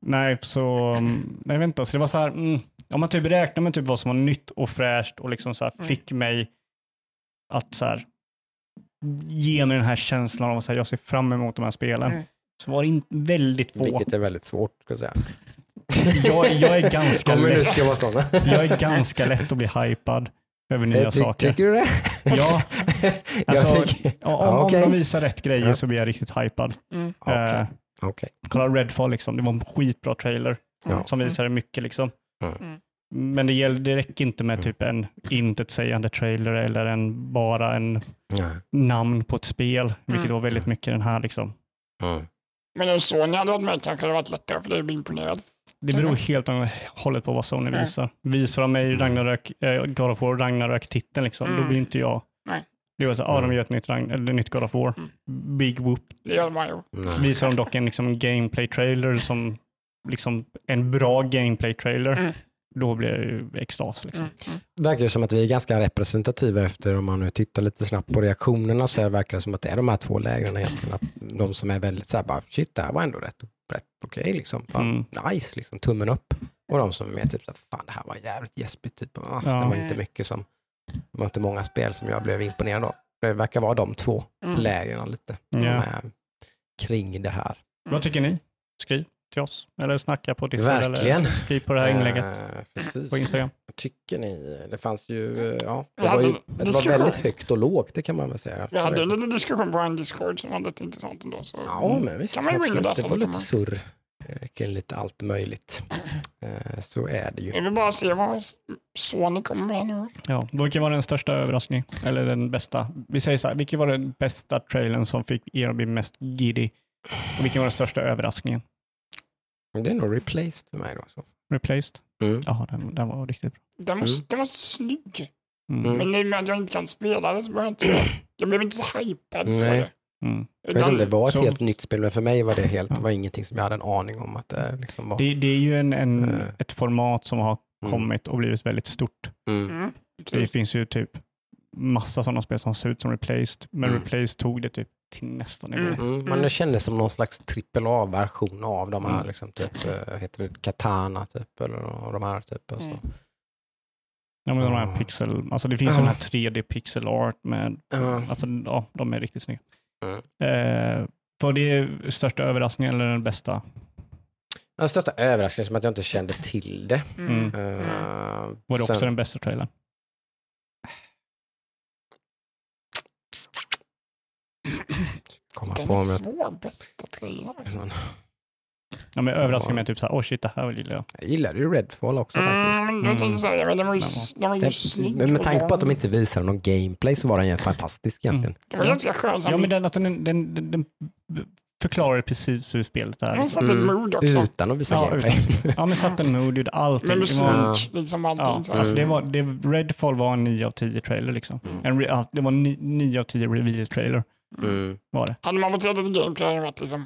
[SPEAKER 3] nej, så, mm, nej, inte, så det var så här, mm, om man typ räknar med typ vad som var nytt och fräscht och liksom så här
[SPEAKER 2] Mm.
[SPEAKER 3] fick mig att så här, ge mig den här känslan av att jag ser fram emot de här spelen,
[SPEAKER 2] Mm.
[SPEAKER 3] så var det in, väldigt få.
[SPEAKER 1] Vilket är väldigt svårt, ska jag säga. [laughs]
[SPEAKER 3] Jag, jag är ganska lätt,
[SPEAKER 1] ska vara sådana.
[SPEAKER 3] jag är ganska lätt att bli hypad över nya
[SPEAKER 1] Eh, ty-
[SPEAKER 3] saker.
[SPEAKER 1] Tycker du det?
[SPEAKER 3] Ja, [laughs]
[SPEAKER 1] jag
[SPEAKER 3] alltså,
[SPEAKER 1] fick...
[SPEAKER 3] Ja, om,
[SPEAKER 1] Ja, okej.
[SPEAKER 3] om de visar rätt grejer
[SPEAKER 1] Ja.
[SPEAKER 3] så blir jag riktigt hypad.
[SPEAKER 2] Mm.
[SPEAKER 1] Okej.
[SPEAKER 3] Eh,
[SPEAKER 1] Okej.
[SPEAKER 3] kolla Redfall, liksom. det var en skitbra trailer
[SPEAKER 1] Ja.
[SPEAKER 3] som visade mycket. Liksom.
[SPEAKER 1] Mm.
[SPEAKER 2] Mm.
[SPEAKER 3] Men det, gäller, det räcker inte med
[SPEAKER 1] Mm.
[SPEAKER 3] typ en intetsägande trailer eller en, bara en
[SPEAKER 1] Ja.
[SPEAKER 3] namn på ett spel, vilket
[SPEAKER 2] Mm.
[SPEAKER 3] var väldigt mycket den här. Liksom.
[SPEAKER 2] Mm. Men om Sony hade varit med kanske det varit lättare för dig att bli imponerad.
[SPEAKER 3] Det beror helt och hållet på vad Sony
[SPEAKER 2] Nej.
[SPEAKER 3] visar. Visar de mig
[SPEAKER 1] Mm.
[SPEAKER 3] Ragnarök, äh, God of War Ragnarök-titeln, liksom, då
[SPEAKER 2] Mm.
[SPEAKER 3] blir inte jag...
[SPEAKER 2] Nej.
[SPEAKER 3] Det var så, ah, de
[SPEAKER 1] Mm.
[SPEAKER 3] gör ett nytt, Ragn- eller nytt God of War.
[SPEAKER 2] Mm.
[SPEAKER 3] Big whoop.
[SPEAKER 2] Det gör man ju.
[SPEAKER 1] Nej.
[SPEAKER 3] visar de dock en liksom, gameplay-trailer som liksom en bra gameplay-trailer,
[SPEAKER 2] Mm.
[SPEAKER 3] Då blir det ju extas. Liksom.
[SPEAKER 2] Mm. Mm.
[SPEAKER 1] Det verkar ju som att vi är ganska representativa efter, om man nu tittar lite snabbt på reaktionerna, så är- verkar det som att det är de här två lägren egentligen. Att de som är väldigt så här, bara, shit, det här var ändå rätt, rätt okej, liksom. Bara,
[SPEAKER 3] Mm.
[SPEAKER 1] Nice, liksom, tummen upp. Och de som är mer typ, så här, fan det här var jävligt gäspigt, typ. Ah,
[SPEAKER 3] Ja.
[SPEAKER 1] det var inte mycket som, det var inte många spel som jag blev imponerad av. Det verkar vara de två
[SPEAKER 2] Mm.
[SPEAKER 1] lägren lite, som
[SPEAKER 3] Ja.
[SPEAKER 1] är kring det här.
[SPEAKER 3] Vad tycker ni? Skriv till oss eller snacka på Discord eller
[SPEAKER 1] Verkligen.
[SPEAKER 3] skriv på det här inlägget
[SPEAKER 1] Eh, precis.
[SPEAKER 3] på Instagram.
[SPEAKER 1] Tycker ni? Det fanns ju, eh, ja, det var, ju, det var väldigt högt och lågt, det kan man väl säga.
[SPEAKER 2] Vi hade en liten diskussion på en Discord som var lite intressant ändå. Så.
[SPEAKER 1] Ja, men visst.
[SPEAKER 2] Kan man ju gå in och
[SPEAKER 1] absolut.
[SPEAKER 2] läsa
[SPEAKER 1] Det var
[SPEAKER 2] lite
[SPEAKER 1] lite surr eh, kring lite allt möjligt. [clears throat] Så är det ju.
[SPEAKER 2] Jag vill bara se vad Sony kommer med nu.
[SPEAKER 3] Ja, vilken var den största överraskningen? Eller den bästa? Vi säger så här, vilken var den bästa trailern som fick er att bli mest giddy? Och vilken var den största överraskningen?
[SPEAKER 1] Det är nog replaced för mig då. Så.
[SPEAKER 3] Replaced?
[SPEAKER 1] Mm.
[SPEAKER 3] Ja, den, den var riktigt bra.
[SPEAKER 2] Den var, den var snygg.
[SPEAKER 3] Mm.
[SPEAKER 1] Mm.
[SPEAKER 2] Men i och med att jag inte kan spela det så var jag inte Jag blev inte så hypad
[SPEAKER 1] Nej.
[SPEAKER 2] det.
[SPEAKER 3] Mm.
[SPEAKER 1] Jag vet inte om det var ett
[SPEAKER 3] Så-
[SPEAKER 1] helt nytt spel, men för mig var det helt,
[SPEAKER 3] Ja.
[SPEAKER 1] var ingenting som jag hade en aning om att det liksom var.
[SPEAKER 3] Det, det är ju en, en,
[SPEAKER 1] Eh.
[SPEAKER 3] ett format som har
[SPEAKER 1] Mm.
[SPEAKER 3] kommit och blivit väldigt stort.
[SPEAKER 1] Mm.
[SPEAKER 2] Mm.
[SPEAKER 3] Det finns ju typ massa sådana spel som ser ut som Replaced, men
[SPEAKER 1] Mm.
[SPEAKER 3] Replaced tog det typ till nästa nivå.
[SPEAKER 2] Mm.
[SPEAKER 1] Mm, men det kändes som någon slags trippel A-version av de här,
[SPEAKER 3] Mm.
[SPEAKER 1] liksom, typ, eh, heter det Katana typ, eller de här typ. Och så.
[SPEAKER 2] Mm.
[SPEAKER 3] Ja, men de här pixel, alltså det finns ju
[SPEAKER 1] Ja.
[SPEAKER 3] den här 3D pixel art med,
[SPEAKER 1] Ja.
[SPEAKER 3] alltså ja, de är riktigt snygga.
[SPEAKER 1] Mm.
[SPEAKER 3] Eh, var det största överraskningen eller den bästa?
[SPEAKER 1] Den största överraskningen som att jag inte kände till det.
[SPEAKER 2] Mm.
[SPEAKER 1] Eh,
[SPEAKER 3] Var det också
[SPEAKER 1] sen-
[SPEAKER 3] den bästa trailern?
[SPEAKER 1] Komma
[SPEAKER 2] Den
[SPEAKER 1] på
[SPEAKER 2] är
[SPEAKER 1] om jag...
[SPEAKER 2] svår, bästa trailern. Alltså.
[SPEAKER 3] Ja, men
[SPEAKER 1] Ja.
[SPEAKER 3] med typ såhär, åh shit, det här gillar jag.
[SPEAKER 1] Jag gillade ju Redfall också faktiskt.
[SPEAKER 2] Mm, jag tänkte säga men den var ju,
[SPEAKER 3] Men-
[SPEAKER 2] den var ju
[SPEAKER 1] Den,
[SPEAKER 2] snygg.
[SPEAKER 1] men med tanke på att de inte visade någon gameplay så var den ju fantastisk egentligen.
[SPEAKER 2] Det var ganska skönt.
[SPEAKER 3] Ja, men den, att den, den, den, den förklarar precis hur spelet är.
[SPEAKER 2] Den
[SPEAKER 3] Liksom.
[SPEAKER 2] satte
[SPEAKER 1] Mm.
[SPEAKER 2] mood också.
[SPEAKER 1] Utan att visa
[SPEAKER 3] Ja,
[SPEAKER 1] gameplay.
[SPEAKER 3] Ja, men satte en mood, gjorde allting.
[SPEAKER 2] Med musik, liksom allting.
[SPEAKER 3] ja,
[SPEAKER 2] så.
[SPEAKER 3] alltså det
[SPEAKER 1] Mm.
[SPEAKER 3] var, det, Redfall var en 9 av 10 trailer liksom.
[SPEAKER 1] Mm.
[SPEAKER 3] En, ja, det var en 9 av 10 reveal-trailer
[SPEAKER 1] Mm.
[SPEAKER 3] var det.
[SPEAKER 2] Hade man fått reda till gameplay hade det varit liksom...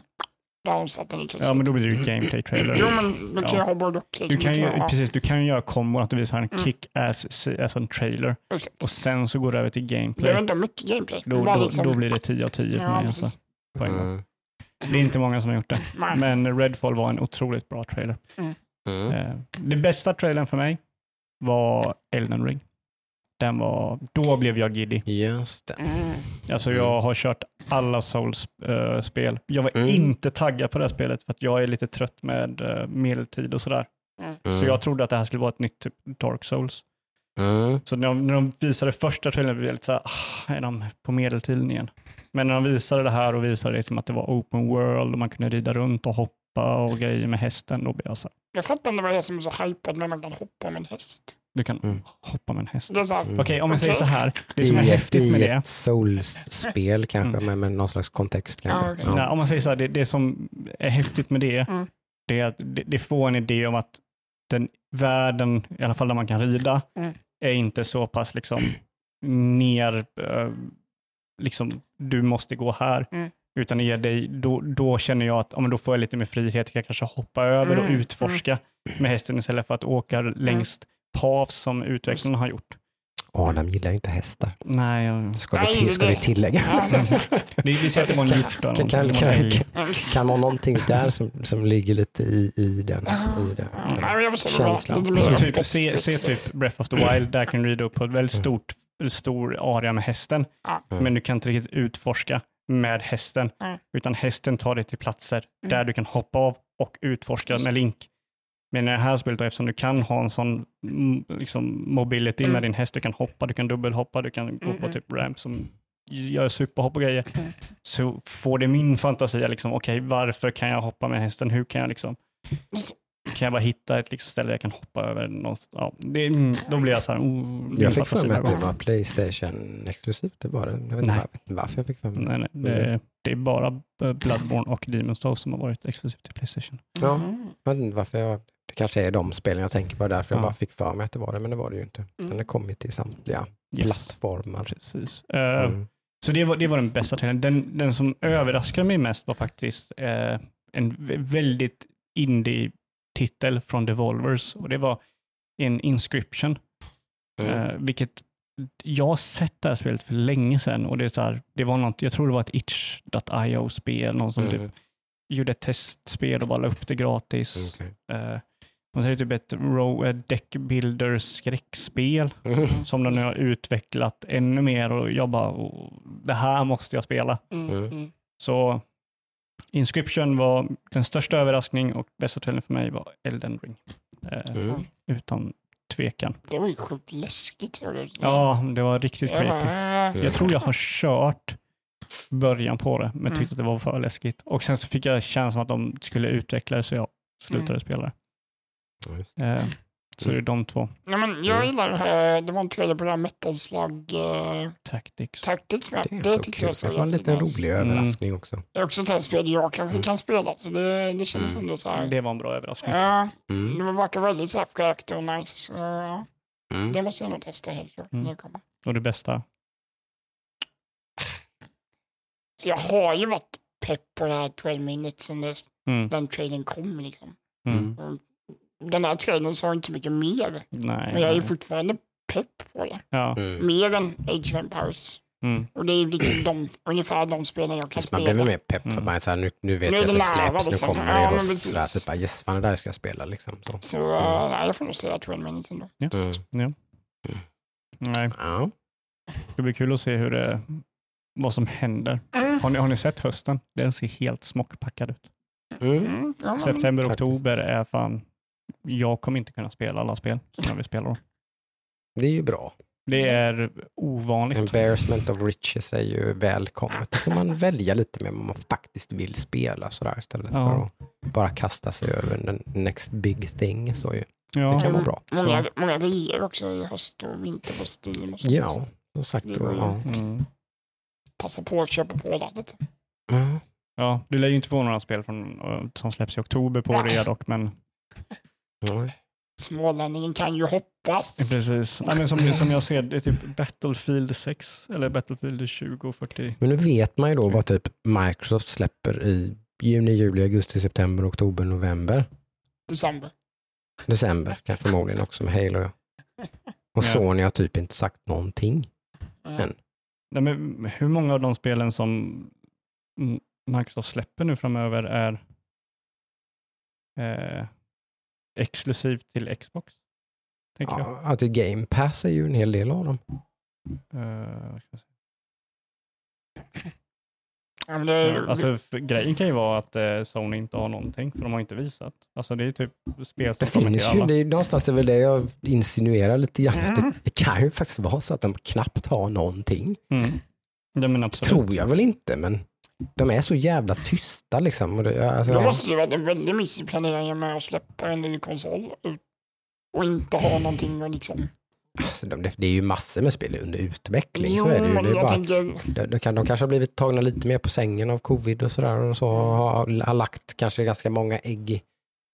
[SPEAKER 2] Satte den i
[SPEAKER 3] Ja, men då blir det ju gameplay-trailer.
[SPEAKER 2] Jo, men du kan ju
[SPEAKER 3] Ja.
[SPEAKER 2] ha både och. Liksom.
[SPEAKER 3] Du kan ju,
[SPEAKER 2] ja,
[SPEAKER 3] precis, du kan ju göra kombon att du visar en
[SPEAKER 2] Mm.
[SPEAKER 3] kick-ass se- alltså en trailer
[SPEAKER 2] exakt.
[SPEAKER 3] och sen så går det över till
[SPEAKER 2] Det var
[SPEAKER 3] gameplay.
[SPEAKER 2] inte mycket gameplay.
[SPEAKER 3] Då, då,
[SPEAKER 2] liksom-
[SPEAKER 3] då blir det 10 av 10 för
[SPEAKER 2] ja,
[SPEAKER 3] mig. Alltså, på en gång.
[SPEAKER 1] Mm.
[SPEAKER 3] Det är inte många som har gjort det.
[SPEAKER 2] Nej.
[SPEAKER 3] Men Redfall var en otroligt bra trailer.
[SPEAKER 1] Mm.
[SPEAKER 3] Eh, det bästa trailern för mig var Elden Ring. Den var, då blev jag giddy.
[SPEAKER 1] Just det.
[SPEAKER 2] Mm.
[SPEAKER 3] Alltså
[SPEAKER 1] Mm.
[SPEAKER 3] jag har kört alla Souls-spel. jag var
[SPEAKER 1] Mm.
[SPEAKER 3] inte taggad på det här spelet för att jag är lite trött med uh, medeltid och sådär.
[SPEAKER 1] Mm.
[SPEAKER 3] Så jag trodde att det här skulle vara ett nytt typ Dark Souls.
[SPEAKER 1] Mm.
[SPEAKER 3] Så när de, när de visade första trailern blev jag lite såhär, ah, är de på medeltiden igen? Men när de visade det här och visade det som att det var open world och man kunde rida runt och hoppa och grejer med hästen, då blev jag så här,
[SPEAKER 2] Jag fattar inte vad det är som är så hypat med att man kan hoppa med en häst.
[SPEAKER 3] Du kan
[SPEAKER 1] Mm.
[SPEAKER 3] hoppa med en häst.
[SPEAKER 1] Mm.
[SPEAKER 3] Okej, om jag säger så här, det som är
[SPEAKER 1] I,
[SPEAKER 3] häftigt med
[SPEAKER 1] I
[SPEAKER 3] det,
[SPEAKER 1] ett Souls-spel kanske,
[SPEAKER 3] Mm.
[SPEAKER 1] med, med någon slags kontext kanske.
[SPEAKER 2] Ja, okej.
[SPEAKER 3] nej, om man säger så här, det, det som är häftigt med det,
[SPEAKER 2] Mm.
[SPEAKER 3] det är att det, det får en idé om att den världen, i alla fall där man kan rida,
[SPEAKER 2] Mm.
[SPEAKER 3] är inte så pass liksom ner, eh, liksom du måste gå här,
[SPEAKER 2] Mm.
[SPEAKER 3] utan ger dig, då, då känner jag att ja, men då får jag lite mer frihet, jag kan kanske hoppa över och
[SPEAKER 2] Mm,
[SPEAKER 3] utforska med hästen istället för att åka längs paths som utvecklarna har gjort.
[SPEAKER 1] Adam gillar ju inte hästar.
[SPEAKER 3] Nej, jag,
[SPEAKER 1] Ska vi, till, ska vi tillägga. [laughs]
[SPEAKER 3] Vi, säger att det var en hjort.
[SPEAKER 1] Kan, kan, kan, kan, vara någonting där som, som ligger lite i, i den. I den,
[SPEAKER 2] vad
[SPEAKER 1] känslan.
[SPEAKER 3] typ, se, se typ Breath of the Wild, där kan du rida upp på ett väldigt stort, stor area med hästen.
[SPEAKER 1] Mm.
[SPEAKER 3] men du kan inte riktigt utforska med hästen, utan hästen tar dig till platser
[SPEAKER 2] Mm.
[SPEAKER 3] där du kan hoppa av och utforska med Link. Men i det här spelet, då, eftersom du kan ha en sån mm, liksom, mobility
[SPEAKER 2] Mm.
[SPEAKER 3] med din häst, du kan hoppa, du kan dubbelhoppa, du kan gå
[SPEAKER 2] Mm,
[SPEAKER 3] på
[SPEAKER 2] mm.
[SPEAKER 3] typ ramp som gör superhopp och grejer,
[SPEAKER 2] Mm.
[SPEAKER 3] så får det min fantasi, liksom, okej, varför kan jag hoppa med hästen? Hur kan jag liksom kan jag bara hitta ett liksom ställe jag kan hoppa över någonstans? Ja, det, mm, då blir jag så här, oh,
[SPEAKER 1] Jag fick för mig att det var Playstation exklusivt. Det var det. Jag vet inte varför jag fick för mig
[SPEAKER 3] Nej, nej, det, det är bara Bloodborne och Demon's Souls som har varit exklusivt till Playstation.
[SPEAKER 1] Ja. Inte varför jag, det kanske är de spelen jag tänker på, därför jag
[SPEAKER 3] Ja.
[SPEAKER 1] bara fick för mig att det var det, men det var det ju inte.
[SPEAKER 2] Mm.
[SPEAKER 1] Den har kommit till samtliga
[SPEAKER 3] Yes,
[SPEAKER 1] plattformar.
[SPEAKER 3] precis. Eh,
[SPEAKER 1] Mm.
[SPEAKER 3] Så det var, det var den bästa trailern. Den, den som överraskade mig mest var faktiskt eh, en vä- väldigt indie-titel från Devolvers och det var en Inscription,
[SPEAKER 1] Mm.
[SPEAKER 3] eh, vilket jag har sett det här spelet för länge sedan och det, är så här, det var något, jag tror det var ett itch.io-spel, någon som typ
[SPEAKER 1] Mm.
[SPEAKER 3] gjorde ett testspel och bara la upp det gratis.
[SPEAKER 1] Okej.
[SPEAKER 3] Eh, man säger typ ett row, eh, deck builder skräckspel
[SPEAKER 1] Mm.
[SPEAKER 3] som de nu har utvecklat ännu mer och jag bara, "Åh, det här måste jag spela.
[SPEAKER 2] Mm.
[SPEAKER 1] Mm.
[SPEAKER 2] Mm.
[SPEAKER 3] Så Inscription var den största överraskning och bästa trailern för mig var Elden Ring. Eh,
[SPEAKER 1] Mm.
[SPEAKER 3] Utan tvekan.
[SPEAKER 2] Det var ju sjukt läskigt.
[SPEAKER 3] Ja, det var riktigt
[SPEAKER 2] Jag
[SPEAKER 3] creepy. Jag tror jag har kört början på det, men
[SPEAKER 2] Mm.
[SPEAKER 3] tyckte att det var för läskigt. Och sen så fick jag känslan att de skulle utveckla det, så jag slutade
[SPEAKER 2] Mm.
[SPEAKER 3] spela det.
[SPEAKER 1] Ja, just det.
[SPEAKER 3] Eh, så det är de två.
[SPEAKER 2] Nej, men jag
[SPEAKER 1] Mm.
[SPEAKER 2] gillar det här. Det var en trailer på det här Metal Slug uh,
[SPEAKER 3] Tactics.
[SPEAKER 2] Tactics.
[SPEAKER 1] Det är
[SPEAKER 2] Det
[SPEAKER 1] så
[SPEAKER 2] tyckte
[SPEAKER 1] kul.
[SPEAKER 2] jag så
[SPEAKER 1] Det var en liten rolig
[SPEAKER 3] Mm.
[SPEAKER 1] överraskning också.
[SPEAKER 2] Det är också ett sånt spel jag kanske
[SPEAKER 1] Mm.
[SPEAKER 2] kan spela. Så det, det kändes
[SPEAKER 1] Mm.
[SPEAKER 2] ändå så här.
[SPEAKER 3] Det var en bra överraskning.
[SPEAKER 2] Ja,
[SPEAKER 1] Mm.
[SPEAKER 2] det verkar väldigt så här fräckt och nice. Så, ja,
[SPEAKER 1] Mm.
[SPEAKER 2] det måste jag nog testa helt klart.
[SPEAKER 3] Mm.
[SPEAKER 2] det.
[SPEAKER 3] Och det bästa?
[SPEAKER 2] Så jag har ju varit pepp på det här 12 minutes sen
[SPEAKER 3] Mm.
[SPEAKER 2] den trailern kom liksom.
[SPEAKER 3] Mm.
[SPEAKER 2] Den här trailern sa inte så mycket mer,
[SPEAKER 3] Nej.
[SPEAKER 2] men jag är
[SPEAKER 3] nej.
[SPEAKER 2] fortfarande pepp på det.
[SPEAKER 3] Ja.
[SPEAKER 1] Mm.
[SPEAKER 2] Mer än Age of Empires.
[SPEAKER 3] Mm.
[SPEAKER 2] Och det är ju liksom de, ungefär de spelen jag kan
[SPEAKER 1] Fast man
[SPEAKER 2] spela.
[SPEAKER 1] blev mer pepp för
[SPEAKER 3] Mm.
[SPEAKER 1] man är så här, nu, nu vet
[SPEAKER 2] Nu
[SPEAKER 1] jag att
[SPEAKER 2] det
[SPEAKER 1] släpps,
[SPEAKER 2] liksom.
[SPEAKER 1] nu kommer det
[SPEAKER 2] Ja,
[SPEAKER 1] i höst. Sådär, typ, bara, yes, fan det där ska jag spela liksom. Så.
[SPEAKER 2] Så uh, nej, jag får nog säga 12 minutes ändå.
[SPEAKER 3] Ja.
[SPEAKER 1] Mm.
[SPEAKER 3] Ja. Nej,
[SPEAKER 1] Ja.
[SPEAKER 3] det blir kul att se hur det, vad som händer.
[SPEAKER 2] Mm.
[SPEAKER 3] Har ni, har ni sett hösten? Den ser helt smockpackad ut.
[SPEAKER 1] Mm.
[SPEAKER 2] Mm. Ja,
[SPEAKER 3] September, oktober är fan... Jag kommer inte kunna spela alla spel som jag vill spela då.
[SPEAKER 1] Det är ju bra.
[SPEAKER 3] Det är ovanligt.
[SPEAKER 1] Embarrassment of riches är ju välkommet. Då får man välja lite mer vad man faktiskt vill spela sådär istället
[SPEAKER 3] Ja.
[SPEAKER 1] för att bara kasta sig över den next big thing. Så ju.
[SPEAKER 3] Ja,
[SPEAKER 1] Det kan vara bra.
[SPEAKER 2] många, många grejer också i höst och vinter på Steam och sånt.
[SPEAKER 1] Ja, som sagt. Då, ja.
[SPEAKER 3] Mm.
[SPEAKER 2] Passa på att köpa på det lite.
[SPEAKER 1] Ja.
[SPEAKER 3] ja, du lär ju inte få några spel från, eh, som släpps i oktober på
[SPEAKER 2] Nej.
[SPEAKER 3] rea dock, men
[SPEAKER 1] Nej.
[SPEAKER 2] Smålänningen kan ju hoppas.
[SPEAKER 3] precis. Nej, men som, [laughs] som jag ser det är typ Battlefield 6 eller Battlefield 2040.
[SPEAKER 1] Men nu vet man ju då vad typ Microsoft släpper i juni, juli, augusti, september, oktober, november.
[SPEAKER 2] December.
[SPEAKER 1] December kan förmodligen också med Halo. ja. [laughs] Och
[SPEAKER 3] Ja.
[SPEAKER 1] Sony har typ inte sagt någonting.
[SPEAKER 2] Ja.
[SPEAKER 1] Än.
[SPEAKER 3] Nej, men hur många av de spelen som Microsoft släpper nu framöver är eh, exklusivt till Xbox? Tänker
[SPEAKER 1] Ja, att det Game Pass är ju en hel del av dem.
[SPEAKER 3] jag se. [laughs]
[SPEAKER 2] Ja, men det är,
[SPEAKER 3] alltså, grejen kan ju vara att eh, Sony inte har någonting, för de har inte visat. Alltså det är typ spel som
[SPEAKER 1] Det finns ju, det är någonstans det är väl det jag insinuerar lite grann. att
[SPEAKER 2] Mm.
[SPEAKER 1] Det, det kan ju faktiskt vara så att de knappt har någonting.
[SPEAKER 3] Mm. Ja, men absolut.
[SPEAKER 1] Tror jag väl inte, men de är så jävla tysta liksom. Det, alltså,
[SPEAKER 2] då måste det vara en väldigt miss i planeringen med att släppa en ny konsol och inte ha någonting och liksom...
[SPEAKER 1] alltså, de, det, det är ju massor med spel under utveckling.
[SPEAKER 2] Jo,
[SPEAKER 1] så är det ju. Det är bara,
[SPEAKER 2] tänker...
[SPEAKER 1] de, de, kan, de kanske har blivit tagna lite mer på sängen av covid och sådär. Och så har, har lagt kanske ganska många ägg i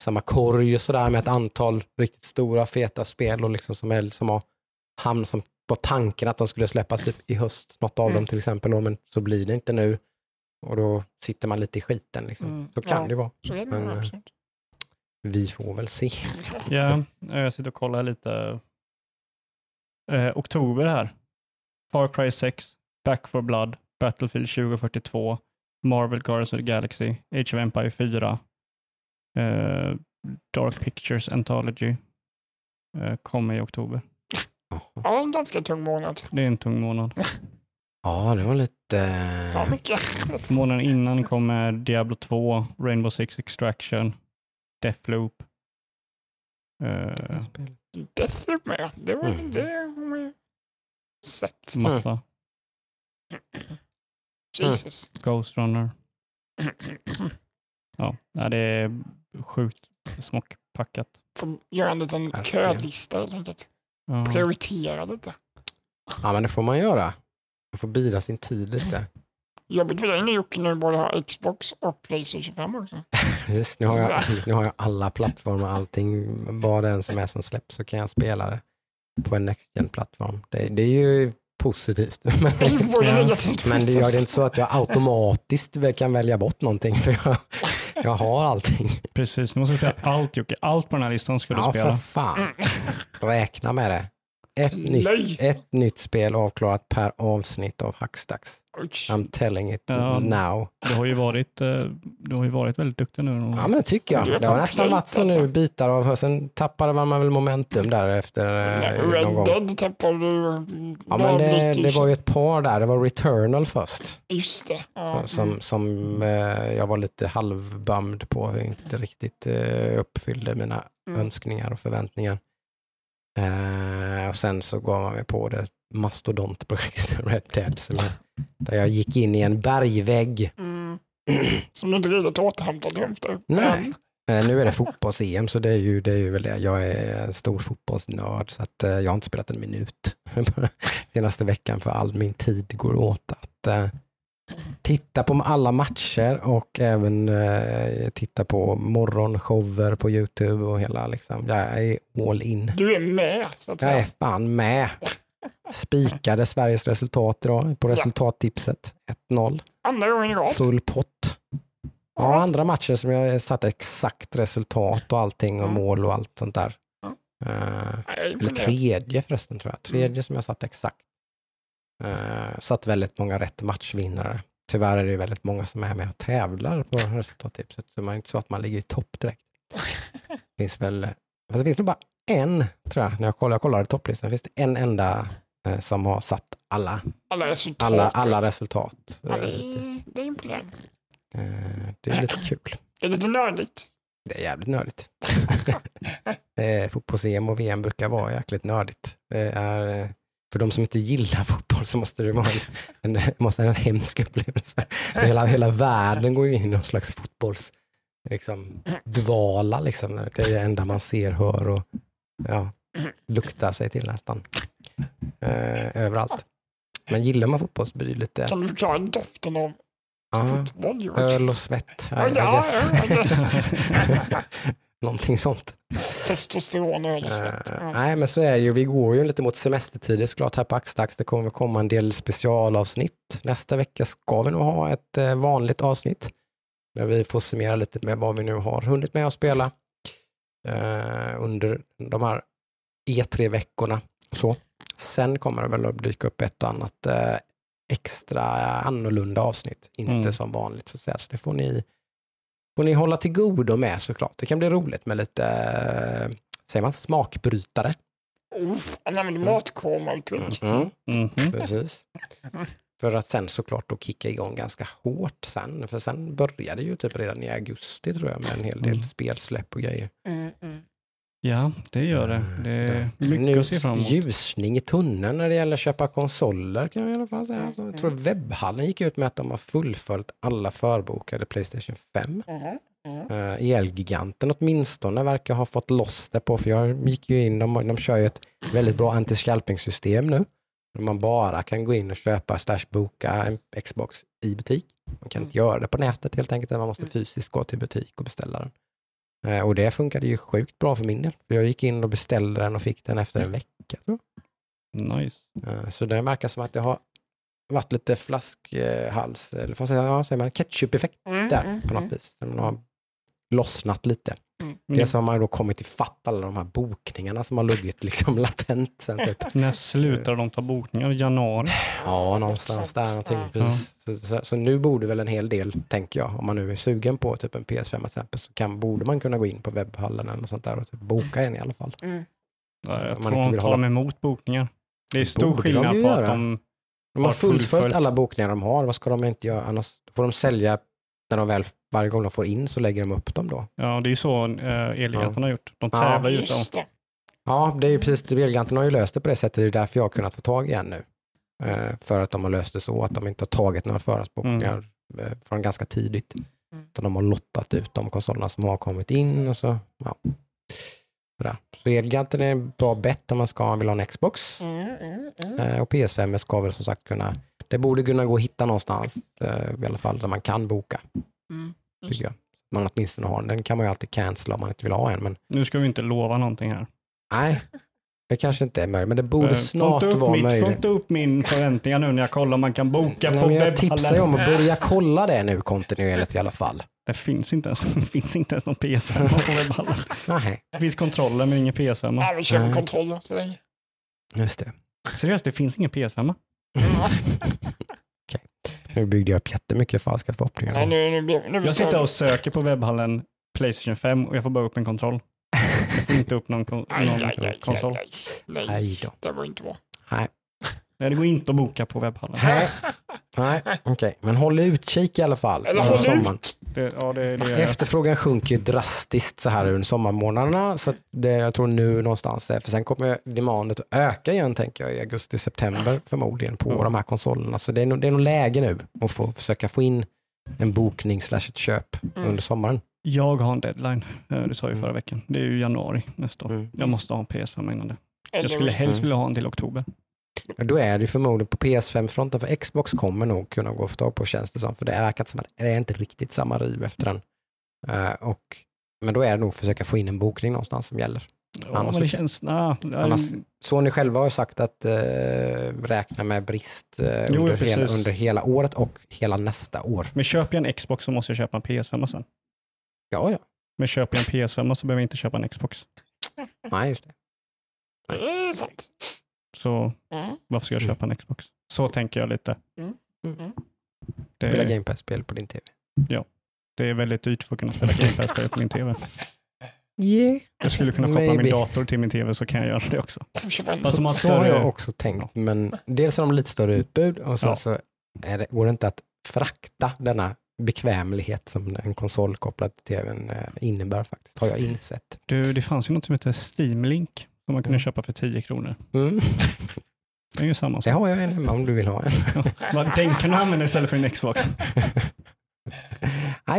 [SPEAKER 1] samma korg och sådär med ett antal riktigt stora feta spel och liksom som, är, som har hamnat som var tanken att de skulle släppas typ i höst, något av
[SPEAKER 2] Mm.
[SPEAKER 1] dem till exempel, men så blir det inte nu. Och då sitter man lite i skiten. Liksom.
[SPEAKER 2] Mm,
[SPEAKER 1] Så kan
[SPEAKER 2] ja.
[SPEAKER 1] det vara.
[SPEAKER 2] Så är det
[SPEAKER 1] Men, eh,
[SPEAKER 2] absolut.
[SPEAKER 1] Vi får väl se. [laughs]
[SPEAKER 3] Ja, jag sitter och kollar lite. Eh, oktober här. Far Cry 6, Back for Blood, Battlefield 2042, Marvel Guardians of the Galaxy, Age of Empire 4, eh, Dark Pictures Anthology eh, kommer i oktober.
[SPEAKER 2] Ja, en ganska tung månad.
[SPEAKER 3] Det är en tung månad. [laughs]
[SPEAKER 1] Ja, det var lite...
[SPEAKER 2] Ja, mycket.
[SPEAKER 3] Månaden innan kommer Diablo 2, Rainbow Six Extraction, Deathloop. Eh,
[SPEAKER 2] Deathloop med. Det var
[SPEAKER 1] Mm.
[SPEAKER 2] det har man ju sett.
[SPEAKER 3] massa. [clears throat]
[SPEAKER 2] Jesus.
[SPEAKER 3] Ghost Runner. [clears throat] Ja, nej, det är sjukt smockpackat.
[SPEAKER 2] Får göra en liten kölista helt enkelt.
[SPEAKER 3] Ja.
[SPEAKER 2] Prioritera lite.
[SPEAKER 1] Ja, men det får man göra. Man får bida sin tid lite.
[SPEAKER 2] Jobbigt för dig när Jocke nu både har Xbox och Playstation 5 också. [laughs]
[SPEAKER 1] Precis, nu har, jag, nu har jag alla plattformar, allting, vad det än som är som släpps så kan jag spela det på en Next gen plattform Det, det är ju positivt. [laughs] Men,
[SPEAKER 3] Ja.
[SPEAKER 1] men det gör det inte så att jag automatiskt väl kan välja bort någonting för jag, jag har allting.
[SPEAKER 3] Precis, nu måste du spela allt Jocke. Allt på den här listan ska du
[SPEAKER 1] Ja, för
[SPEAKER 3] spela.
[SPEAKER 1] fan. Räkna med det. Ett nytt,
[SPEAKER 2] Nej.
[SPEAKER 1] ett nytt spel avklarat per avsnitt av Hackstacks. I'm telling it
[SPEAKER 3] Ja.
[SPEAKER 1] now.
[SPEAKER 3] Du har ju varit, eh, du har ju varit väldigt duktig nu.
[SPEAKER 1] Ja men det tycker jag.
[SPEAKER 2] Det
[SPEAKER 1] har nästan varit så nu
[SPEAKER 2] alltså.
[SPEAKER 1] bitar av, sen tappade man väl momentum där efter eh, någon
[SPEAKER 2] Red
[SPEAKER 1] gång.
[SPEAKER 2] Dead tappade du.
[SPEAKER 1] Ja men det, det var ju ett par där, det var Returnal först.
[SPEAKER 2] Just det. Ja.
[SPEAKER 1] Så, som som eh, jag var lite halvbummed på, inte riktigt uppfyllde mina
[SPEAKER 2] Mm.
[SPEAKER 1] önskningar och förväntningar. Eh, och sen så gav man mig på det mastodontprojektet [laughs] Red Dead, som jag, där jag gick in i en bergvägg.
[SPEAKER 2] Mm. [clears throat] Som du inte riktigt återhämtat dig efter.
[SPEAKER 1] Nej. Eh, nu är det fotbolls-EM, så det är, ju, det är ju väl det. Jag är en stor fotbollsnörd, så att, eh, jag har inte spelat en minut [laughs] senaste veckan, för all min tid går åt att eh, titta på alla matcher och även eh, titta på morgonshower på YouTube och hela liksom. Jag är all in.
[SPEAKER 2] Du är med så att
[SPEAKER 1] Jag är
[SPEAKER 2] säga.
[SPEAKER 1] fan med. Spikade Sveriges resultat idag på resultattipset. 1-0.
[SPEAKER 2] Andra gången i rad.
[SPEAKER 1] Full pott. Ja, andra matcher som jag satte exakt resultat och allting och mål och allt sånt där.
[SPEAKER 2] Nej,
[SPEAKER 1] eller tredje förresten tror jag. Tredje
[SPEAKER 2] Mm.
[SPEAKER 1] som jag satt exakt. Uh, satt väldigt många rätt matchvinnare. Tyvärr är det ju väldigt många som är med och tävlar på resultattipset. Så man är inte så att man ligger i topp direkt. Det [laughs] finns väl, fast det finns nog bara en, tror jag, när jag kollar, jag kollar i topplistan, finns det en enda eh, som har satt alla,
[SPEAKER 2] Alla resultat.
[SPEAKER 1] alla, alla resultat.
[SPEAKER 2] Ja,
[SPEAKER 1] eh,
[SPEAKER 2] det,
[SPEAKER 1] hittills.
[SPEAKER 2] är, det är imponerande.
[SPEAKER 1] Eh, det är lite kul. [laughs]
[SPEAKER 2] Det är lite nördigt.
[SPEAKER 1] Det är jävligt nördigt. [laughs] eh, Fotbolls-EM och VM brukar vara jäkligt nördigt. Det är, eh, för de som inte gillar fotboll så måste det vara en, en, måste en hemsk upplevelse. Hela, hela världen går ju in i någon slags fotbolls liksom, dvala. Liksom. Det är det enda man ser, hör och ja, luktar sig till nästan. Eh, överallt. Men gillar man fotboll så blir det lite
[SPEAKER 2] Kan du förklara doften av
[SPEAKER 1] ja,
[SPEAKER 2] fotboll?
[SPEAKER 1] Öl och svett. I, I [laughs] Någonting sånt.
[SPEAKER 2] Testosteron och öl och svett.
[SPEAKER 1] Eh,
[SPEAKER 2] Ja.
[SPEAKER 1] nej, men så är det ju. Vi går ju lite mot semestertider såklart här på Axdags. Det kommer komma en del specialavsnitt. Nästa vecka ska vi nog ha ett eh, vanligt avsnitt där vi får summera lite med vad vi nu har hunnit med att spela eh, under de här E3-veckorna. Så. Sen kommer det väl att dyka upp ett och annat eh, extra annorlunda avsnitt. Inte
[SPEAKER 3] Mm.
[SPEAKER 1] som vanligt så att säga. Så det får ni, får ni hålla till godo med såklart. Det kan bli roligt med lite, eh, säger man, smakbrytare.
[SPEAKER 2] Uff, han använder matkoma-uttryck.
[SPEAKER 1] Mm,
[SPEAKER 3] Mhm.
[SPEAKER 1] precis. För att sen såklart då kicka igång ganska hårt sen. För sen började ju typ redan i augusti tror jag med en hel del
[SPEAKER 3] Mm.
[SPEAKER 1] spelsläpp och grejer.
[SPEAKER 2] Mm, mm.
[SPEAKER 3] Ja, det gör det. Det är mycket
[SPEAKER 1] nu
[SPEAKER 3] att se fram emot.
[SPEAKER 1] ljusning i tunneln när det gäller att köpa konsoler kan jag i alla fall säga. Så jag tror webbhallen gick ut med att de har fullföljt alla förbokade Playstation 5.
[SPEAKER 2] Mhm, mhm.
[SPEAKER 1] Uh, Elgiganten åtminstone verkar ha fått loss det på, för jag gick ju in, de, de kör ju ett väldigt bra anti-scalping-system nu. Där man bara kan gå in och köpa slash boka en Xbox i butik. Man kan inte göra det på nätet helt enkelt, man måste fysiskt gå till butik och beställa den. Eh, och det funkade ju sjukt bra för min del. För jag gick in och beställde den och fick den efter en vecka. Tror
[SPEAKER 3] Nice.
[SPEAKER 1] jag. Eh, så det verkar som att det har varit lite flaskhals, eller vad säger man, ja, säger man ketchup-effekt
[SPEAKER 2] Mm,
[SPEAKER 1] där
[SPEAKER 2] mm,
[SPEAKER 1] på något
[SPEAKER 2] mm.
[SPEAKER 1] vis. Den har lossnat lite.
[SPEAKER 3] Mm.
[SPEAKER 1] Dels har man då kommit ifatt alla de här bokningarna som har luggit liksom [laughs] latent sen typ.
[SPEAKER 3] När slutar de ta bokningar? Januari?
[SPEAKER 1] Ja, någonstans där någonting.
[SPEAKER 2] Ja.
[SPEAKER 1] Så, så, så nu borde väl en hel del, tänker jag, om man nu är sugen på typ en PS5 till exempel, så kan, borde man kunna gå in på webbhallen eller något sånt där och typ boka en i alla fall.
[SPEAKER 2] Mm.
[SPEAKER 3] Ja, jag
[SPEAKER 1] Om man
[SPEAKER 3] tror
[SPEAKER 1] inte
[SPEAKER 3] de tar
[SPEAKER 1] hålla-
[SPEAKER 3] dem emot bokningar. Det är stor
[SPEAKER 1] Borde de
[SPEAKER 3] skillnad
[SPEAKER 1] ju
[SPEAKER 3] på
[SPEAKER 1] göra.
[SPEAKER 3] att de...
[SPEAKER 1] De har fullföljt. alla bokningar de har, vad ska de inte göra? Annars får de sälja när de väl, varje gång de får in så lägger de upp dem då.
[SPEAKER 3] Ja, det är ju så uh, Elgiganten har gjort. De
[SPEAKER 1] Ja.
[SPEAKER 3] tävlar ju ut dem.
[SPEAKER 1] Ja, det är ju precis, Elgiganten har ju löst det på det sättet, det är därför jag har kunnat få tag i en nu. Eh, för att de har löst det så att de inte har tagit några förhandsbokningar eh, från ganska tidigt.
[SPEAKER 2] Mm.
[SPEAKER 1] Utan de har lottat ut de konsolerna som har kommit in och så, ja. Sådär. Så Elgiganten är en bra bett om man ska vill ha en Xbox.
[SPEAKER 2] Mm, mm, mm.
[SPEAKER 1] Eh, och PS5 ska väl som sagt kunna, det borde kunna gå att hitta någonstans eh, i alla fall där man kan boka,
[SPEAKER 2] Mm.
[SPEAKER 1] tycker jag. Man åtminstone har den. Den kan man ju alltid cancella om man inte vill ha en, men
[SPEAKER 3] Nu ska vi inte lova någonting här.
[SPEAKER 1] nej, det kanske inte är möjligt, men det borde
[SPEAKER 3] Eh,
[SPEAKER 1] snart
[SPEAKER 3] få upp
[SPEAKER 1] vara
[SPEAKER 3] mitt, Få
[SPEAKER 1] möjligt.
[SPEAKER 3] inte upp min förväntningar nu när jag kollar om man kan boka
[SPEAKER 1] Nej,
[SPEAKER 3] på
[SPEAKER 1] jag tipsar ju om att börja [laughs] kolla det nu kontinuerligt i alla fall.
[SPEAKER 3] Det finns inte ens, [laughs] det finns inte ens någon PS5 på webbhallen.
[SPEAKER 1] Nej,
[SPEAKER 3] Det finns kontroller men ingen PS5.
[SPEAKER 2] Ja, vi
[SPEAKER 1] Nej.
[SPEAKER 2] kontroller så länge.
[SPEAKER 1] just det.
[SPEAKER 3] Seriöst, det finns ingen PS5.
[SPEAKER 2] Mm. [laughs]
[SPEAKER 1] Nu byggde jag upp jättemycket falska
[SPEAKER 2] Nej,
[SPEAKER 1] förhoppningar.
[SPEAKER 2] nu, nu, blir- nu
[SPEAKER 3] Jag sitter och söker på webbhallen Playstation 5 och jag får bara upp en kontroll. Jag får inte upp någon, kon-
[SPEAKER 2] Aj,
[SPEAKER 3] någon
[SPEAKER 2] aj, aj, aj,
[SPEAKER 3] konsol.
[SPEAKER 2] aj. Nej,
[SPEAKER 1] Aj då.
[SPEAKER 2] det var inte bra.
[SPEAKER 1] Nej,
[SPEAKER 3] Nej, det går inte att boka på webbhallen.
[SPEAKER 1] nej, nej. okej. Men håll utkik i alla fall.
[SPEAKER 2] Eller
[SPEAKER 1] under
[SPEAKER 2] håll
[SPEAKER 1] sommaren.
[SPEAKER 2] ut.
[SPEAKER 3] Det, ja, det, det
[SPEAKER 1] Efterfrågan sjunker ju drastiskt så här under sommarmånaderna. Så det, jag tror nu någonstans, där, för sen kommer demandet att öka igen tänker jag i augusti-september förmodligen på
[SPEAKER 3] Ja.
[SPEAKER 1] de här konsolerna. Så det är, nog, det är nog läge nu att få försöka få in en bokning slash ett köp
[SPEAKER 2] Mm.
[SPEAKER 1] under sommaren.
[SPEAKER 3] Jag har en deadline, eh, det sa jag
[SPEAKER 1] Mm.
[SPEAKER 3] förra veckan. Det är ju januari nästa år.
[SPEAKER 1] Mm.
[SPEAKER 3] Jag måste ha en PS5 innan det. Jag skulle helst
[SPEAKER 1] Mm.
[SPEAKER 3] vilja ha en till oktober.
[SPEAKER 1] Då är det ju förmodligen på PS5-fronten, för Xbox kommer nog kunna gå att få på känns det som, för det verkar som att det är inte riktigt samma riv efter den. Eh, och, men då är det nog att försöka få in en bokning någonstans som gäller.
[SPEAKER 3] Ja, men det känns... Nah,
[SPEAKER 1] Annars, Sony själva har ju sagt att eh, räkna med brist eh,
[SPEAKER 3] Jo,
[SPEAKER 1] under, hela, under hela året och hela nästa år.
[SPEAKER 3] Men köper jag en Xbox så måste jag köpa en PS5 sen.
[SPEAKER 1] Ja, ja.
[SPEAKER 3] Men köper jag en PS5 så behöver jag inte köpa en Xbox. [laughs]
[SPEAKER 1] Nej, just det.
[SPEAKER 2] Det är sant.
[SPEAKER 3] Så
[SPEAKER 2] Mm.
[SPEAKER 3] varför ska jag köpa en Xbox? Så tänker jag lite.
[SPEAKER 2] Mm.
[SPEAKER 1] Mm.
[SPEAKER 3] Det,
[SPEAKER 1] Spela Game Pass-spel på din tv.
[SPEAKER 3] det är väldigt dyrt för att kunna spela Game Pass på min tv.
[SPEAKER 1] Yeah.
[SPEAKER 3] Jag skulle kunna koppla
[SPEAKER 1] Maybe.
[SPEAKER 3] min dator till min tv så kan jag göra det också. De har
[SPEAKER 1] Så har
[SPEAKER 3] större-
[SPEAKER 1] jag också tänkt, men dels har de lite större utbud och så,
[SPEAKER 3] Ja.
[SPEAKER 1] så är det, går det inte att frakta denna bekvämlighet som en konsol kopplad till tvn eh, innebär faktiskt, har jag insett.
[SPEAKER 3] Du, det fanns ju något som heter Steam Link som man kunde
[SPEAKER 1] Mm.
[SPEAKER 3] köpa för 10 kronor.
[SPEAKER 1] Mm. [laughs]
[SPEAKER 3] Det är ju samma
[SPEAKER 1] Det
[SPEAKER 3] sak.
[SPEAKER 1] har jag en hemma om du vill ha en.
[SPEAKER 3] Va, Den kan du använda istället för en Xbox. [laughs]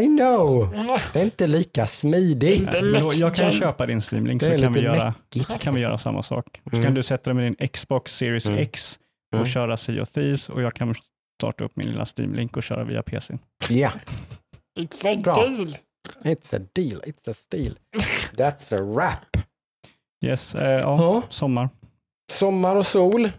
[SPEAKER 1] I know, det är inte lika smidigt.
[SPEAKER 3] Då, jag kan köpa din Steam Link
[SPEAKER 1] Det
[SPEAKER 3] så kan vi, göra,
[SPEAKER 1] mäckigt.
[SPEAKER 3] kan vi göra samma sak. Så
[SPEAKER 1] Mm.
[SPEAKER 3] kan du sätta dig med din Xbox Series
[SPEAKER 1] Mm.
[SPEAKER 3] X och
[SPEAKER 1] Mm.
[SPEAKER 3] köra Sea of Thieves och jag kan starta upp min lilla Steam Link och köra via PC.
[SPEAKER 1] Ja,
[SPEAKER 2] It's a
[SPEAKER 1] Bra.
[SPEAKER 2] deal.
[SPEAKER 1] it's a deal, it's a steal. That's a wrap.
[SPEAKER 3] Yes, eh, ja,
[SPEAKER 1] Ja.
[SPEAKER 3] sommar.
[SPEAKER 1] Sommar och sol.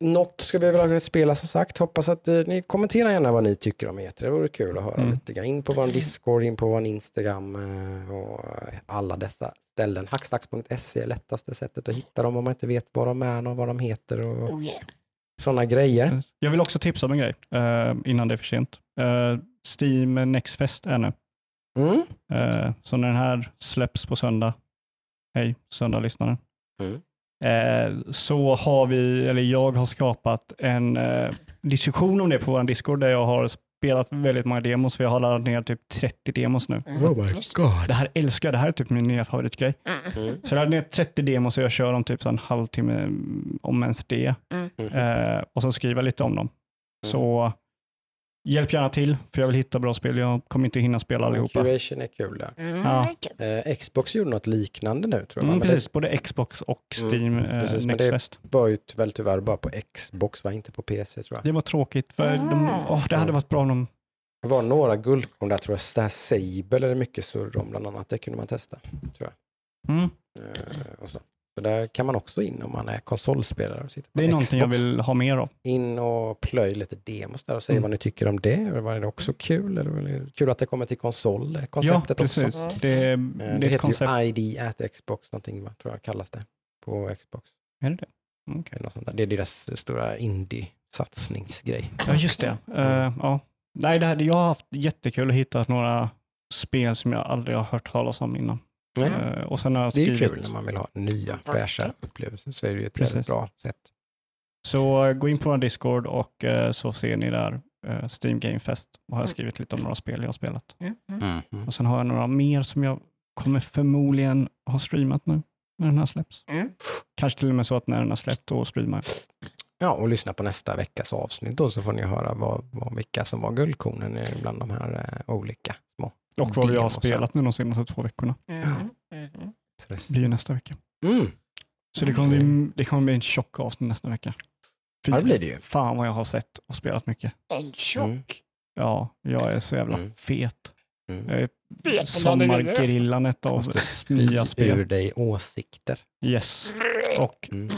[SPEAKER 1] Något ska vi väl ha spela som sagt. Hoppas att eh, ni kommenterar gärna vad ni tycker om E3. Det vore kul att höra
[SPEAKER 3] Mm.
[SPEAKER 1] lite grann. In på vår Discord, in på vår Instagram eh, och alla dessa ställen. Hackstacks.se är lättaste sättet att hitta dem om man inte vet vad de är och vad de heter och
[SPEAKER 2] Oh, yeah.
[SPEAKER 1] Sådana grejer.
[SPEAKER 3] Jag vill också tipsa om en grej eh, innan det är för sent. Eh, Steam Next Fest är nu.
[SPEAKER 1] Mm.
[SPEAKER 3] Eh, så när den här släpps på söndag, hej söndag-lyssnare,
[SPEAKER 1] Mm.
[SPEAKER 3] eh, så har vi, eller jag har skapat en eh, diskussion om det på vår Discord där jag har spelat väldigt många demos, för jag har laddat ner typ 30 demos nu.
[SPEAKER 2] Mm.
[SPEAKER 1] Oh my god.
[SPEAKER 3] Det här älskar jag, det här är typ min nya favoritgrej.
[SPEAKER 2] Mm.
[SPEAKER 1] Mm.
[SPEAKER 3] Så jag laddar ner 30 demos och jag kör dem typ så en halvtimme, mm, om ens det.
[SPEAKER 2] Mm.
[SPEAKER 3] Eh, och så skriver jag lite om dem. Så hjälp gärna till, för jag vill hitta bra spel. Jag kommer inte hinna spela allihopa.
[SPEAKER 1] Curation är kul där.
[SPEAKER 2] Mm.
[SPEAKER 3] Ja.
[SPEAKER 1] Eh, Xbox gjorde något liknande nu tror jag.
[SPEAKER 3] Mm,
[SPEAKER 1] Men
[SPEAKER 3] precis, både Xbox och
[SPEAKER 1] Mm,
[SPEAKER 3] Steam eh,
[SPEAKER 1] precis, men
[SPEAKER 3] Next
[SPEAKER 1] det-
[SPEAKER 3] Fest.
[SPEAKER 1] Det var ju väl tyvärr bara på Xbox, va? inte på PC tror jag.
[SPEAKER 3] Det var tråkigt, för de,
[SPEAKER 2] Ah.
[SPEAKER 3] åh, det hade varit bra om de...
[SPEAKER 1] Det var några guldkorn där tror jag. Det här Sable är det mycket surr om bland annat. Det kunde man testa.
[SPEAKER 3] Mm,
[SPEAKER 1] Eh, och så. Så där kan man också in om man är konsolspelare. Och sitter på
[SPEAKER 3] det är
[SPEAKER 1] en
[SPEAKER 3] någonting jag
[SPEAKER 1] Xbox.
[SPEAKER 3] vill ha mer av.
[SPEAKER 1] In och plöj lite demos där och säg
[SPEAKER 3] Mm.
[SPEAKER 1] vad ni tycker om det. Var det också kul? Eller var det kul att det kommer till konsol, det
[SPEAKER 3] Ja,
[SPEAKER 1] konceptet
[SPEAKER 3] precis.
[SPEAKER 1] också.
[SPEAKER 2] Mm.
[SPEAKER 3] Det,
[SPEAKER 1] Eh,
[SPEAKER 3] det
[SPEAKER 1] Det, heter
[SPEAKER 3] koncept.
[SPEAKER 1] ju ID at Xbox någonting, va? tror jag kallas det. På Xbox.
[SPEAKER 3] Är det det? Mm,
[SPEAKER 1] där. Det är deras stora indie-satsningsgrej.
[SPEAKER 3] Ja, just det. Eh, ja. Nej, det här, jag har haft jättekul att hitta några spel som jag aldrig har hört talas om innan.
[SPEAKER 1] Nej.
[SPEAKER 3] Eh, och sen har jag
[SPEAKER 1] Det är ju
[SPEAKER 3] skrivit,
[SPEAKER 1] kul när man vill ha nya fräscha upplevelser. Så är det ju ett
[SPEAKER 3] Precis.
[SPEAKER 1] väldigt bra sätt.
[SPEAKER 3] Så eh, gå in på vår Discord och eh, så ser ni där Steam Game Fest. Och har jag skrivit lite om några spel jag har spelat.
[SPEAKER 2] Mm. Mm.
[SPEAKER 3] Och sen har jag några mer som jag kommer förmodligen ha streamat nu när den här släpps.
[SPEAKER 2] Mm.
[SPEAKER 3] Kanske till och med så att när den har släppt då streamar jag.
[SPEAKER 1] Ja, och lyssna på nästa veckas avsnitt då så får ni höra vad, vad, vilka som var guldkornen i- bland de här eh, olika små.
[SPEAKER 3] Och vad vi har spelat nu de senaste två veckorna.
[SPEAKER 2] Mm. Mm.
[SPEAKER 3] Det blir ju nästa vecka.
[SPEAKER 1] Mm.
[SPEAKER 3] Så det kommer, bli, det kommer bli en tjock avsnitt nästa vecka. Fy
[SPEAKER 1] Ja, det blir det ju.
[SPEAKER 3] Fan vad jag har sett och spelat mycket.
[SPEAKER 2] En tjock.
[SPEAKER 3] Ja, jag är så jävla
[SPEAKER 1] Mm.
[SPEAKER 3] fet.
[SPEAKER 1] Mm.
[SPEAKER 3] Är. sommargrillandet av nya spel.
[SPEAKER 1] ur dig åsikter.
[SPEAKER 3] Yes. Och
[SPEAKER 1] Mm.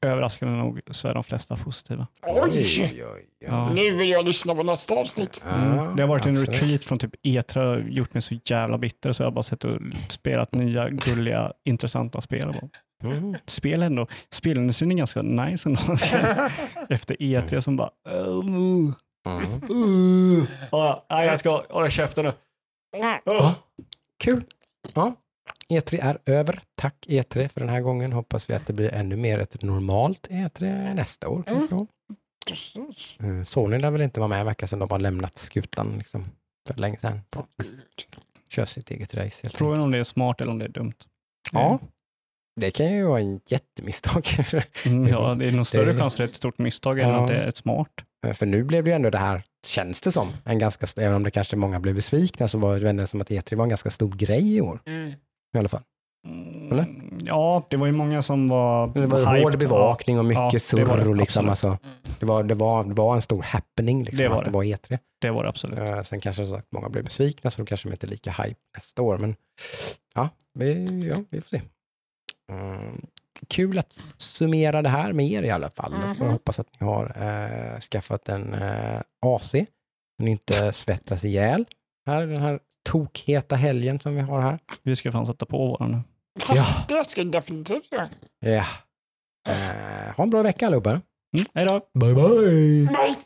[SPEAKER 3] överraskande nog så är de flesta positiva.
[SPEAKER 2] Oj!
[SPEAKER 1] oj, oj.
[SPEAKER 3] Ja.
[SPEAKER 2] Nu vill jag lyssna på nästa avsnitt.
[SPEAKER 3] Mm. Det har varit en
[SPEAKER 1] absolut.
[SPEAKER 3] retreat från typ E3 och gjort mig så jävla bitter så jag har bara sett och spelat nya, gulliga, intressanta spel.
[SPEAKER 1] Mm.
[SPEAKER 3] Spel ändå, spelindustrin är ganska nice ändå. [laughs] Efter E3 som bara... Uh,
[SPEAKER 1] Mm.
[SPEAKER 3] uh. Ja, [laughs] nej, jag ska hålla käften nu.
[SPEAKER 1] Ja, kul. Ja. E3 är över. Tack E3 för den här gången. Hoppas vi att det blir ännu mer ett normalt E3 nästa år. då.
[SPEAKER 2] Precis.
[SPEAKER 1] Eh, Sony lär väl inte vara med, verkar som de har lämnat skutan liksom, för länge sedan.
[SPEAKER 2] Gud.
[SPEAKER 1] Kör sitt eget race.
[SPEAKER 3] Frågan om det är smart eller om det är dumt.
[SPEAKER 1] Ja, det kan ju vara en jättemisstag.
[SPEAKER 3] Mm, ja, [laughs] det är nog större chans att det är ett stort misstag än
[SPEAKER 1] Ja.
[SPEAKER 3] att det är ett smart.
[SPEAKER 1] Eh, För nu blev det ju ändå det här, känns det som, en ganska, även om det kanske många blev besvikna, så var det ändå som att E3 var en ganska stor grej i år.
[SPEAKER 2] Mm.
[SPEAKER 1] I alla fall.
[SPEAKER 3] Mm,
[SPEAKER 1] Eller?
[SPEAKER 3] Ja, det var ju många som var
[SPEAKER 1] Det var
[SPEAKER 3] hyped.
[SPEAKER 1] hård bevakning och mycket
[SPEAKER 3] Ja, det
[SPEAKER 1] surr
[SPEAKER 3] var det,
[SPEAKER 1] och liksom, alltså, det, var, det, var, det var en stor happening liksom,
[SPEAKER 3] Det var
[SPEAKER 1] att det
[SPEAKER 3] det.
[SPEAKER 1] var E3.
[SPEAKER 3] Det var det absolut.
[SPEAKER 1] Eh, Sen kanske som sagt många blev besvikna så då kanske de inte är lika hype nästa år. Men ja, vi, ja, vi får se. Mm, kul att summera det här med er i alla fall.
[SPEAKER 2] Mhm.
[SPEAKER 1] Får jag hoppas att ni har eh, skaffat en eh, AC. Så ni inte svettas ihjäl. Här, den här tokheta helgen som vi har här.
[SPEAKER 3] Vi ska fan sätta på våran nu.
[SPEAKER 1] Ja.
[SPEAKER 2] Det ska jag definitivt göra.
[SPEAKER 1] Ja. Eh, ha en bra vecka allihopa.
[SPEAKER 3] Mm, hej då!
[SPEAKER 1] Bye bye!
[SPEAKER 2] Nej.